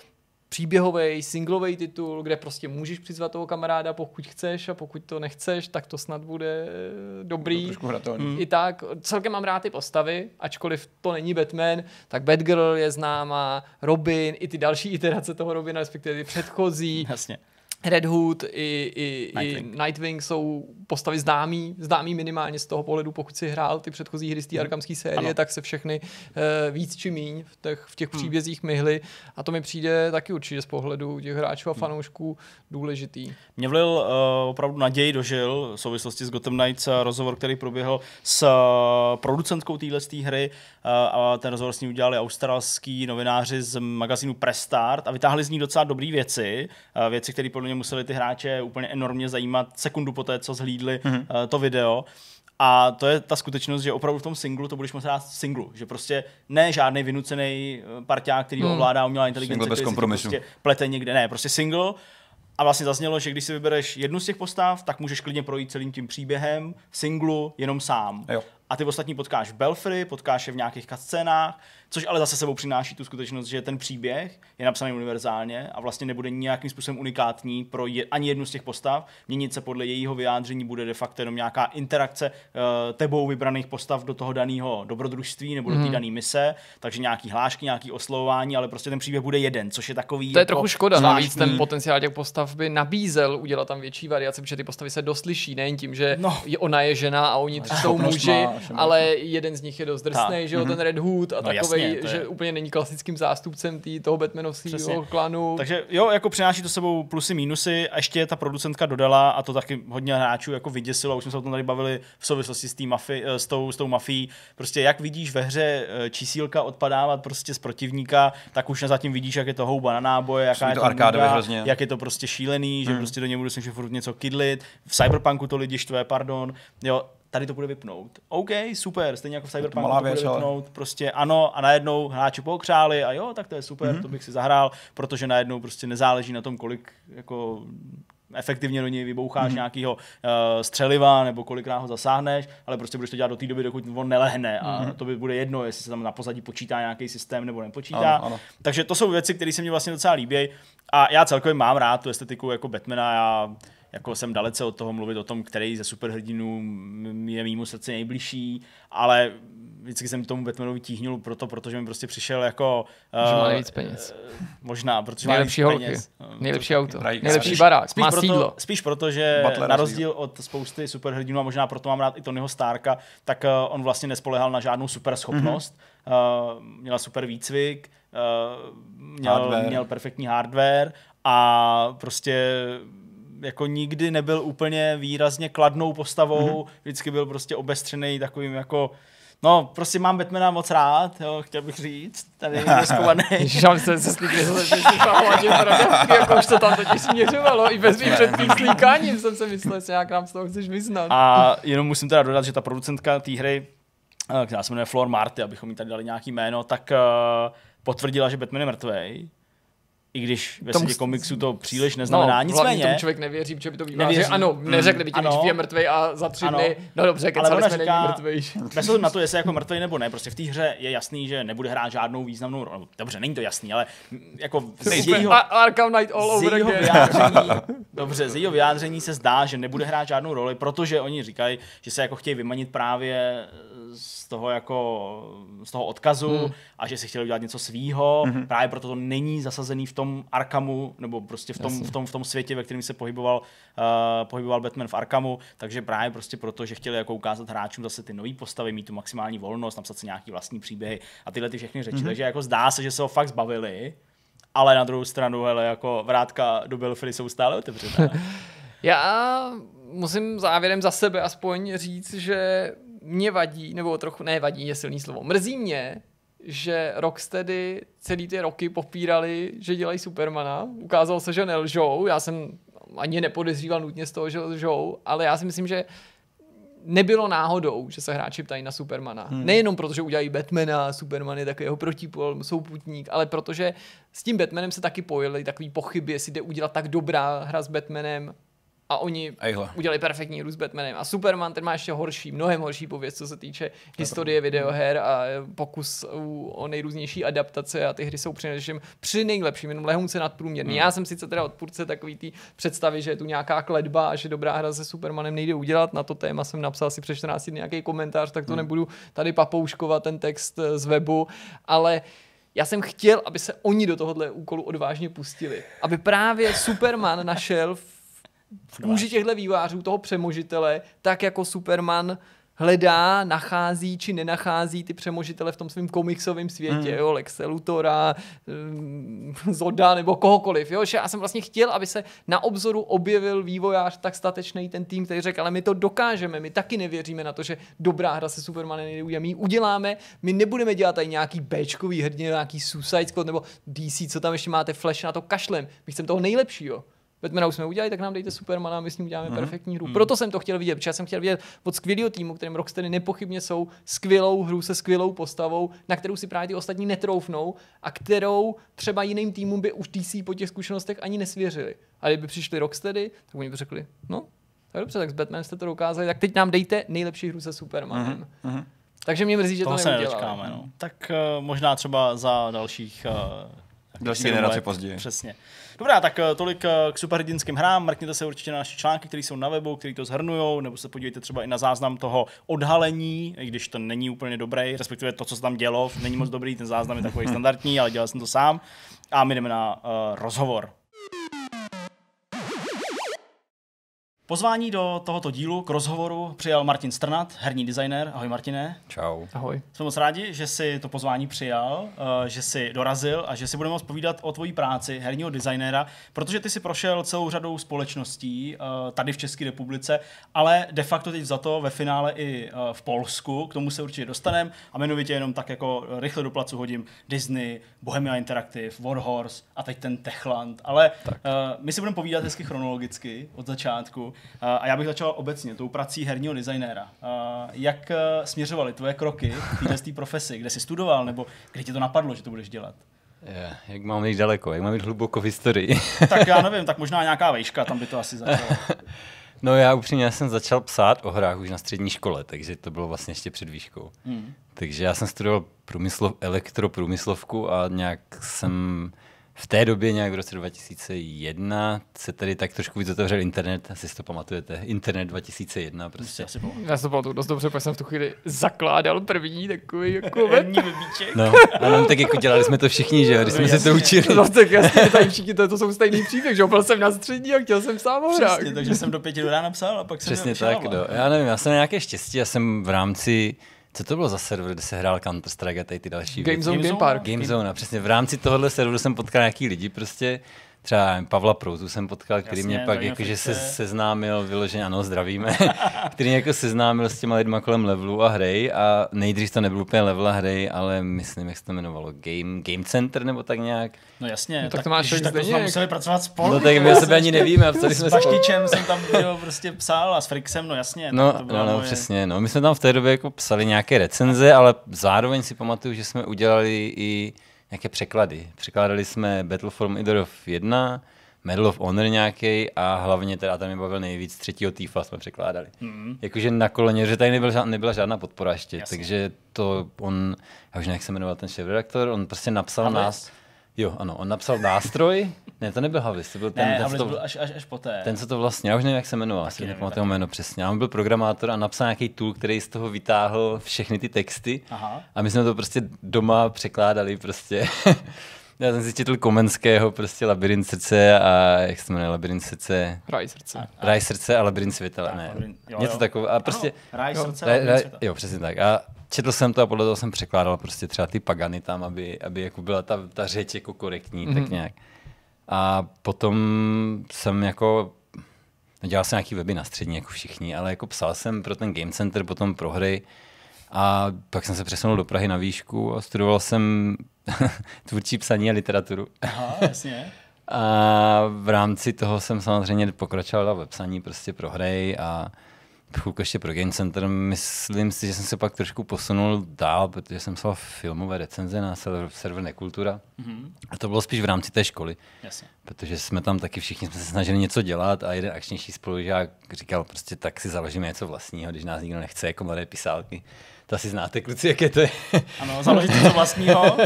příběhový, singlový titul, kde prostě můžeš přizvat toho kamaráda, pokud chceš a pokud to nechceš, tak to snad bude eh, dobrý. To hmm. I tak, celkem mám rád ty postavy, ačkoliv to není Batman, tak Batgirl je známá, Robin, i ty další iterace toho Robina, respektive ty předchozí. Jasně. Red Hood i, i, Nightwing. i Nightwing jsou postavy známý, známý minimálně z toho pohledu, pokud si hrál ty předchozí hry z té mm. Arkhamské série, ano. tak se všechny uh, víc či míň v těch, v těch hmm. příbězích myhly a to mi přijde taky určitě z pohledu těch hráčů a hmm. fanoušků důležitý. Mě vlil uh, opravdu naději dožil v souvislosti s Gotham Knights uh, rozhovor, který proběhl s uh, producentkou téhle hry uh, a ten rozhovor s ní udělali australský novináři z magazínu Press Start a vytáhli z ní docela dobré věci, uh, věci, které podle mě museli ty hráče úplně enormně zajímat sekundu po té, co zhlídli mm-hmm. uh, to video. A to je ta skutečnost, že opravdu v tom singlu to budeš moct hrát singlu. Že prostě ne žádný vynucený eh, parťák, který hmm. ovládá umělá inteligence, bez kompromisu. prostě plete někde. Ne, prostě single. A vlastně zaznělo, že když si vybereš jednu z těch postav, tak můžeš klidně projít celým tím příběhem singlu jenom sám. Jo. A ty ostatní potkáš v Belfry, potkáš je v nějakých scénách Což ale zase sebou přináší tu skutečnost, že ten příběh je napsaný univerzálně a vlastně nebude nějakým způsobem unikátní pro je, ani jednu z těch postav. Měnit se podle jejího vyjádření bude de facto jenom nějaká interakce uh, tebou vybraných postav do toho daného dobrodružství nebo mm. do té mhm. dané mise, takže nějaký hlášky, nějaký oslovování, ale prostě ten příběh bude jeden, což je takový. To je jako trochu škoda, zvláštní. navíc ten potenciál těch postav by nabízel udělat tam větší variace, protože ty postavy se doslyší, nejen tím, že no. ona je žena a oni tři jsou muži, ale jeden z nich je dost drsný, že jo, mm-hmm. ten Red Hood a no, takový Jasně, že je... úplně není klasickým zástupcem tý, toho Batmanovského klanu. Takže jo, jako přináší to sebou plusy, mínusy a ještě ta producentka dodala a to taky hodně hráčů jako vyděsilo, už jsme se o tom tady bavili v souvislosti s, mafi, eh, s, tou, s tou mafií. Prostě jak vidíš ve hře eh, čísílka odpadávat prostě z protivníka, tak už zatím vidíš, jak je to houba na náboje, jaká je to, nuda, jak je to prostě šílený, hmm. že prostě do něj budeš furt něco kydlit. V Cyberpunku to lidi štve, pardon. Jo, tady to bude vypnout. OK, super, stejně jako v Cyberpunku to, to bude věc, vypnout. Ale... Prostě ano a najednou hráči pokřáli a jo, tak to je super, mm-hmm. to bych si zahrál, protože najednou prostě nezáleží na tom, kolik jako efektivně do něj vyboucháš mm-hmm. nějakého uh, střeliva nebo kolikrát ho zasáhneš, ale prostě budeš to dělat do té doby, dokud on nelehne a mm-hmm. to by bude jedno, jestli se tam na pozadí počítá nějaký systém nebo nepočítá. Ano, ano. Takže to jsou věci, které se mi vlastně docela líbí a já celkově mám rád tu estetiku jako Batmana, já jako jsem dalece od toho mluvit o tom, který ze superhrdinů je mýmu srdci nejbližší, ale vždycky jsem tomu Batmanovi tíhnul proto, protože mi prostě přišel jako... Uh, že má nejvíc peněz. Uh, možná, protože nejlepší má holky, peněz. No, nejlepší auto, Rajka. nejlepší spíš, barák, spíš má proto, sídlo. Spíš proto, že Butler na rozdíl od spousty superhrdinů a možná proto mám rád i Tonyho Starka, tak uh, on vlastně nespolehal na žádnou super schopnost. Mm-hmm. Uh, měla super výcvik, uh, měl, měl perfektní hardware a prostě jako nikdy nebyl úplně výrazně kladnou postavou, mm-hmm. vždycky byl prostě obestřený takovým jako No, prostě mám Batmana moc rád, jo, chtěl bych říct, tady je skovaný. Ježiš, mám se se slíkli, že se jako už to tam totiž směřovalo, i bez mým před tím slíkáním jsem se myslel, že jak nám z toho chceš vyznat. A jenom musím teda dodat, že ta producentka té hry, eh, která se jmenuje Flor Marty, abychom jí tady dali nějaký jméno, tak uh, potvrdila, že Batman je mrtvej i když ve světě komiksu to příliš neznamená. No, Nicméně. tomu člověk nevěří, protože by to bývalo, že ano, neřekli by ti, že je mrtvej a za tři ano, dny, no dobře, ale ona jsme říká, mrtvej. Bez na to, jestli jako mrtvej nebo ne, prostě v té hře je jasný, že nebude hrát žádnou významnou roli. Dobře, není to jasný, ale jako z jejího, Arkham Knight all over jejího vyjádření, dobře, z jejího vyjádření se zdá, že nebude hrát žádnou roli, protože oni říkají, že se jako chtějí vymanit právě z toho jako z toho odkazu hmm. a že si chtěli udělat něco svýho, hmm. právě proto to není zasazený v tom Arkhamu, nebo prostě v tom, v tom, v tom světě, ve kterém se pohyboval, uh, pohyboval Batman v Arkhamu, takže právě prostě proto, že chtěli jako ukázat hráčům zase ty nové postavy, mít tu maximální volnost, napsat si nějaký vlastní příběhy a tyhle ty všechny řeči. Mm-hmm. Takže jako zdá se, že se ho fakt zbavili, ale na druhou stranu, hele, jako vrátka do Belfry jsou stále otevřené. Já musím závěrem za sebe aspoň říct, že mě vadí, nebo trochu ne vadí, je silný slovo, mrzí mě, že Rocksteady celý ty roky popírali, že dělají Supermana. Ukázalo se, že nelžou. Já jsem ani nepodezříval nutně z toho, že lžou, ale já si myslím, že nebylo náhodou, že se hráči ptají na Supermana. Hmm. Nejenom proto, že udělají Batmana, Superman je takový jeho protipol, souputník, ale protože s tím Batmanem se taky pojili takový pochyby, jestli jde udělat tak dobrá hra s Batmanem a oni Ejhle. udělali perfektní hru s Batmanem. A Superman ten má ještě horší, mnohem horší pověst, co se týče historie videoher a pokus o nejrůznější adaptace a ty hry jsou přinejmenším při nejlepším, jenom lehonce nadprůměrný. Hmm. Já jsem sice teda odpůrce takový té představy, že je tu nějaká kledba a že dobrá hra se Supermanem nejde udělat. Na to téma jsem napsal asi před 14 dny nějaký komentář, tak to hmm. nebudu tady papouškovat ten text eh, z webu, ale já jsem chtěl, aby se oni do tohohle úkolu odvážně pustili. Aby právě Superman našel v kůži těchto vývářů, toho přemožitele, tak jako Superman hledá, nachází či nenachází ty přemožitele v tom svém komiksovém světě, mm. jo, Lexe Lutora, um, Zoda nebo kohokoliv, jo, že já jsem vlastně chtěl, aby se na obzoru objevil vývojář tak statečný ten tým, který řekl, ale my to dokážeme, my taky nevěříme na to, že dobrá hra se Supermanem nejde my ji uděláme, my nebudeme dělat tady nějaký Bčkový hrdně, nějaký Suicide Squad nebo DC, co tam ještě máte, Flash na to kašlem, my chceme toho nejlepšího. Batmana už jsme udělali, tak nám dejte Supermana a my s ním uděláme mm. perfektní hru. Mm. Proto jsem to chtěl vidět, protože já jsem chtěl vidět od skvělého týmu, kterým Rocksteady nepochybně jsou skvělou hru se skvělou postavou, na kterou si právě ty ostatní netroufnou a kterou třeba jiným týmům by už DC po těch zkušenostech ani nesvěřili. A kdyby přišli Rocksteady, tak oni by řekli, no, tak dobře, tak s Batmanem jste to dokázali, tak teď nám dejte nejlepší hru se Supermanem. Mm-hmm. Takže mě mrzí, že Toho to se neudělali. no. Tak uh, možná třeba za dalších uh, Další let. později. Přesně. Dobrá, tak eh, tolik eh, k superhrdinským hrám. Mrkněte se určitě na naše články, které jsou na webu, které to zhrnují, nebo se podívejte třeba i na záznam toho odhalení, i když to není úplně dobrý, respektive to, co se tam dělo, není moc dobrý, ten záznam je takový standardní, ale dělal jsem to sám. A my jdeme na uh, rozhovor. Pozvání do tohoto dílu k rozhovoru přijal Martin Strnat, herní designer. Ahoj Martine. Čau. Ahoj. Jsme moc rádi, že si to pozvání přijal, eh, že si dorazil a že si budeme moct povídat o tvojí práci herního designéra, protože ty si prošel celou řadou společností eh, tady v České republice, ale de facto teď za to ve finále i eh, v Polsku, k tomu se určitě dostaneme a jmenovitě jenom tak jako rychle do placu hodím Disney, Bohemia Interactive, Warhorse a teď ten Techland, ale tak. my si budeme povídat hezky chronologicky od začátku a já bych začal obecně tou prací herního designéra. Jak směřovaly tvoje kroky v této profesi? Kde jsi studoval nebo kde ti to napadlo, že to budeš dělat? Je, jak mám jít daleko, jak mám jít hluboko v historii. tak já nevím, tak možná nějaká vejška, tam by to asi začalo. No já upřímně jsem začal psát o hrách už na střední škole, takže to bylo vlastně ještě před výškou. Hmm. Takže já jsem studoval průmyslov, elektroprůmyslovku a nějak jsem v té době, nějak v roce 2001, se tady tak trošku víc otevřel internet, asi si to pamatujete, internet 2001 prostě. Já si to pamatuju dost dobře, protože jsem v tu chvíli zakládal první takový jako web. No, ano, tak jako dělali jsme to všichni, že jo, když jsme jasně. si to učili. No tak jasně, tady všichni to, to jsou stejný příběh, že jo, byl jsem na střední a chtěl jsem sám o hrách. Přesně, takže jsem do pěti do rána psal a pak jsem Přesně tak, no. Já nevím, já jsem nějaké štěstí, já jsem v rámci co to bylo za server, kde se hrál Counter-Strike a tady ty další Game věci? Zone, Game Park. Game Zone, a přesně v rámci tohohle serveru jsem potkal nějaký lidi prostě, třeba Pavla Proutu jsem potkal, který Jasně, mě pak jakože se seznámil, vyloženě ano, zdravíme, který mě jako seznámil s těma lidma kolem levelu a hry a nejdřív to nebyl úplně level a hry, ale myslím, jak se to jmenovalo, Game, Game Center nebo tak nějak. No jasně, No tak to máš tak to jsme museli pracovat spolu. No tak my o sebe ani nevíme a s jsme spolu. Baštičem jsem tam jo, prostě psal a s Frixem, no jasně. No, to byla no, no, moje- přesně. No. My jsme tam v té době jako psali nějaké recenze, ale zároveň si pamatuju, že jsme udělali i nějaké překlady. Překládali jsme Battle for Middle 1, Medal of Honor nějaký a hlavně teda tam mě bavil nejvíc třetího týfa jsme překládali. Mm. Jakože na koleně, že tady nebyl, žád- nebyla žádná podpora ještě, Jasně. takže to on, já už nevím, jak se jmenoval ten šéf-redaktor, on prostě napsal Havis? nás, jo, ano, on napsal nástroj, ne, to nebyl Havis, to byl ten, Ne, ten, Havlis to, byl až, až, až poté. ten, co to vlastně, já už nevím, jak se jmenoval, si nevím, nepamatuju jméno přesně. A on byl programátor a napsal nějaký tool, který z toho vytáhl všechny ty texty. Aha. A my jsme to prostě doma překládali prostě. Já jsem si četl Komenského, prostě Labirint srdce a jak se to jmenuje, Labirint srdce, Hraj srdce. Raj srdce a Labirint světela, ne. Labirint- jo, Něco jo. takového. A prostě, Ano, ráj jo, srdce, Raj, labirint raj, světa. jo, přesně tak. A četl jsem to a podle toho jsem překládal prostě třeba ty pagany tam, aby, aby jako byla ta, ta řeč jako korektní, mm-hmm. tak nějak. A potom jsem jako, no dělal jsem nějaký weby na střední, jako všichni, ale jako psal jsem pro ten Game Center, potom pro hry a pak jsem se přesunul do Prahy na výšku a studoval jsem tvůrčí psaní a literaturu. Aha, jasně. A v rámci toho jsem samozřejmě pokračoval ve psaní prostě pro hry a chvilku ještě pro Game Center. Myslím si, že jsem se pak trošku posunul dál, protože jsem psal filmové recenze na server, Nekultura. Mm-hmm. A to bylo spíš v rámci té školy. Jasně. Protože jsme tam taky všichni jsme se snažili něco dělat a jeden akčnější spolužák říkal prostě tak si založíme něco vlastního, když nás nikdo nechce jako mladé pisálky. To asi znáte, kluci, jaké to je. Ano, založit něco vlastního.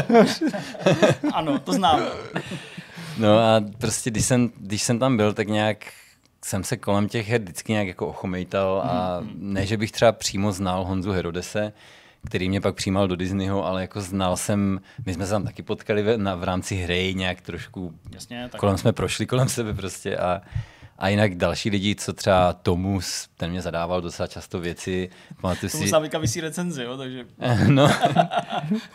ano, to znám. No a prostě když jsem, když jsem tam byl, tak nějak jsem se kolem těch her vždycky nějak jako ochomejtal a ne, že bych třeba přímo znal Honzu Herodese, který mě pak přijímal do Disneyho, ale jako znal jsem, my jsme se tam taky potkali v, na, v rámci hry nějak trošku, Jasně, tak kolem jsme prošli kolem sebe prostě a, a jinak další lidi, co třeba Tomus, ten mě zadával docela často věci, pamatuju tomu si, Sávika vysí recenzi, jo, takže no,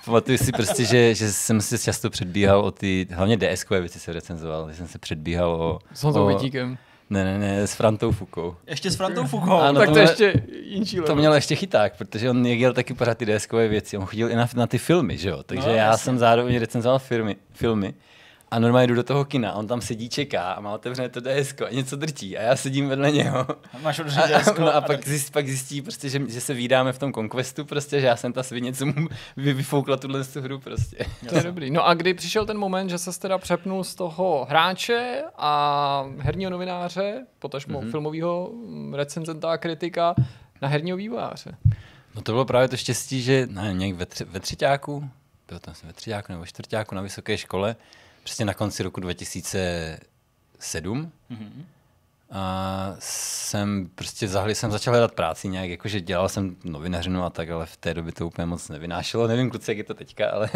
pamatuju si prostě, že, že jsem si často předbíhal o ty, hlavně DSK věci se recenzoval, že jsem se předbíhal o... S Honzou o, Vytíkem. Ne, ne, ne, s Frantou Fukou. ještě s Frantou Fukou. Ano, tak to to mě- ještě jinčí To měl ještě chyták, protože on jel taky pořád ty deskové věci. On chodil i na, na ty filmy, že jo? Takže No, no, já jasně. jsem zároveň recenzoval filmy, filmy. A normálně jdu do toho kina, on tam sedí, čeká a má otevřené to DSK a něco drtí a já sedím vedle něho. Máš A, održet a, desko no a a pak, zjist, pak zjistí, prostě, že, že, se vídáme v tom Conquestu, prostě, že já jsem ta svině, co mu vy, vyfoukla tuhle tu hru. Prostě. To je dobrý. No a kdy přišel ten moment, že se teda přepnul z toho hráče a herního novináře, potažmo mm-hmm. filmového mm, recenzenta a kritika, na herního vývojáře. No to bylo právě to štěstí, že ne, nějak ve, tři, ve třetíku, bylo tam asi ve třetíku nebo čtvrtíku na vysoké škole, přesně na konci roku 2007. Mhm. A jsem prostě zahli, jsem začal hledat práci nějak, jakože dělal jsem novinařinu a tak, ale v té době to úplně moc nevynášelo. Nevím, kluci, jak je to teďka, ale,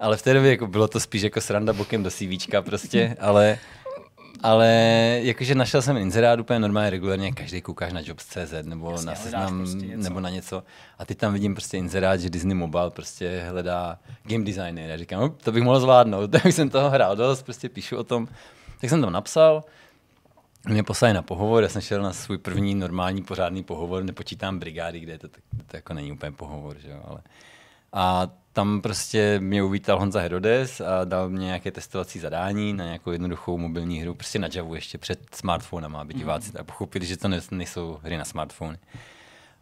ale v té době jako bylo to spíš jako sranda bokem do CVčka prostě, ale, ale jakože našel jsem inzerát úplně normálně regulárně, každý koukáš na Jobs.cz nebo Jasně, na seznam prostě něco. nebo na něco a teď tam vidím prostě inzerát, že Disney Mobile prostě hledá game designer. Já říkám, to bych mohl zvládnout, tak jsem toho hrál dost, prostě píšu o tom. Tak jsem tam napsal, mě poslali na pohovor, já jsem šel na svůj první normální pořádný pohovor, nepočítám brigády, kde to, to, to jako není úplně pohovor, že jo, ale... A tam prostě mě uvítal Honza Herodes a dal mě nějaké testovací zadání na nějakou jednoduchou mobilní hru, prostě na Javu ještě před smartphonem, aby diváci tak pochopili, že to ne- nejsou hry na smartfony.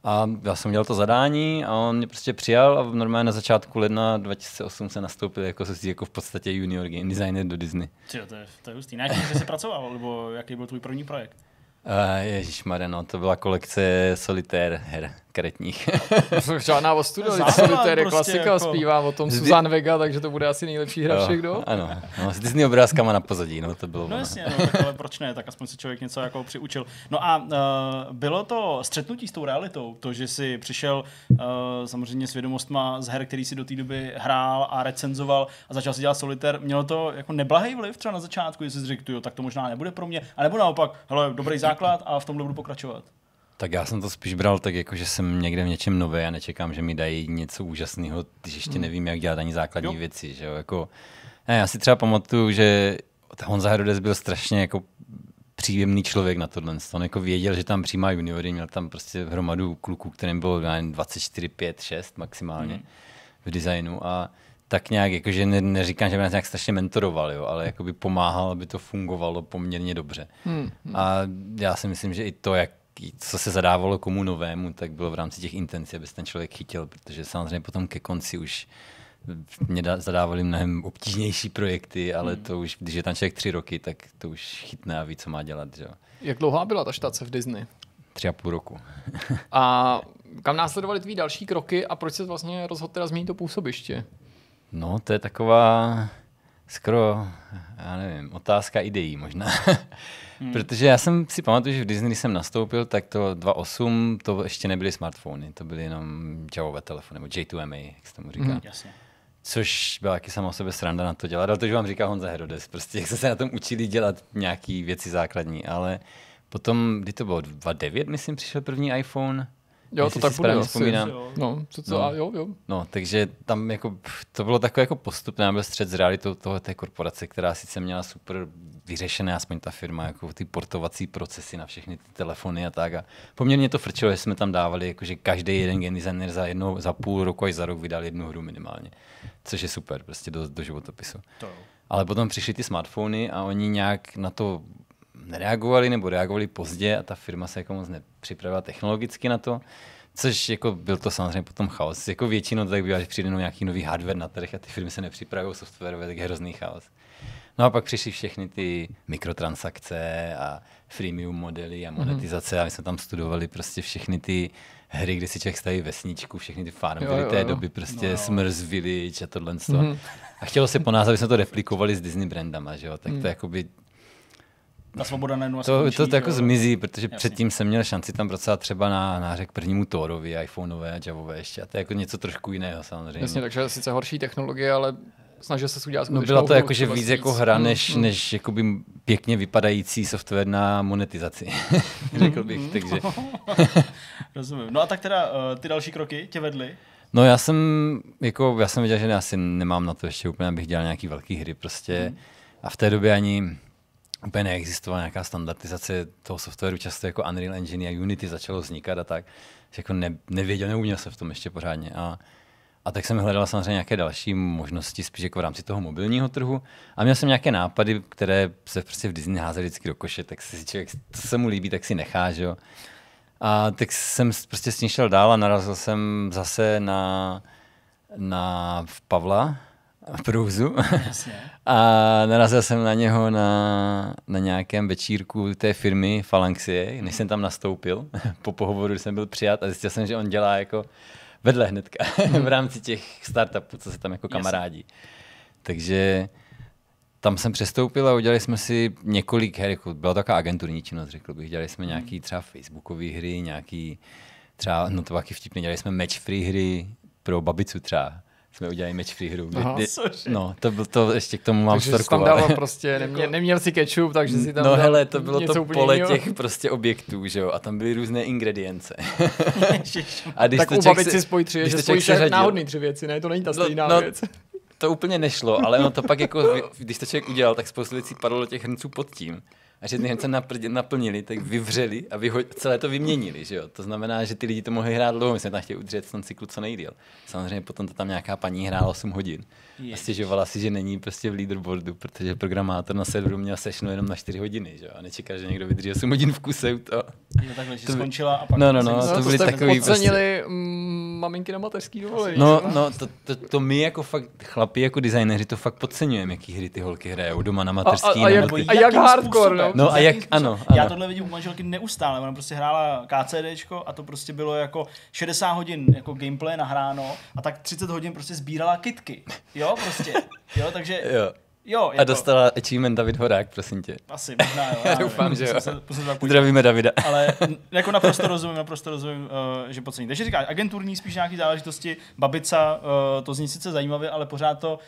A já jsem dělal to zadání a on mě prostě přijal a normálně na začátku ledna 2008 se nastoupil jako, jako v podstatě junior game designer do Disney. Tyjo, to je, to je hustý. Na jakém jsi pracoval, nebo jaký byl tvůj první projekt? Uh, Ježíš no, to byla kolekce solitér her karetních. Žádná ostuda, Základ Solitaire je prostě klasika, jako- zpívá o tom Zdy- Susan Vega, takže to bude asi nejlepší hra všech, kdo? Ano, no, s Disney obrázkama na pozadí, no to bylo No ono. jasně, no, tak ale proč ne, tak aspoň si člověk něco jako přiučil. No a uh, bylo to střetnutí s tou realitou, to, že jsi přišel uh, samozřejmě s vědomostma z her, který si do té doby hrál a recenzoval a začal si dělat solitér, mělo to jako neblahý vliv třeba na začátku, jestli jsi řekl, jo, tak to možná nebude pro mě, a nebo naopak, hele, dobrý základ a v tomhle budu pokračovat. Tak já jsem to spíš bral tak, jako, že jsem někde v něčem nový a nečekám, že mi dají něco úžasného, když ještě nevím, jak dělat ani základní Jo. věci. Že jo? Jako, ne, já si třeba pamatuju, že Honza Herodes byl strašně jako příjemný člověk na tohle. On jako věděl, že tam přijímá juniory, měl tam prostě hromadu kluků, kterým bylo já nevím, 24, 5, 6 maximálně Mhm. v designu a tak nějak, jakože ne, neříkám, že by nás nějak strašně mentoroval, jo, ale jakoby pomáhal, aby to fungovalo poměrně dobře. Hmm. A já si myslím, že i to, jak co se zadávalo komu novému, tak bylo v rámci těch intencí, aby se ten člověk chytil, protože samozřejmě potom ke konci už mě zadávali mnohem obtížnější projekty, ale Hmm. to už, když je tam člověk tři roky, tak to už chytne a ví, co má dělat. Že? Jak dlouhá byla ta štace v Disney? Tři a půl roku. A kam následovaly tvý další kroky a proč se vlastně rozhodl teda změnit to působiště? No, to je taková skoro, já nevím, otázka ideí možná. hmm. Protože já jsem si pamatuju, že v Disney, když jsem nastoupil, tak to 2.8, to ještě nebyly smartfony, to byly jenom javové telefony, nebo J2MA, jak se tomu říká. Hmm. Jasně. Což byla taky sama o sebe sranda na to dělat, ale to, že vám říká Honza Herodes, prostě jak jsme se na tom učili dělat nějaký věci základní, ale potom, kdy to bylo, 2.9, myslím, přišel první iPhone, Jo, Jestli to tak si bude asi. vzpomínám. Jo. No, co, co, No. a jo, jo. No, takže tam jako, to bylo takové jako postupné, byl střed s realitou toho, té korporace, která sice měla super vyřešené, aspoň ta firma, jako ty portovací procesy na všechny ty telefony a tak. A poměrně to frčilo, že jsme tam dávali, jako, že každý jeden game designer za, jednou, za půl roku až za rok vydal jednu hru minimálně. Což je super, prostě do, do životopisu. To. Ale potom přišly ty smartfony a oni nějak na to nereagovali nebo reagovali pozdě a ta firma se jako moc nepřipravila technologicky na to. Což jako byl to samozřejmě potom chaos. Jako většinou to tak bývá, že přijde nějaký nový hardware na trh a ty firmy se nepřipravují softwarové, tak je hrozný chaos. No a pak přišly všechny ty mikrotransakce a freemium modely a monetizace mm-hmm. a my jsme tam studovali prostě všechny ty hry, kde si člověk staví vesničku, všechny ty farmy, byly té doby prostě no, Smurfs Village a tohle. Mm-hmm. A chtělo se po nás, aby jsme to replikovali s Disney brandama, že jo? Tak mm. to jakoby ta svoboda najednou to, skončí, to, to jako zmizí, protože Jasně. předtím jsem měl šanci tam pracovat třeba na nářek prvnímu Thorovi, iPhoneové a Javové ještě. A to je jako něco trošku jiného samozřejmě. Jasně, takže sice horší technologie, ale snažil se udělat No byla to jakože víc jako hra, než, mm. než jakoby pěkně vypadající software na monetizaci, řekl bych, mm. takže. Rozumím. No a tak teda uh, ty další kroky tě vedly? No já jsem, jako, já jsem věděl, že asi nemám na to ještě úplně, abych dělal nějaký velký hry prostě. Mm. A v té době ani úplně neexistovala nějaká standardizace toho softwaru, často jako Unreal Engine a Unity začalo vznikat a tak. Že jako ne, nevěděl, neuměl se v tom ještě pořádně. A a tak jsem hledal samozřejmě nějaké další možnosti, spíš jako v rámci toho mobilního trhu. A měl jsem nějaké nápady, které se prostě v Disney házely vždycky do koše, tak si člověk, to se mu líbí, tak si nechá, že jo. A tak jsem prostě s tím šel dál a narazil jsem zase na, na Pavla, v Prouzu. A narazil jsem na něho na, na nějakém večírku té firmy Phalanxie, než jsem tam nastoupil. Po pohovoru jsem byl přijat a zjistil jsem, že on dělá jako vedle hnedka v rámci těch startupů, co se tam jako kamarádí. Takže tam jsem přestoupil a udělali jsme si několik her, jako byla taková agenturní činnost, řekl bych. Dělali jsme nějaký třeba facebookové hry, nějaký třeba, no to taky vtipně, dělali jsme match free hry pro babicu třeba jsme udělali match free hru. Kdy, Aha, no, to, byl to ještě k tomu mám takže storku. tam dával prostě, neměl, neměl si ketchup, takže si tam No hele, to bylo to pole těch prostě objektů, že jo, a tam byly různé ingredience. a když tak to u babici si spojí tři, že spojíš náhodný tři věci, ne? To není ta no, stejná no, věc. To úplně nešlo, ale ono to pak jako, když to člověk udělal, tak spoustu věcí padlo do těch hrnců pod tím a že ty hrnce naplnili, tak vyvřeli a vyho- celé to vyměnili. Že jo? To znamená, že ty lidi to mohli hrát dlouho, my jsme tam chtěli udržet v tom cyklu co nejdíl. Samozřejmě potom to tam nějaká paní hrála 8 hodin. A stěžovala si, že není prostě v leaderboardu, protože programátor na serveru měl sešnu jenom na 4 hodiny, že jo? A nečeká, že někdo vydrží 8 hodin v kuse. To... Jo, takhle, že to by... skončila a pak... No, no, no, to, to byly takový... Podcenili prostě... maminky na mateřský dovolení. No, no, to, to, to, my jako fakt chlapi, jako designéři, to fakt podceňujeme, jaký hry ty holky hrajou doma na mateřský. A, a, a, jak, a jak hardcore, no? No a jak, ano, ano. Já tohle vidím u manželky neustále, ona prostě hrála KCDčko a to prostě bylo jako 60 hodin jako gameplay nahráno a tak 30 hodin prostě sbírala kitky. Jo, prostě. Jo, takže... Jo. Jo, jako... A dostala achievement David Horák, prosím tě. Asi, možná jo. Já doufám, že jo. Zdravíme Davida. Ale jako naprosto rozumím, naprosto rozumím, uh, že podcení. Takže říkáš, agenturní spíš nějaký záležitosti, babica, uh, to zní sice zajímavě, ale pořád to,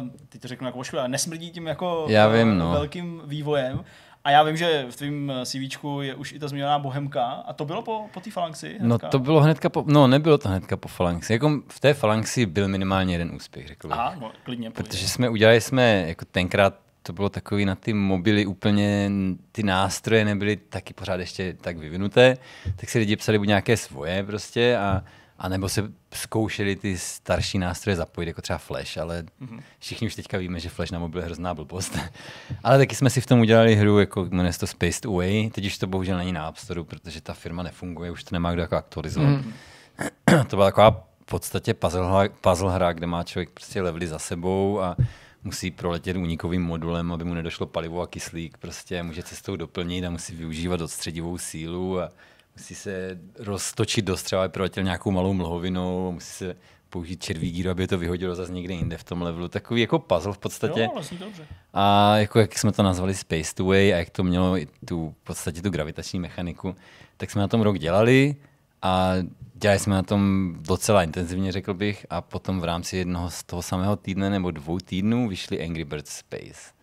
uh, ty to řeknu jako oškle, ale nesmrdí tím jako Já vím, no. velkým vývojem. A já vím, že v tvém eh, CV je už i ta zmíněná Bohemka. A to bylo po, po té Falanxi? No to bylo hnedka po, no nebylo to hnedka po Falanxi. Jako v té Falanxi byl minimálně jeden úspěch, řekl bych. Aha, no, klidně. Protože povědět. jsme udělali jsme, jako tenkrát to bylo takový na ty mobily úplně, ty nástroje nebyly taky pořád ještě tak vyvinuté, tak si lidi psali buď nějaké svoje prostě a a nebo se zkoušeli ty starší nástroje zapojit, jako třeba Flash, ale mm-hmm. všichni už teďka víme, že Flash na mobil je hrozná blbost. ale taky jsme si v tom udělali hru, jako jmenuje se to Spaced Away, teď už to bohužel není na App Store, protože ta firma nefunguje, už to nemá kdo jako aktualizovat. Mm-hmm. to byla taková v podstatě puzzle hra, puzzle hra, kde má člověk prostě levely za sebou a musí proletět únikovým modulem, aby mu nedošlo palivo a kyslík, prostě může cestou doplnit a musí využívat odstředivou sílu a musí se roztočit do střeva, proletěl nějakou malou mlhovinou, musí se použít červí gíru, aby to vyhodilo zase někde jinde v tom levelu. Takový jako puzzle v podstatě. Jo, vlastně dobře. A jako jak jsme to nazvali Space Away a jak to mělo i tu, v podstatě tu gravitační mechaniku, tak jsme na tom rok dělali a dělali jsme na tom docela intenzivně, řekl bych, a potom v rámci jednoho z toho samého týdne nebo dvou týdnů vyšly Angry Birds Space.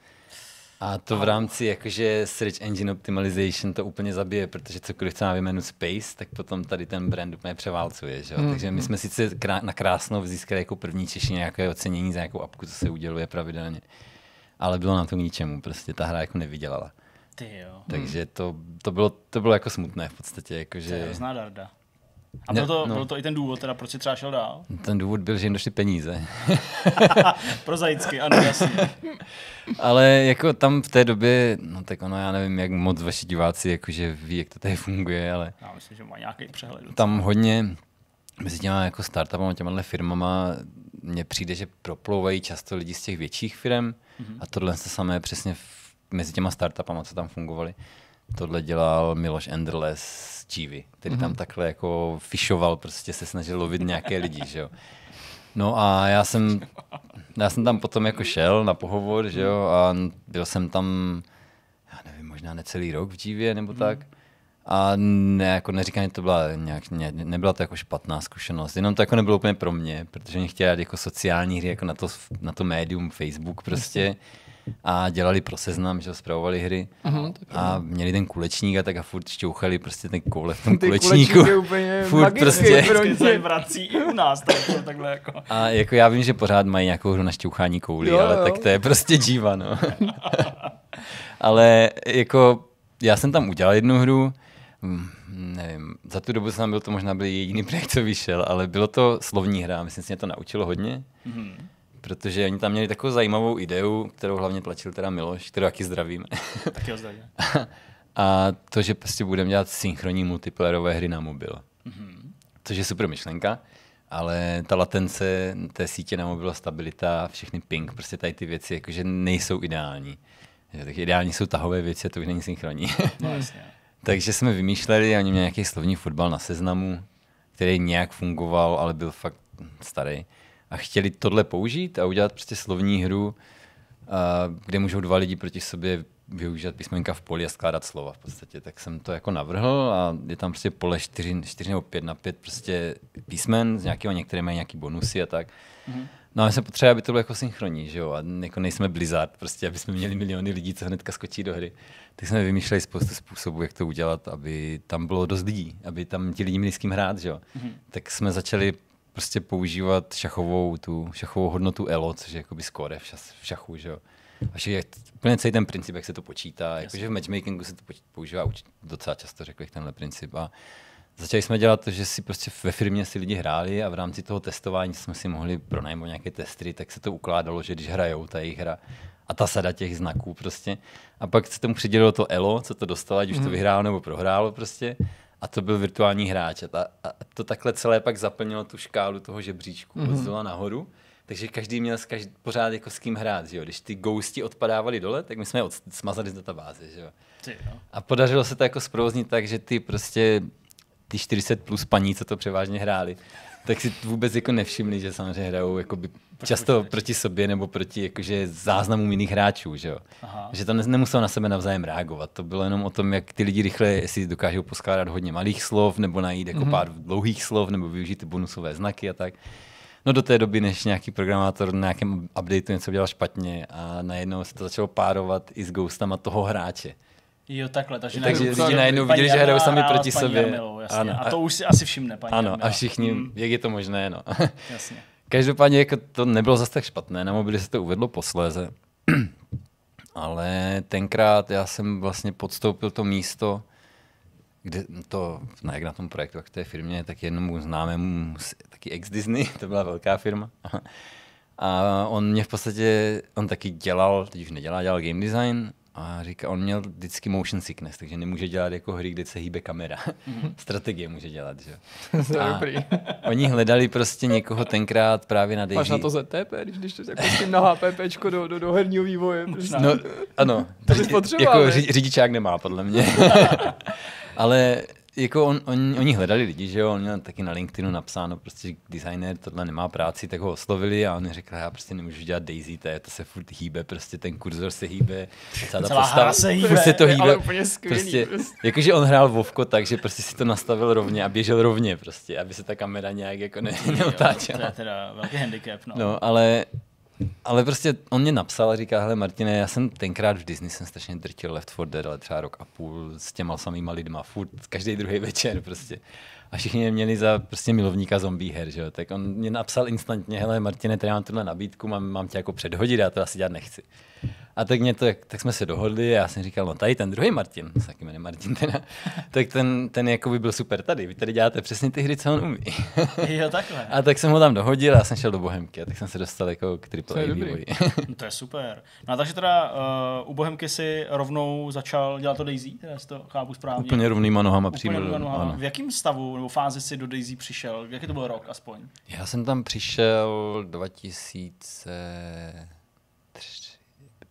A to v rámci jakože Search Engine Optimization to úplně zabije, protože cokoliv na jménu Space, tak potom tady ten brand úplně převálcuje. Že? Hmm. Takže my jsme sice krá- na krásnou získali jako první Češi nějaké ocenění za nějakou apku, co se uděluje pravidelně. Ale bylo na to k ničemu, prostě ta hra jako nevydělala. Ty jo. Takže to, to, bylo, to bylo jako smutné v podstatě. Jako, že... To je darda. A byl to, no. byl to i ten důvod, teda, proč si třeba šel dál? Ten důvod byl, že jim došly peníze. Prozaicky, ano, jasně. Ale jako tam v té době, no tak ono, já nevím, jak moc vaši diváci jakože ví, jak to tady funguje, ale... Já myslím, že má nějaký přehled. Tam hodně mezi těma jako startupama, těma firmama mně přijde, že proplouvají často lidi z těch větších firm mm-hmm. a tohle se samé přesně v, mezi těma startupama, co tam fungovaly. Tohle dělal Miloš Enderles Chivy, který mm-hmm. tam takhle jako fišoval, prostě se snažil lovit nějaké lidi, že jo. No a já jsem, já jsem tam potom jako šel na pohovor, že jo, a byl jsem tam, já nevím, možná necelý rok v Dívě nebo tak. A ne, jako neříkám, že to byla nějak, ne, nebyla to jako špatná zkušenost, jenom to jako nebylo úplně pro mě, protože mě chtěli jako sociální hry, jako na to, na to médium Facebook prostě. A dělali pro seznam, že zpravovali hry. Aha, a měli ten kulečník a tak a furt šťouchali prostě ten koule v tom Ty kulečníku. je úplně Furt magický prostě. se vrací i u nás, tak to takhle jako. A jako já vím, že pořád mají nějakou hru na šťouchání koulí, Jo, ale jo. tak to je prostě díva, no. ale jako já jsem tam udělal jednu hru, hm, nevím, za tu dobu jsem byl to možná byl jediný projekt, co vyšel, ale bylo to slovní hra, myslím si, mě to naučilo hodně, Mhm. Protože oni tam měli takovou zajímavou ideu, kterou hlavně tlačil teda Miloš, kterou taky zdravíme. Tak jo, zdravím. A to, že prostě budeme dělat synchronní multiplayerové hry na mobil. Což je super myšlenka, ale ta latence té sítě na mobil, stabilita, všechny ping, prostě tady ty věci jakože nejsou ideální. Tak ideální jsou tahové věci a to už není synchronní. No jasně. Takže jsme vymýšleli, oni měli nějaký slovní fotbal na seznamu, který nějak fungoval, ale byl fakt starý. A chtěli tohle použít a udělat prostě slovní hru, kde můžou dva lidi proti sobě využívat písmenka v poli a skládat slova v podstatě. Tak jsem to jako navrhl a je tam prostě pole 4, 4 nebo 5 na 5 prostě písmen, z nějakého některé mají nějaký bonusy a tak. Mm-hmm. No a my jsme potřebovali, aby to bylo jako synchronní, že jo, a jako nejsme Blizzard, prostě, aby jsme měli miliony lidí, co hnedka skočí do hry. Tak jsme vymýšleli spoustu způsobů, jak to udělat, aby tam bylo dost lidí, aby tam ti lidi měli s kým hrát, že jo. Mm-hmm. Tak jsme začali prostě používat šachovou, tu šachovou hodnotu ELO, což je jakoby skóre v, šas- v šachu, že jo. A je úplně celý ten princip, jak se to počítá. Jakože v matchmakingu se to používá docela často, řekl bych, tenhle princip. A začali jsme dělat to, že si prostě ve firmě si lidi hráli a v rámci toho testování jsme si mohli pronajmout nějaké testry, tak se to ukládalo, že když hrajou ta jejich hra a ta sada těch znaků prostě. A pak se tomu přidělilo to ELO, co to dostalo, ať už to vyhrálo nebo prohrálo prostě. A to byl virtuální hráč. A, ta, a to takhle celé pak zaplnilo tu škálu toho žebříčku mm-hmm. od zdola nahoru. Takže každý měl s každý, pořád jako s kým hrát. Že jo? Když ty ghosti odpadávali dole, tak my jsme je od, smazali z databáze. Že jo? Ty, no. A podařilo se to jako zprovoznit tak, že ty prostě ty 40 plus paní, co to převážně hráli, tak si vůbec jako nevšimli, že samozřejmě hrajou jakoby často počítači. proti sobě nebo proti jakože záznamům jiných hráčů, že jo. Aha. Že to ne, nemuselo na sebe navzájem reagovat. To bylo jenom o tom, jak ty lidi rychle, jestli dokážou poskládat hodně malých slov, nebo najít jako mm-hmm. pár dlouhých slov, nebo využít ty bonusové znaky a tak. No do té doby, než nějaký programátor na nějakém updateu něco dělal špatně a najednou se to začalo párovat i s ghostama toho hráče. Jo, takhle, takže, Takže najednou- lidi najednou paní viděli, že hrajou sami proti sobě. Jarmilou, jasně. Ano. A to už si asi všimne paní Ano, Jarmila. a všichni, Mm, jak je to možné, no. jasně. Každopádně jako to nebylo zase tak špatné, na mobily se to uvedlo posléze. Ale tenkrát já jsem vlastně podstoupil to místo, kde to, ne jak na tom projektu, jak v té firmě, tak jednomu známému, taky ex-Disney, to byla velká firma. A on mě v podstatě, on taky dělal, teď už nedělá, dělal game design a říká, on měl vždycky motion sickness, takže nemůže dělat jako hry, kde se hýbe kamera. Strategie může dělat, že? jo. To je A dobrý. Oni hledali prostě někoho tenkrát právě na Máš Daisy. na to ZTP, když jdeš jako s tím na HPPčko do, do, do herního vývoje. Prostě. No, ano. To bys potřeboval, Jako ři, řidičák nemá, podle mě. Ale jako on, on, oni hledali lidi, že jo, on měl taky na LinkedInu napsáno, prostě že designer tohle nemá práci, tak ho oslovili a on řekl, já prostě nemůžu dělat Daisy, to, je, to se furt hýbe, prostě ten kurzor se hýbe, celá ta Celá postava, se hýbe. furt se to hýbe. ale úplně skvělý, Prostě, prostě. jakože on hrál Vovko tak, že prostě si to nastavil rovně a běžel rovně prostě, aby se ta kamera nějak jako ne, neotáčela. To je teda velký handicap, no. No, ale, ale prostě on mě napsal a říká, hele Martine, já jsem tenkrát v Disney jsem strašně drtil Left 4 Dead, ale třeba rok a půl s těma samýma lidma, furt každý druhý večer prostě. A všichni mě měli za prostě milovníka zombie her, že jo? Tak on mě napsal instantně, hele Martine, tady mám tuhle nabídku, mám, mám tě jako předhodit, já to asi dělat nechci. A tak, mě to, tak jsme se dohodli a já jsem říkal, no tady ten druhý Martin, se taky jmenuje Martin teda, tak ten, ten jako by byl super tady, vy tady děláte přesně ty hry, co on umí. Jo, takhle. A tak jsem ho tam dohodil a já jsem šel do Bohemky a tak jsem se dostal jako k AAA dobrý. vývoji. No, to je super. No a takže teda uh, u Bohemky si rovnou začal dělat to Daisy, teda to chápu správně. Úplně rovnýma nohama přímo. V jakém stavu nebo fázi si do Daisy přišel? Jaký to byl rok aspoň? Já jsem tam přišel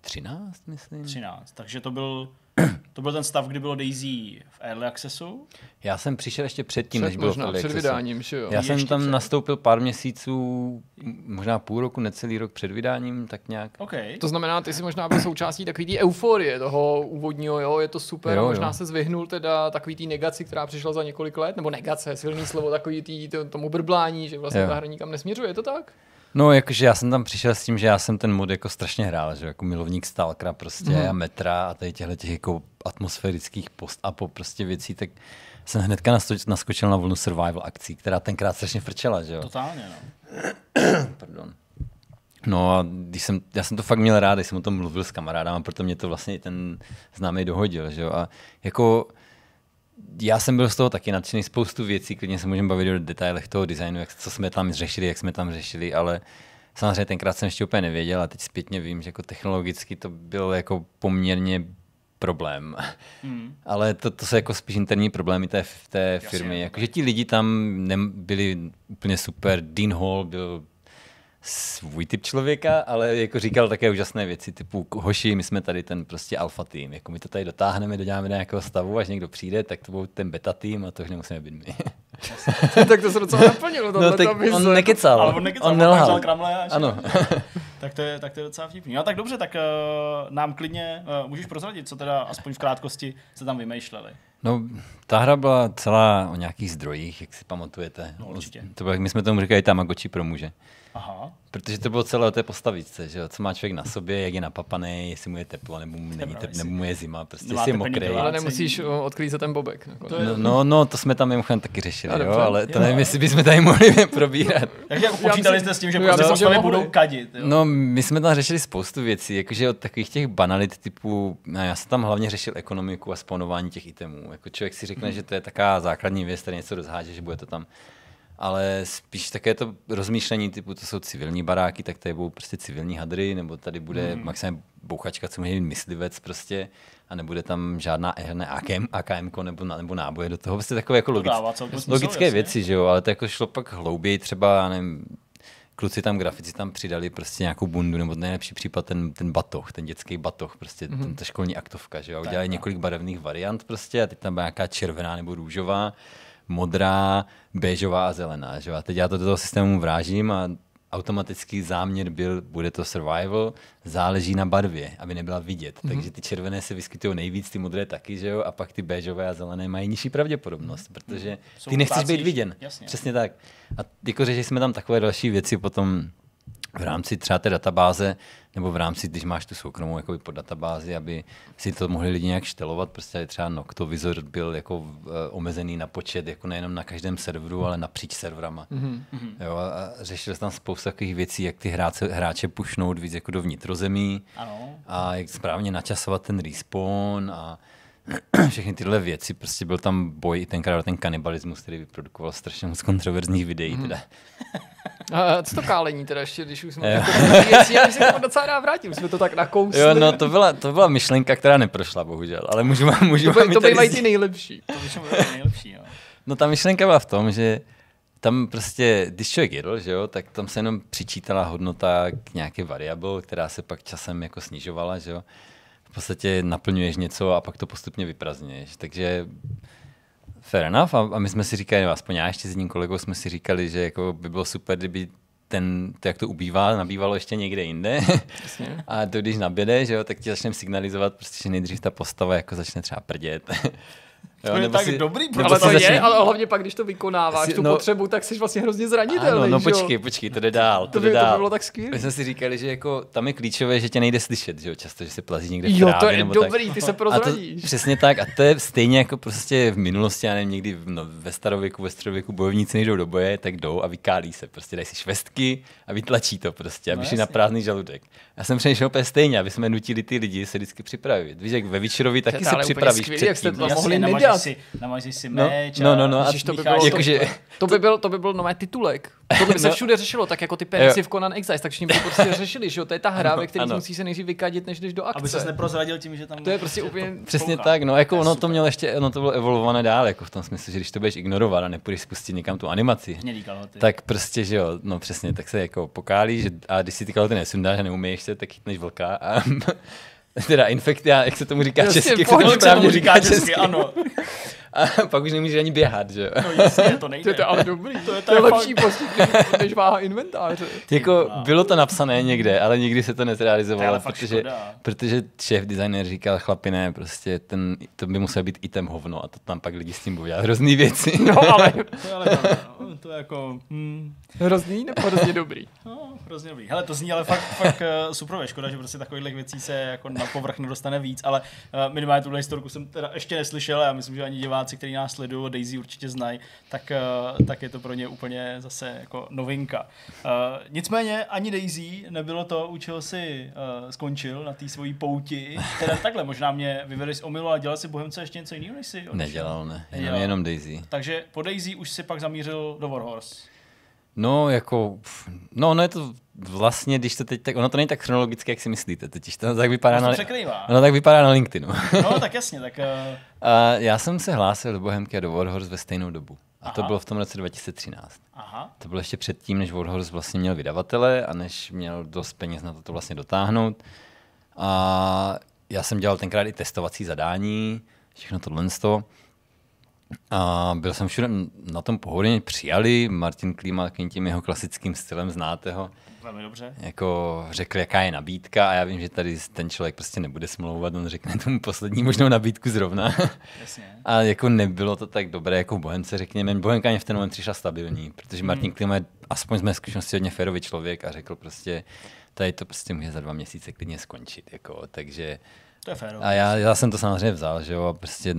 2013, myslím. 13. Takže to byl, to byl ten stav, kdy bylo Daisy v Early Accessu. Já jsem přišel ještě předtím, Před, než bylo možná, v Early před Accessu. vydáním, že jo? Já Ještě jsem tam před. nastoupil pár měsíců, možná půl roku, necelý rok před vydáním, tak nějak. OK. To znamená, ty jsi možná byl součástí takové té euforie toho úvodního, jo, je to super, Jo, možná jo. se zvyhnul teda takový té negaci, která přišla za několik let, nebo negace, silný slovo, takový tý, to, tomu brblání, že vlastně Jo. ta hra nikam nesměřuje, je to tak? No, jakože já jsem tam přišel s tím, že já jsem ten mod jako strašně hrál, že jako milovník Stalkera prostě Mhm. a metra a tady těchto těch jako atmosférických post a po prostě věcí, tak jsem hnedka naskočil na vlnu survival akcí, která tenkrát strašně frčela, že jo. Totálně, no. Pardon. No a když jsem, já jsem to fakt měl rád, když jsem o tom mluvil s kamarádama, proto mě to vlastně i ten známý dohodil, že jo. A jako já jsem byl z toho taky nadšený spoustu věcí, klidně se můžeme bavit o detailech toho designu, jak, co jsme tam řešili, jak jsme tam řešili, ale samozřejmě tenkrát jsem ještě úplně nevěděl a teď zpětně vím, že jako technologicky to byl jako poměrně problém. Hmm. Ale to, to jsou jako spíš interní problémy té, té Jasně, firmy. no, Jako, že ti lidi tam ne, byli úplně super. Dean Hall byl svůj typ člověka, ale jako říkal také úžasné věci, typu hoši, my jsme tady ten prostě alfa tým, jako my to tady dotáhneme, doděláme do nějakého stavu, až někdo přijde, tak to byl ten beta tým a to už nemusíme být my. tak to se docela naplnilo, no tak on nekecal, Ale on nekecal, on on nelhal. Ano. Tak to je, tak to je docela vtipný. No tak dobře, tak uh, nám klidně uh, můžeš prozradit, co teda aspoň v krátkosti se tam vymýšleli. No, ta hra byla celá o nějakých zdrojích, jak si pamatujete. No, určitě. To bylo, my jsme tomu říkali Tamagotchi pro muže. Aha. Protože to bylo celé o té postavičce, že jo? co má člověk na sobě, jak je napapaný, jestli mu je teplo, nebo mu, není tep, nebo mu je zima, prostě jestli je mokrý. Ale nemusíš o, odklízet ten bobek. nakonec. To je- No, no, no, to jsme tam mimochodem taky řešili, A jo, ale to Jo. nevím, jestli bychom tady mohli probírat. Takže jako počítali jste s tím, že no prostě myslím, že budou kadit. Jo? No, my jsme tam řešili spoustu věcí, jakože od takových těch banalit typu, no, já jsem tam hlavně řešil ekonomiku a spawnování těch itemů. Jako člověk si řekne, že to je taková základní věc, který něco rozháže, že bude to tam. Ale spíš také to rozmýšlení typu, to jsou civilní baráky, tak tady budou prostě civilní hadry, nebo tady bude mm. maximálně bouchačka, co může být myslivec prostě, a nebude tam žádná ne, AKM, AKM nebo, nebo náboje do toho. Prostě takové jako logické jasně. věci, že jo, ale to jako šlo pak hlouběji, třeba, já nevím, kluci tam, grafici tam přidali prostě nějakou bundu, nebo nejlepší případ ten, ten batoh, ten dětský batoh, prostě mm-hmm. ten, ta školní aktovka, že jo, udělali několik barevných variant prostě a teď tam byla nějaká červená nebo růžová, modrá, béžová a zelená, že a teď já to do toho systému vrážím a automatický záměr byl, bude to survival, záleží na barvě, aby nebyla vidět. Mm-hmm. Takže ty červené se vyskytují nejvíc, ty modré taky, že jo, a pak ty béžové a zelené mají nižší pravděpodobnost, protože Jsou ty nechceš být viděn. jasně. Přesně tak. A jako řešili jsme tam takové další věci potom v rámci třeba té databáze, nebo v rámci, když máš tu soukromou jakoby pod databázi, aby si to mohli lidi nějak štelovat, prostě třeba Noctovizor byl jako uh, omezený na počet, jako nejenom na každém serveru, ale napříč serverama. Mm-hmm. Jo, a jsme tam spoustu takových věcí, jak ty hráče, hráče pušnout víc jako do vnitrozemí Ano. a jak správně načasovat ten respawn a všechny tyhle věci. Prostě byl tam boj i tenkrát ten kanibalismus, který vyprodukoval strašně moc kontroverzních videí. Teda. A co to kálení teda ještě, když už jsme věci, já bych se k tomu docela rád vrátil, už jsme to tak nakousli. Jo, no to byla, to byla myšlenka, která neprošla, bohužel, ale můžu vám, můžu to, vám to tady bývají ty nejlepší. To je nejlepší. Jo. No ta myšlenka byla v tom, že tam prostě, když člověk jedl, že jo, tak tam se jenom přičítala hodnota k nějaké variable, která se pak časem jako snižovala, že jo. V podstatě naplňuješ něco a pak to postupně vyprazňuješ. Takže fair enough. A, a my jsme si říkali, no, aspoň já ještě s jedním kolegou jsme si říkali, že jako by bylo super, kdyby ten, to, jak to ubývá, nabývalo ještě někde jinde. Jasně. A to, když naběde, že jo, tak ti začneme signalizovat, prostě, že nejdřív ta postava jako začne třeba prdět. To je nebo tak si- dobrý nebo Ale to je, začne- ale hlavně pak, když to vykonáváš, Si- tu no- potřebu, tak jsi vlastně hrozně zranitelný, Ano, no že jo? počkej, počkej, to jde dál, to, To jde by, to by dál. bylo tak skvělé. My jsme si říkali, že jako tam je klíčové, že tě nejde slyšet, že jo, často, že se plazí někde v Jo, to trávě je nebo dobrý, tak. ty se A to, prozradíš. přesně tak, a to je stejně jako prostě v minulosti, já nevím, někdy v- no, ve starověku, ve středověku bojovníci nejdou do boje, tak jdou a vykálí se, prostě dají si švestky a vytlačí to prostě, aby No šli na prázdný žaludek. Já jsem přemýšlel úplně stejně, aby jsme nutili ty lidi se vždycky připravit. Víš, jak ve Večerovi taky se připravíš skvělý, jak jste předtím. to mohli nedělat. Si, si No, meč no, no, no, a Ježiš, to by bylo, si jakože- to. to by byl, to by byl nové titulek. Tohle by se No. všude řešilo, tak jako ty penisy v Conan Exiles, tak všichni by to prostě řešili, že jo? To je ta hra, Ano, ve které musí se nejdřív vykadit, než jdeš do Aby ses akce. neprozradil tím, že tam... To je prostě úplně... Přesně tak, no jako To ono to mělo ještě, ono to bylo evolvované dál, jako v tom smyslu, že když to budeš ignorovat a nepůjdeš spustit někam tu animaci, tak prostě, že jo, no přesně, tak se jako pokálí, že, a když si ty kalhoty nesundáš a neumíš se, tak chytneš vlka a teda infektia, jak se tomu říká Jasně, česky, jak se tomu Jak se tomu správně říká česky, česky, ano. a pak už nemůžeš ani běhat, že jo. No jasně, to To nejde. je to ale dobrý, to je, to je je lepší postup, než, váha inventáře. Jako bylo to napsané někde, ale nikdy se to To je nezrealizovalo, fakt protože, škoda. protože šéf designer říkal, chlapi ne, prostě ten, to by musel být item hovno a to tam pak lidi s tím budou dělat hrozný věci. No ale To je ale no. To je jako... Hmm, hrozný nebo hrozně dobrý. no, hrozně dobrý. Hele, to zní ale fakt, fakt uh, super, škoda, že prostě takových věcí se jako na povrch nedostane víc, ale uh, minimálně tuhle historku jsem teda ještě neslyšel a já myslím, že ani diváci, kteří nás sledují, Daisy určitě znají, tak, uh, tak je to pro ně úplně zase jako novinka. Uh, nicméně ani Daisy nebylo to, u čeho si uh, skončil na té svojí pouti. Teda takhle, možná mě vyvedeš z omylu, ale dělal si Bohemce ještě něco jiného, než si odešel? Nedělal, ne, jenom, jenom Daisy. Takže po Daisy už si pak zamířil do Warhorse. No, jako, no, no je to vlastně, když to teď, tak ono to není tak chronologicky, jak si myslíte, totiž to tak vypadá na, to překrývá. ono tak vypadá na LinkedInu. No, tak jasně, tak uh, já jsem se hlásil do Bohemky a do Warhorse ve stejnou dobu. A to Aha. bylo v tom roce 2013. aha. To bylo ještě předtím, než Warhorse vlastně měl vydavatele a než měl dost peněz na to, to vlastně dotáhnout. A já jsem dělal tenkrát i testovací zadání, všechno tohle z toho. A byl jsem všude na tom pohodě, mě přijali, Martin Klíma takovým tím jeho klasickým stylem, znáte ho, Velmi dobře. jako řekl, jaká je nabídka a já vím, že tady ten člověk prostě nebude smlouvat, on řekne tomu poslední možnou nabídku zrovna. Jasně. A jako nebylo to tak dobré jako Bohemce, řekněme. Bohemka mě v ten moment přišla stabilní, protože Martin Klima je aspoň z mé zkušenosti hodně férový člověk a řekl prostě, tady to prostě může za dva měsíce klidně skončit. Jako, takže To je fér. a já, já, jsem to samozřejmě vzal, že jo, a prostě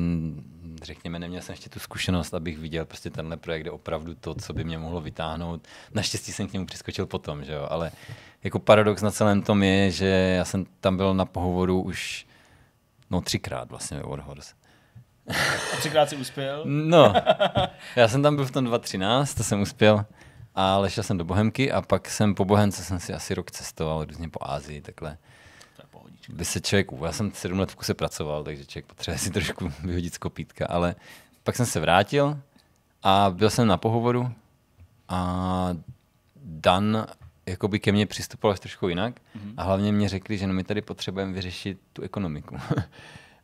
řekněme, neměl jsem ještě tu zkušenost, abych viděl prostě tenhle projekt, kde opravdu to, co by mě mohlo vytáhnout. Naštěstí jsem k němu přiskočil potom, že jo, ale jako paradox na celém tom je, že já jsem tam byl na pohovoru už no třikrát vlastně ve Warhorse. A třikrát si uspěl. No, já jsem tam byl v tom 2013, to jsem uspěl, ale šel jsem do Bohemky a pak jsem po Bohemce jsem si asi rok cestoval různě po Ázii, takhle. By se člověk, já jsem sedm let v kuse pracoval, takže člověk potřebuje si trošku vyhodit z kopítka, ale pak jsem se vrátil a byl jsem na pohovoru a Dan jakoby ke mně přistupoval až trošku jinak a hlavně mě řekli, že no my tady potřebujeme vyřešit tu ekonomiku.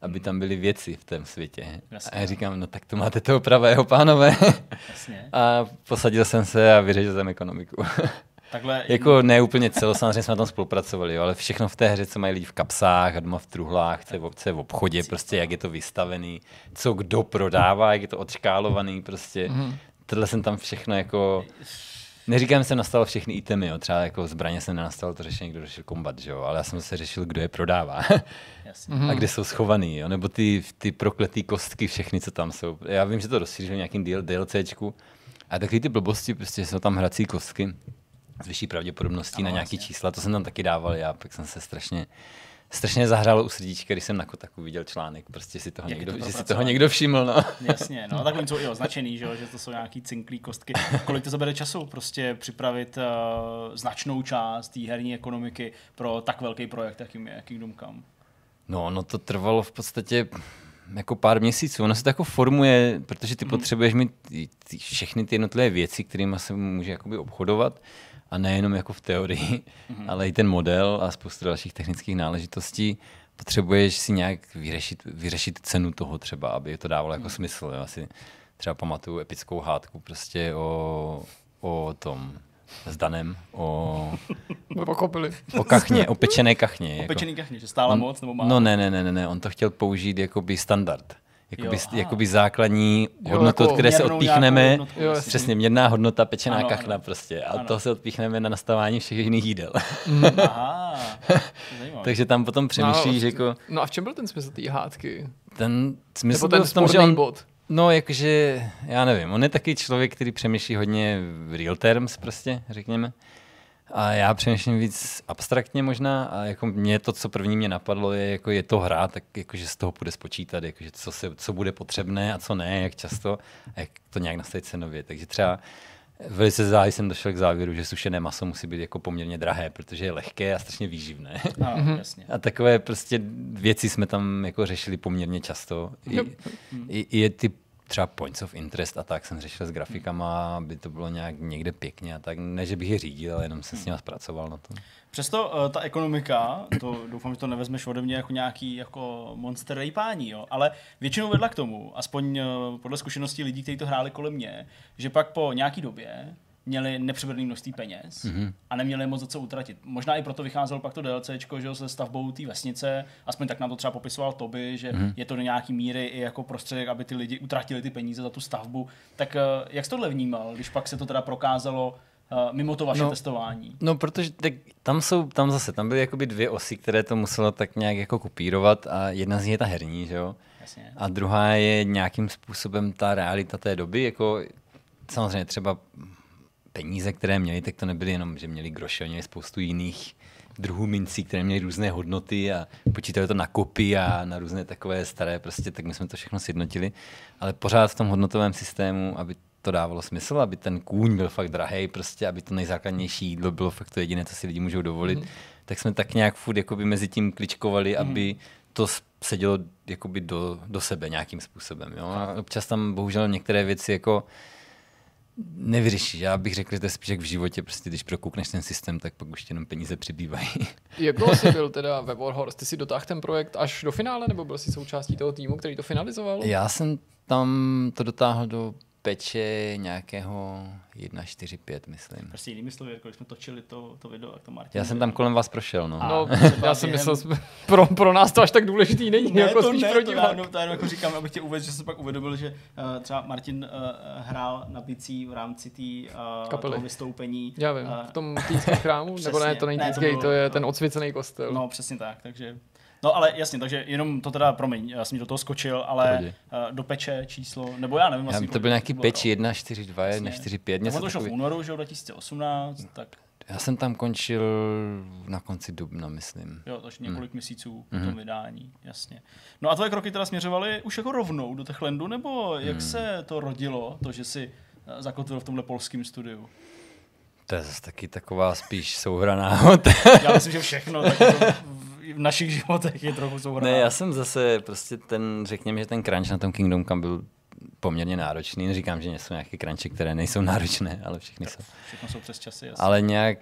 aby tam byly věci v tom světě. Jasně. A já říkám, no tak to máte toho pravého, pánové. Jasně. A posadil jsem se a vyřešil jsem ekonomiku. Takhle jako ne úplně celo, samozřejmě jsme na tom spolupracovali, jo, ale všechno v té hře, co mají lidi v kapsách doma v truhlách, co je, v- co je v obchodě, prostě jak je to vystavený, co kdo prodává, jak je to odškálovaný, prostě. Mm-hmm. Tohle jsem tam všechno jako... Neříkám, že jsem nastavil všechny itemy, jo. třeba jako zbraně jsem nenastavil to řešení, kdo řešil kombat, že jo? ale já jsem se řešil, kdo je prodává Jasně. a kde jsou schovaný, jo? nebo ty, ty prokletý kostky, všechny, co tam jsou. Já vím, že to rozšířil nějakým DL, DLCčku, a taky ty blbosti, prostě jsou tam hrací kostky s vyšší pravděpodobností Ano, na nějaký jasně. čísla, to jsem tam taky dával já, pak jsem se strašně strašně zahrálo u srdíčka, když jsem na Kotaku viděl článek, prostě si toho Jak někdo, to že si toho někdo všiml, no. Jasně, no tak oni jsou i označený, že, jo, že to jsou nějaký cinklý kostky. Kolik to zabere času prostě připravit uh, značnou část té herní ekonomiky pro tak velký projekt, jakým je Kingdom Come? No, no to trvalo v podstatě jako pár měsíců. Ono se to jako formuje, protože ty potřebuješ mít ty, ty, všechny ty jednotlivé věci, kterými se může jakoby obchodovat a nejenom jako v teorii, ale i ten model a spoustu dalších technických náležitostí. Potřebuješ si nějak vyřešit, vyřešit cenu toho třeba, aby to dávalo jako smysl. Jo. Asi třeba pamatuju epickou hádku prostě o, o tom s Danem, o, Jsme pochopili. o kachně, o pečené kachně. jako. Opečený kachně, že stála moc nebo málo? No ne, ne, ne, ne, ne, on to chtěl použít jako by standard. Jakoby, Jo, aha. jakoby základní Jo, hodnotu, jako od které se odpíchneme. nějakou hodnotu, Jo. Přesně, měrná hodnota, pečená Ano, kachna ano. prostě. A Ano. to se odpíchneme na nastavování všech jiných jídel. Aha, je zajímavé. Takže tam potom přemýšlíš, no, jako no a v čem byl ten smysl té hádky? ten smysl Nebo byl v tom, že on, bod? No, jakože, já nevím, on je taky člověk, který přemýšlí hodně v real terms prostě, řekněme. A já přemýšlím víc abstraktně možná a jako mě to, co první mě napadlo, je, jako je to hra, tak jakože z toho půjde spočítat, jakože co, se, co bude potřebné a co ne, jak často a jak to nějak nastavit cenově. Takže třeba velice záhy jsem došel k závěru, že sušené maso musí být jako poměrně drahé, protože je lehké a strašně výživné. Aha, jasně. A takové prostě věci jsme tam jako řešili poměrně často. I, i, i ty třeba points of interest a tak jsem řešil s grafikama, aby to bylo nějak někde pěkně a tak. Ne, že bych je řídil, ale jenom jsem s nimi zpracoval na tom. Přesto uh, ta ekonomika, to doufám, že to nevezmeš ode mě jako nějaký jako monster rejpání, jo, ale většinou vedla k tomu, aspoň uh, podle zkušeností lidí, kteří to hráli kolem mě, že pak po nějaký době měli nepřeberný množství peněz mm-hmm. a neměli moc za co utratit. Možná i proto vycházelo pak to DLCčko, že jo, se stavbou té vesnice, aspoň tak nám to třeba popisoval Toby, že mm-hmm. je to do nějaký míry i jako prostředek, aby ty lidi utratili ty peníze za tu stavbu. Tak uh, jak jsi tohle vnímal, když pak se to teda prokázalo uh, mimo to vaše. No. testování? No, protože tak, tam jsou, tam zase, tam byly jakoby dvě osy, které to muselo tak nějak jako kopírovat a jedna z nich je ta herní, že jo? Jasně. A druhá je nějakým způsobem ta realita té doby, jako samozřejmě třeba peníze, které měli, tak to nebyly jenom, že měli groše, oni měli spoustu jiných druhů mincí, které měly různé hodnoty a počítali to na kopy a na různé takové staré, prostě tak my jsme to všechno sjednotili, ale pořád v tom hodnotovém systému, aby to dávalo smysl, aby ten kůň byl fakt drahý, prostě, aby to nejzákladnější jídlo bylo fakt to jediné, co si lidi můžou dovolit, mm. tak jsme tak nějak furt jakoby mezi tím kličkovali, mm. aby to sedělo jakoby do, do sebe nějakým způsobem. Jo? A občas tam bohužel některé věci jako nevyřešíš. Já bych řekl, že to je spíš jak v životě, prostě když prokoukneš ten systém, tak pak už jenom peníze přibývají. Jak dlouho jsi byl teda ve Warhorse? Ty si dotáhl ten projekt až do finále, nebo byl jsi součástí toho týmu, který to finalizoval? Já jsem tam to dotáhl do peče nějakého 1.4.5, myslím. Prostě jinými slovy, jako když jsme točili to, to video, jak to Martin Já jsem tam kolem vás prošel, no. No, já jsem myslel, pro, pro nás to až tak důležitý není, Ne, jako to spíš ne, pro to, já, diváky. no, to já jenom jako říkám, abych tě uvedl, že jsem pak uvědomil, že uh, třeba Martin uh, hrál na bicí v rámci tý, uh, Kapely. toho vystoupení. Já vím, Eh, v tom týckém chrámu, nebo ne, to není Ne, to bylo- to je ten odsvěcený kostel. No, přesně tak, takže... No ale jasně, takže jenom to teda, promiň, já jsem mi do toho skočil, ale uh, do peče číslo, nebo já nevím Já, vlastně. to byl nějaký peč rok. 1.4.2, Jasně. 1.4.5, Tak něco on to šlo v únoru, že jo, 2018, tak Já jsem tam končil na konci dubna, myslím. jo, takže Hmm. několik měsíců po tom vydání, jasně. No a tvoje kroky teda směřovaly už jako rovnou do Techlandu, nebo jak Hmm. se to rodilo, to, že si eh, zakotvil v tomhle polském studiu? To je zase taky taková spíš souhra náhod. Já myslím, že všechno tak jako v našich životech je trochu souhrá. Ne, já jsem zase prostě ten, řekněme, že ten crunch na tom Kingdom Come byl poměrně náročný. Neříkám, že jsou nějaké crunche, které nejsou náročné, ale všechny jsou. Všechno jsou přes časy, jasně. Ale nějak,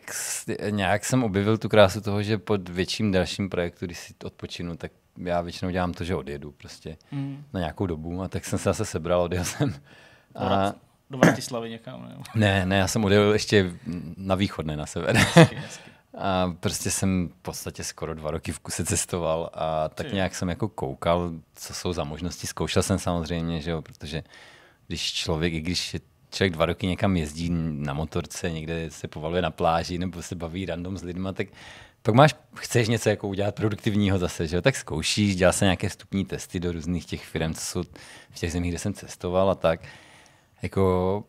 nějak jsem objevil tu krásu toho, že pod větším dalším projektu, když si odpočinu, tak já většinou dělám to, že odjedu prostě Mm. na nějakou dobu a tak jsem se zase sebral, odjel jsem. Do, A, do Vratislavy někam, ne? ne, ne, já jsem odjel ještě na východ, ne na sever. Hezky, hezky. A prostě jsem v podstatě skoro dva roky v kuse cestoval a tak nějak jsem jako koukal, co jsou za možnosti. Zkoušel jsem samozřejmě, že jo, protože když člověk, i když je člověk dva roky někam jezdí na motorce, někde se povaluje na pláži nebo se baví random s lidma, tak pak máš, chceš něco jako udělat produktivního zase, že jo? tak zkoušíš, dělal jsem nějaké vstupní testy do různých těch firm, co jsou v těch zemích, kde jsem cestoval a tak. Jako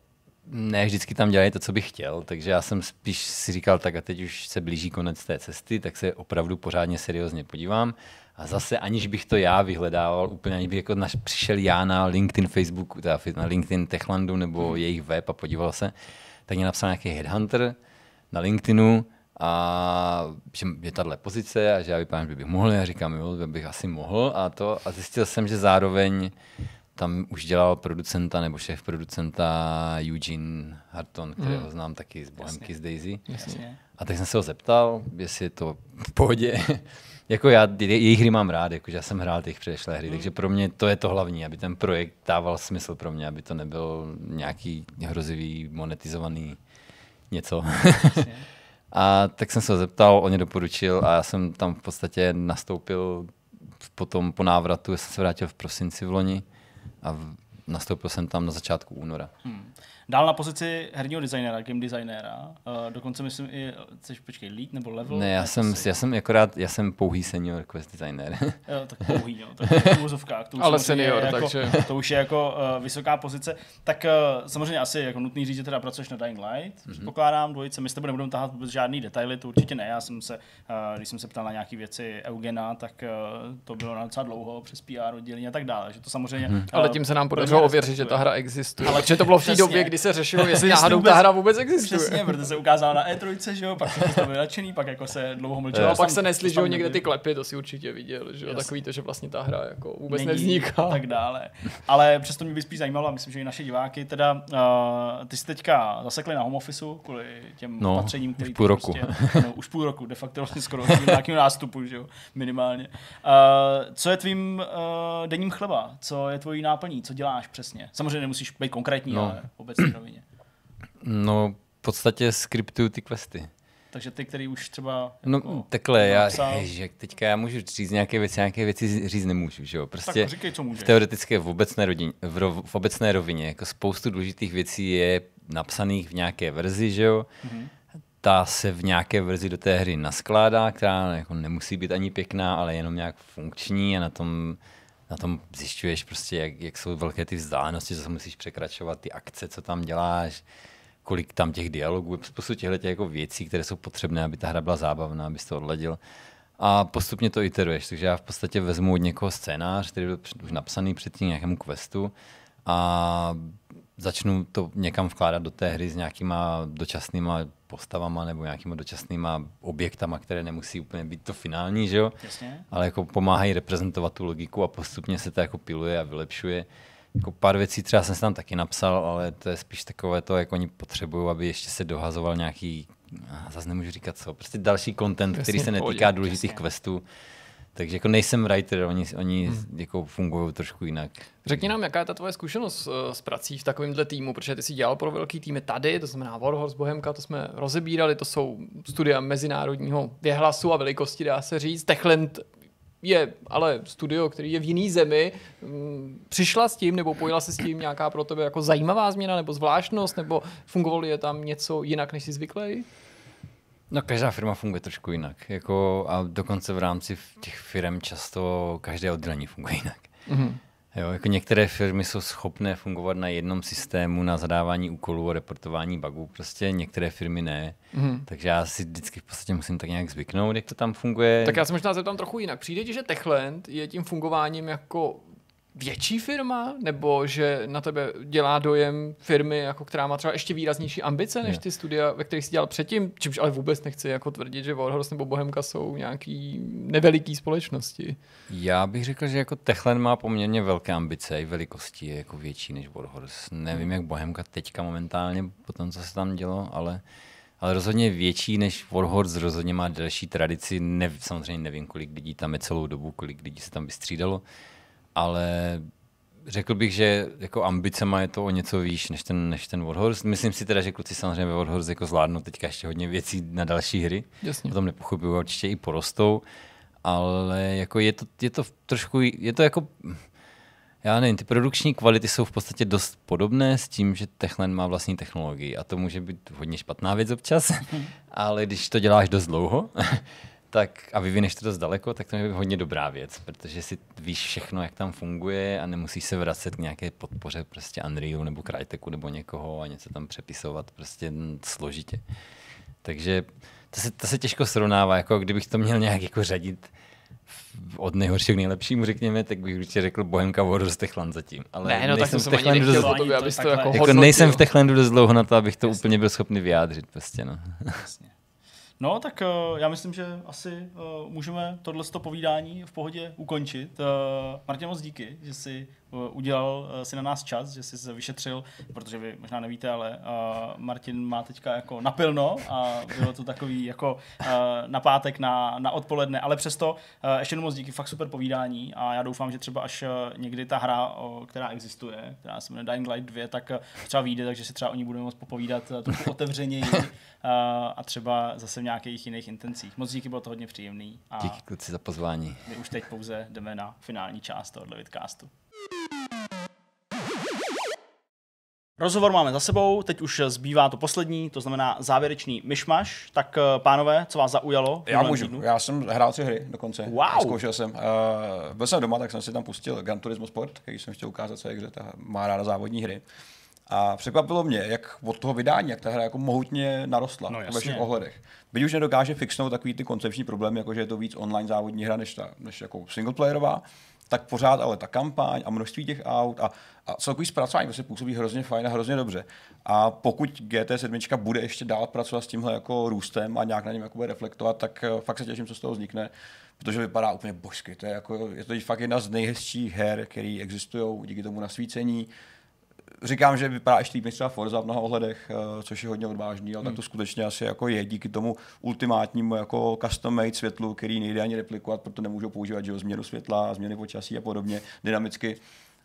ne vždycky tam dělají to, co bych chtěl, takže já jsem spíš si říkal, tak a teď už se blíží konec té cesty, tak se opravdu pořádně seriózně podívám. A zase aniž bych to já vyhledával, úplně aniž bych jako naš, přišel já na LinkedIn, Facebook, teda na LinkedIn Techlandu nebo jejich web a podíval se, tak mě napsal nějaký headhunter na LinkedInu a že je tahle pozice a že já vypadám, že bych mohl, já říkám, jo, že bych asi mohl a to a zjistil jsem, že zároveň tam už dělal producenta nebo šéf producenta Eugene Harton, kterého znám taky z Bohemky z Daisy. Jasně. A tak jsem se ho zeptal, jestli je to v pohodě. jako já je- jejich hry mám rád, jakože já jsem hrál těch předešlé hry, takže pro mě to je to hlavní, aby ten projekt dával smysl pro mě, aby to nebyl nějaký hrozivý monetizovaný něco. a tak jsem se ho zeptal, on mě doporučil a já jsem tam v podstatě nastoupil potom po návratu, já jsem se vrátil v prosinci v loni a nastoupil jsem tam na začátku února. Hmm. Dál na pozici herního designera, game designera, uh, dokonce myslím i, jsi, počkej, lead nebo level? Ne, já jsem, já jsem akorát, já jsem pouhý senior quest designer. Jo, tak pouhý, to je v. To už Ale senior, je jako, takže- To už je jako uh, vysoká pozice. Tak uh, samozřejmě asi jako nutný říct, že teda pracuješ na Dying Light, Mhm. mm-hmm. předpokládám, dvojice. My s tebou nebudeme tahat vůbec žádný detaily, to určitě ne. Já jsem se, uh, když jsem se ptal na nějaké věci Eugena, tak uh, to bylo na docela dlouho přes PR oddělení a tak dále. Že to samozřejmě, Mhm. uh, Ale tím se nám podařilo ověřit, že ta hra existuje. Ale že to bylo v té době, kdy se řešilo, jestli náhodou vůbec- ta hra vůbec existuje. Přesně, protože se ukázala na E3, že jo, pak se to byl nadšený, pak jako se dlouho mlčelo. A pak se nesli, že jo, někde ty klepy, to si určitě viděl, že jo, takový to, že vlastně ta hra jako vůbec není nevzniká. a tak dále. Ale přesto mě by spíš zajímalo, a myslím, že i naše diváky, teda uh, ty jsi teďka zasekli na home officeu kvůli těm No, opatřením, už který půl ty roku. Prostě, no, už půl roku, de facto vlastně skoro nějakým nástupu, že jo, minimálně. Uh, co je tvým uh, denním chleba? Co je tvojí náplní? Co děláš přesně? Samozřejmě nemusíš být konkrétní, No. ale v obecné rovině. No, v podstatě skriptuju ty questy. Takže ty, který už třeba No, jako, takhle, já, napsal- ježi, teďka já můžu říct nějaké věci, nějaké věci říct nemůžu, že jo, prostě tak říkej, co v můžeš. teoretické v obecné, rodině, v, rov, v obecné rovině, jako spoustu důležitých věcí je napsaných v nějaké verzi, že jo, Mhm. ta se v nějaké verzi do té hry naskládá, která jako nemusí být ani pěkná, ale jenom nějak funkční a na tom, na tom zjišťuješ prostě, jak, jak jsou velké ty vzdálenosti, co musíš překračovat, ty akce, co tam děláš, kolik tam těch dialogů, spoustu těchto jako věcí, které jsou potřebné, aby ta hra byla zábavná, abys to odladil. A postupně to iteruješ, takže já v podstatě vezmu od někoho scénář, který byl už napsaný předtím nějakému questu a začnu to někam vkládat do té hry s nějakýma dočasnýma postavama nebo nějakýma dočasnýma objektama, které nemusí úplně být to finální, že jo? Jasně. ale jako pomáhají reprezentovat tu logiku a postupně se to jako piluje a vylepšuje. Jako pár věcí třeba jsem si tam taky napsal, ale to je spíš takové to, jak oni potřebují, aby ještě se dohazoval nějaký, zase nemůžu říkat co, prostě další content, Jasně, který se netýká důležitých jasně. questů. Takže jako nejsem writer, oni, oni hmm. jako fungují trošku jinak. Řekni nám, jaká je ta tvoje zkušenost eh, s prací v takovémhle týmu, protože ty jsi dělal pro velký týmy tady, to znamená Warhorse, Bohemka, to jsme rozebírali, to jsou studia mezinárodního věhlasu a velikosti, dá se říct. Techland je ale studio, který je v jiný zemi. Mm, Přišla s tím, nebo pojila se s tím nějaká pro tebe jako zajímavá změna, nebo zvláštnost, nebo fungovalo je tam něco jinak, než jsi zvyklý? No každá firma funguje trošku jinak. Jako, a dokonce v rámci těch firm často každé oddělení funguje jinak. Mm-hmm. Jo, jako některé firmy jsou schopné fungovat na jednom systému na zadávání úkolů a reportování bugů, prostě některé firmy ne. Mhm. Takže já si vždycky v podstatě musím tak nějak zvyknout, jak to tam funguje. Tak já se možná zeptám trochu jinak. Přijde ti, že Techland je tím fungováním jako větší firma, nebo že na tebe dělá dojem firmy, jako která má třeba ještě výraznější ambice než ty studia, ve kterých jsi dělal předtím, čímž ale vůbec nechci jako tvrdit, že Warhorse nebo Bohemka jsou nějaký neveliký společnosti. Já bych řekl, že jako Techland má poměrně velké ambice, i velikosti je jako větší než Warhorse. Nevím, jak Bohemka teďka momentálně, po tom, co se tam dělo, ale, ale rozhodně větší než Warhorse, rozhodně má delší tradici. Ne, samozřejmě nevím, kolik lidí tam je celou dobu, kolik lidí se tam vystřídalo, ale řekl bych, že jako ambicema je to o něco výš než ten, než ten Warhorse. Myslím si teda, že kluci samozřejmě ve Warhorse jako zvládnou teďka ještě hodně věcí na další hry. Jasně. O tom nepochybuju, určitě i porostou, ale jako je to, je to trošku, je to jako, já nevím, ty produkční kvality jsou v podstatě dost podobné s tím, že Techland má vlastní technologii a to může být hodně špatná věc občas, ale když to děláš dost dlouho, tak a vyvineš to dost daleko, tak to je hodně dobrá věc, protože si víš všechno, jak tam funguje a nemusíš se vracet k nějaké podpoře prostě Unrealu nebo Cryteku nebo někoho a něco tam přepisovat prostě složitě. Takže to se, to se těžko srovnává, jako kdybych to měl nějak jako řadit od nejhoršího k nejlepšímu, řekněme, tak bych určitě řekl Bohemka Warriors Techland zatím. Ale Ne, no tak nejsem to v Techlandu nechtěl dost, to to jako Jako jako hodnotil. nejsem v Techlandu dost dlouho na to, abych to Jasně. úplně byl schopný vyjádřit prostě, no. Jasně. No, tak uh, já myslím, že asi uh, můžeme tohle povídání v pohodě ukončit. Uh, Martin, moc díky, že jsi udělal uh, si na nás čas, že jsi se vyšetřil, protože vy možná nevíte, ale uh, Martin má teďka jako napilno a bylo to takový jako uh, na pátek na, na odpoledne, ale přesto uh, ještě jednou moc díky, fakt super povídání a já doufám, že třeba až někdy ta hra, o, která existuje, která se jmenuje Dying Light 2, tak třeba vyjde, takže si třeba o ní budeme moct popovídat trochu otevřeněji uh, a třeba zase v nějakých jiných intencích. Moc díky, bylo to hodně příjemný a Díky kluci za pozvání. my už teď pouze jdeme na finální část tohohle vidcastu. Rozhovor máme za sebou, teď už zbývá to poslední, to znamená závěrečný myšmaš. Tak eh, pánové, co vás zaujalo? Já můžu. týdnu? Já jsem hrál tři hry dokonce. Wow. Zkoušel jsem. Uh, byl jsem doma, tak jsem si tam pustil Gran Turismo Sport, který jsem chtěl ukázat své hře, ta má ráda závodní hry. A překvapilo mě, jak od toho vydání, jak ta hra jako mohutně narostla No ve všech ohledech. Byť už nedokáže fixnout takový ty koncepční problémy, jako že je to víc online závodní hra než, ta, než jako singleplayerová, tak pořád ale ta kampaň a množství těch aut a, a celkový zpracování prostě působí hrozně fajn a hrozně dobře. A pokud GT7 bude ještě dál pracovat s tímhle jako růstem a nějak na něm jako bude reflektovat, tak eh, fakt se těším, co z toho vznikne, protože vypadá úplně božsky. To je, jako, je to fakt jedna z nejhezčích her, které existují díky tomu nasvícení. Říkám, že vypadá ještě líp než třeba Forza v mnoha ohledech, eh, což je hodně odvážný, ale tak to skutečně asi jako je díky tomu ultimátnímu jako custom made světlu, který nejde ani replikovat, proto nemůžou používat že změnu světla, změny počasí a podobně dynamicky.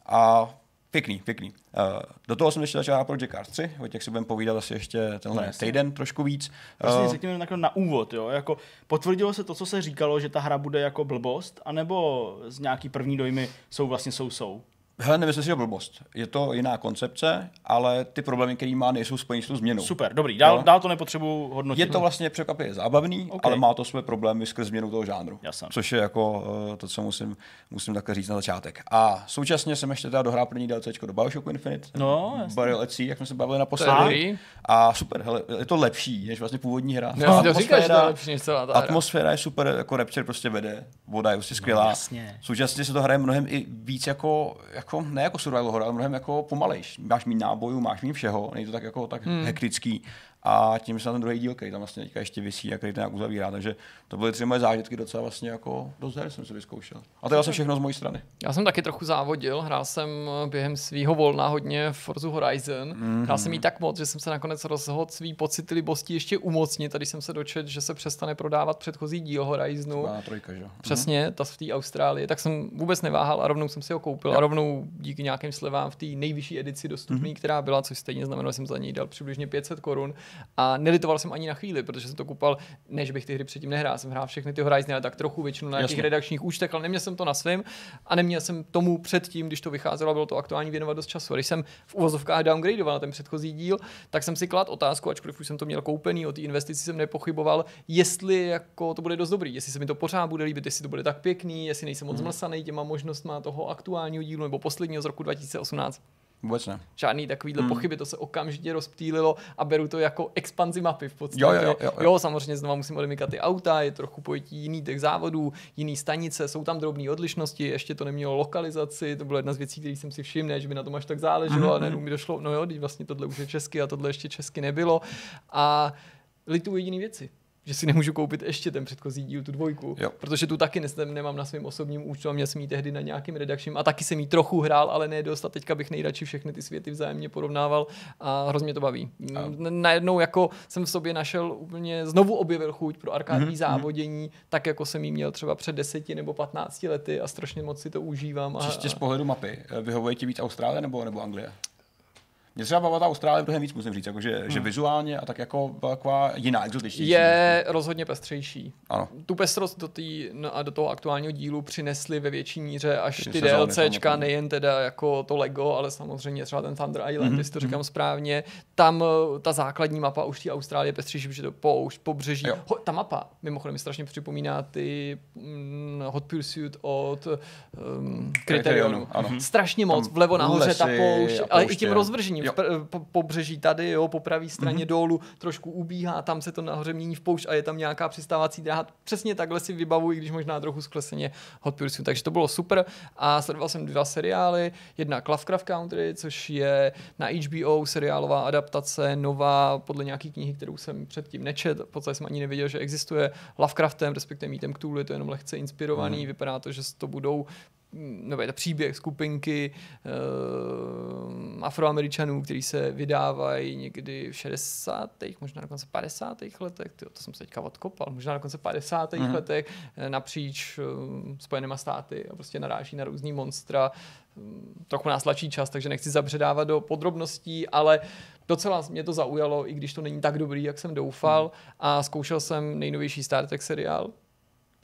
A pěkný, pěkný. Uh, do toho jsem ještě začal Project Cars 3, o těch si budeme povídat asi ještě tenhle No, týden trošku víc. Prostě Eh, řekněme takhle na úvod, jo, jako potvrdilo se to, co se říkalo, že ta hra bude jako blbost, anebo z nějaký první dojmy jsou vlastně jsou-jsou? Hele, nemyslím si, že blbost. Je to jiná koncepce, ale ty problémy, které má, nejsou spojeny s tou změnou. Super, dobrý, dál, dál to nepotřebuji hodnotit. Je to vlastně překvapivě zábavný, OK. ale má to své problémy skrz změnu toho žánru. Jasně. Což je jako uh, to, co musím, musím takhle říct na začátek. A současně jsem ještě teda dohrál první DLCčko do Bioshocku Infinite. No, jasně. Barrel at Sea, jak jsme se bavili naposledy. dobrý. A super, hele, je to lepší, než vlastně původní hra. To Atmosféra- říkáš, že to je lepší než celá ta hra. Atmosféra je super, jako Rapture prostě vede, voda je prostě skvělá. No, jasně. Současně se to hraje mnohem i víc jako, jako ne jako survival horror, ale mnohem jako pomalejš. Máš mít nábojů, máš mít všeho, není to tak jako tak hmm. hektický. A tím se na ten druhý díl, který tam vlastně teďka ještě vysí a který to nějak uzavírá. Takže to byly tři moje zážitky docela vlastně jako dost her jsem si vyzkoušel. A to je vlastně všechno z mojí strany. Já jsem taky trochu závodil, hrál jsem eh, během svého volna hodně v Forza Horizon. Mm-hmm. Hrál jsem jí tak moc, že jsem se nakonec rozhodl svý pocity libosti ještě umocnit. Tady jsem se dočet, že se přestane prodávat předchozí díl Horizonu. Trojka, že jo? Přesně, ta v té Austrálii, tak jsem vůbec neváhal a rovnou jsem si ho koupil a rovnou díky nějakým slevám v té nejvyšší edici dostupný, mm-hmm. která byla, což stejně znamenalo, že jsem za něj dal přibližně 500 korun a nelitoval jsem ani na chvíli, protože jsem to koupal, ne, že bych ty hry předtím nehrál, jsem hrál všechny ty Horizony, tak trochu většinu na nějakých Jasně. redakčních účtech, ale neměl jsem to na svém a neměl jsem tomu předtím, když to vycházelo, bylo to aktuální věnovat dost času. A Když jsem v uvozovkách downgradeoval na ten předchozí díl, tak jsem si klad otázku, ačkoliv už jsem to měl koupený, o té investici jsem nepochyboval, jestli jako to bude dost dobrý, jestli se mi to pořád bude líbit, jestli to bude tak pěkný, jestli nejsem moc zmlsaný těma možnostma toho aktuálního dílu nebo posledního z roku 2018. Vůbec ne. Žádný takovýhle hmm. pochyby, to se okamžitě rozptýlilo a beru to jako expanzi mapy v podstatě. Jo, jo, jo, jo. jo samozřejmě znova musím odemykat ty auta, je trochu pojetí jiný těch závodů, jiný stanice, jsou tam drobné odlišnosti, ještě to nemělo lokalizaci, to byla jedna z věcí, které jsem si všiml, že by na tom až tak záleželo, ale najednou mi došlo, no jo, vlastně tohle už je česky a tohle ještě česky nebylo. A litu jediný věci že si nemůžu koupit ještě ten předchozí díl, tu dvojku, Jo. protože tu taky nesem, nemám na svém osobním účtu a měl jsem ji tehdy na nějakým redakčním a taky jsem ji trochu hrál, ale ne dost a teďka bych nejradši všechny ty světy vzájemně porovnával a hrozně mě to baví. N- Najednou jako jsem v sobě našel úplně, znovu objevil chuť pro arkádní mm-hmm. závodění, tak jako jsem ji měl třeba před deseti nebo 15 lety a strašně moc si to užívám. A, Čistě z pohledu mapy. eh, Vyhovuje ti víc Austrálie nebo, nebo Anglie? Mě třeba bavila ta Austrálie mnohem víc, musím říct, jakože, že vizuálně a tak jako taková jiná, exotičtější. je rozhodně pestřejší. Ano. Tu pestrost do, tý, no a do toho aktuálního dílu přinesli ve větší míře až Ty ty DLCčka, nejen teda jako to Lego, ale samozřejmě třeba ten Thunder Island, Mhm, mm-hmm. jestli to říkám správně. Tam eh, ta základní mapa už té Austrálie je pestřejší, protože to poušť, pobřeží. Jo. Ho, ta mapa mimochodem mi strašně připomíná ty mm, Hot Pursuit od um, Criterionu. ano. Strašně moc, Tam vlevo nahoře ta poušť, ale i tím rozvržením. Jo. Po, pobřeží tady, jo, po pravé straně mm-hmm. dolů, trošku ubíhá, tam se to nahoře mění v poušť a je tam nějaká přistávací dráha. Přesně takhle si vybavuji, když možná trochu zkleseně Hot Pursuit. Takže to bylo super a sledoval jsem dva seriály. Jedna Lovecraft Country, což je na HBO seriálová adaptace, nová podle nějaký knihy, kterou jsem předtím nečet, v podstatě jsem ani nevěděl, že existuje. Lovecraftem, respektive mítem Cthulhu, je to jenom lehce inspirovaný, mm. vypadá to, že to budou nebo je to příběh skupinky uh, afroameričanů, kteří se vydávají někdy v 60. možná dokonce 50. letech, tyjo, to jsem se teďka odkopal, možná dokonce 50. Mm. letech eh, napříč uh, Spojenýma státy a prostě naráží na různý monstra. Um, trochu nás tlačí čas, takže nechci zabředávat do podrobností, ale docela mě to zaujalo, i když to není tak dobrý, jak jsem doufal. A zkoušel jsem nejnovější Star Trek seriál,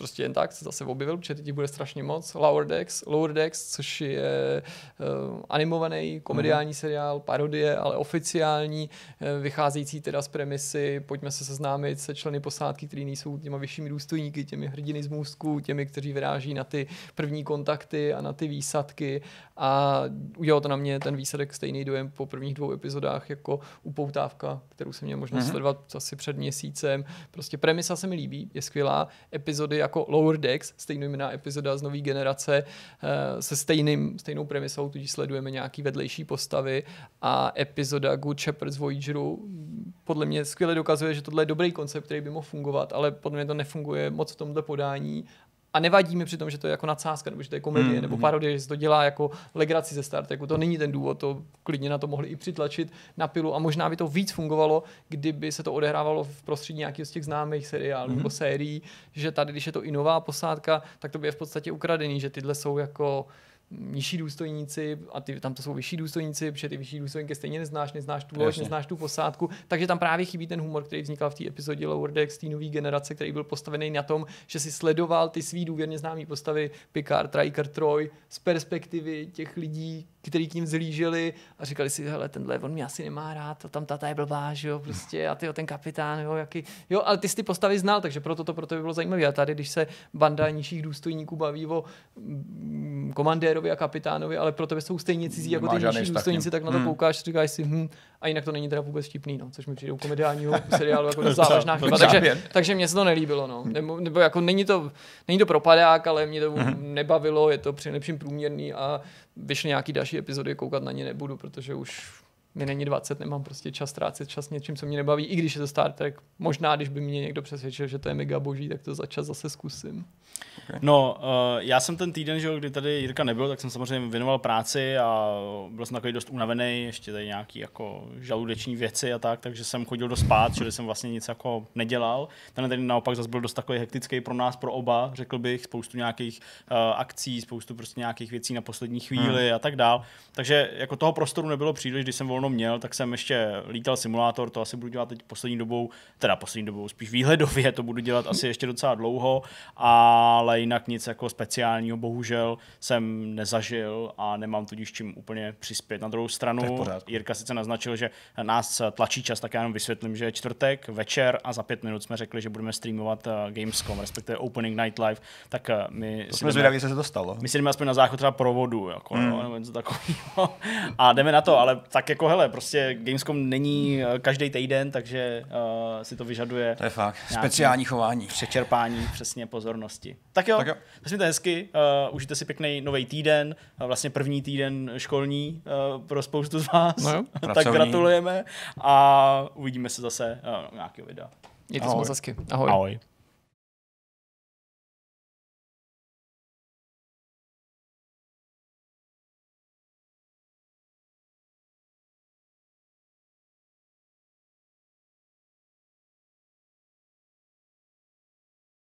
prostě jen tak se zase objevil, protože teď bude strašně moc. Lower Decks, Lower Decks, což je uh, animovaný komediální mm-hmm. seriál, parodie, ale oficiální, uh, vycházející teda z premisy, pojďme se seznámit se členy posádky, kteří nejsou těma vyššími důstojníky, těmi hrdiny z můzku, těmi, kteří vyráží na ty první kontakty a na ty výsadky a udělal to na mě ten výsledek stejný dojem po prvních dvou epizodách jako upoutávka, kterou jsem měl možnost mm-hmm. sledovat asi před měsícem. Prostě premisa se mi líbí, je skvělá. Epizody jako Lower Decks, stejnojmená epizoda z nové generace, eh, se stejným, stejnou premisou, tudíž sledujeme nějaký vedlejší postavy. A epizoda Good Shepherd z Voyageru podle mě skvěle dokazuje, že tohle je dobrý koncept, který by mohl fungovat, ale podle mě to nefunguje moc v tomto podání a nevadí mi přitom, že to je jako nadsázka, nebo že to je komedie, mm, nebo hmm. parodie, že se to dělá jako legraci ze Star Treku. To není ten důvod, to klidně na to mohli i přitlačit na pilu a možná by to víc fungovalo, kdyby se to odehrávalo v prostředí nějakých z těch známých seriálů mm. nebo sérií, že tady, když je to i nová posádka, tak to by je v podstatě ukradený, že tyhle jsou jako nižší důstojníci a ty, tam to jsou vyšší důstojníci, protože ty vyšší důstojníky stejně neznáš, neznáš tu loď, neznáš tu posádku, takže tam právě chybí ten humor, který vznikal v té epizodě Lower Decks, té nové generace, který byl postavený na tom, že si sledoval ty svý důvěrně známé postavy Picard, Riker, Troy z perspektivy těch lidí, kteří k ním zlíželi a říkali si, hele, tenhle, on mě asi nemá rád, to tam tata je blbá, že jo, prostě, a ty ten kapitán, jo, jaký, jo, ale ty jsi ty postavy znal, takže proto to proto by bylo zajímavé. A tady, když se banda nižších důstojníků baví o mm, komandérovi a kapitánovi, ale pro tebe jsou stejně cizí jako ty nižší důstojníci, tak na to hmm. koukáš, říkáš si, hm, a jinak to není teda vůbec vtipný, no, což mi přijde u komediálního seriálu jako závažná chyba. Takže, takže mě se to nelíbilo, no. Nebo, nebo jako není to, není to propadák, ale mě to mm-hmm. nebavilo, je to při nejlepším průměrný a vyšly nějaký další epizody, koukat na ně nebudu, protože už mi není 20, nemám prostě čas ztrácet čas něčím, co mě nebaví, i když je to Star Trek. Možná, když by mě někdo přesvědčil, že to je mega boží, tak to za čas zase zkusím. Okay. No, uh, já jsem ten týden, že kdy tady Jirka nebyl, tak jsem samozřejmě věnoval práci a byl jsem takový dost unavený, ještě tady nějaký jako žaludeční věci a tak, takže jsem chodil do spát, čili jsem vlastně nic jako nedělal. Ten tady naopak zase byl dost takový hektický pro nás, pro oba, řekl bych, spoustu nějakých uh, akcí, spoustu prostě nějakých věcí na poslední chvíli hmm. a tak dál. Takže jako toho prostoru nebylo příliš, když jsem volno měl, tak jsem ještě lítal simulátor, to asi budu dělat teď poslední dobou, teda poslední dobou, spíš výhledově to budu dělat asi ještě docela dlouho, ale jinak nic jako speciálního bohužel jsem nezažil a nemám tudíž čím úplně přispět. Na druhou stranu Jirka sice naznačil, že nás tlačí čas, tak já jenom vysvětlím, že je čtvrtek, večer a za pět minut jsme řekli, že budeme streamovat uh, Gamescom, respektive Opening Night Live, tak uh, my... To jsme zvědaví, se to stalo. My si jdeme aspoň na záchod třeba provodu, jako, mm. no, nebo něco takového. a jdeme na to, ale tak jako hele, prostě Gamescom není uh, každý týden, takže uh, si to vyžaduje. To je fakt. Speciální chování. Přečerpání přesně pozornosti. Tak jo, tak jo. to hezky, uh, užijte si pěkný nový týden, uh, vlastně první týden školní uh, pro spoustu z vás. No jo, tak gratulujeme a uvidíme se zase uh, nějakého videa. Mějte se moc hezky. Ahoj. Ahoj.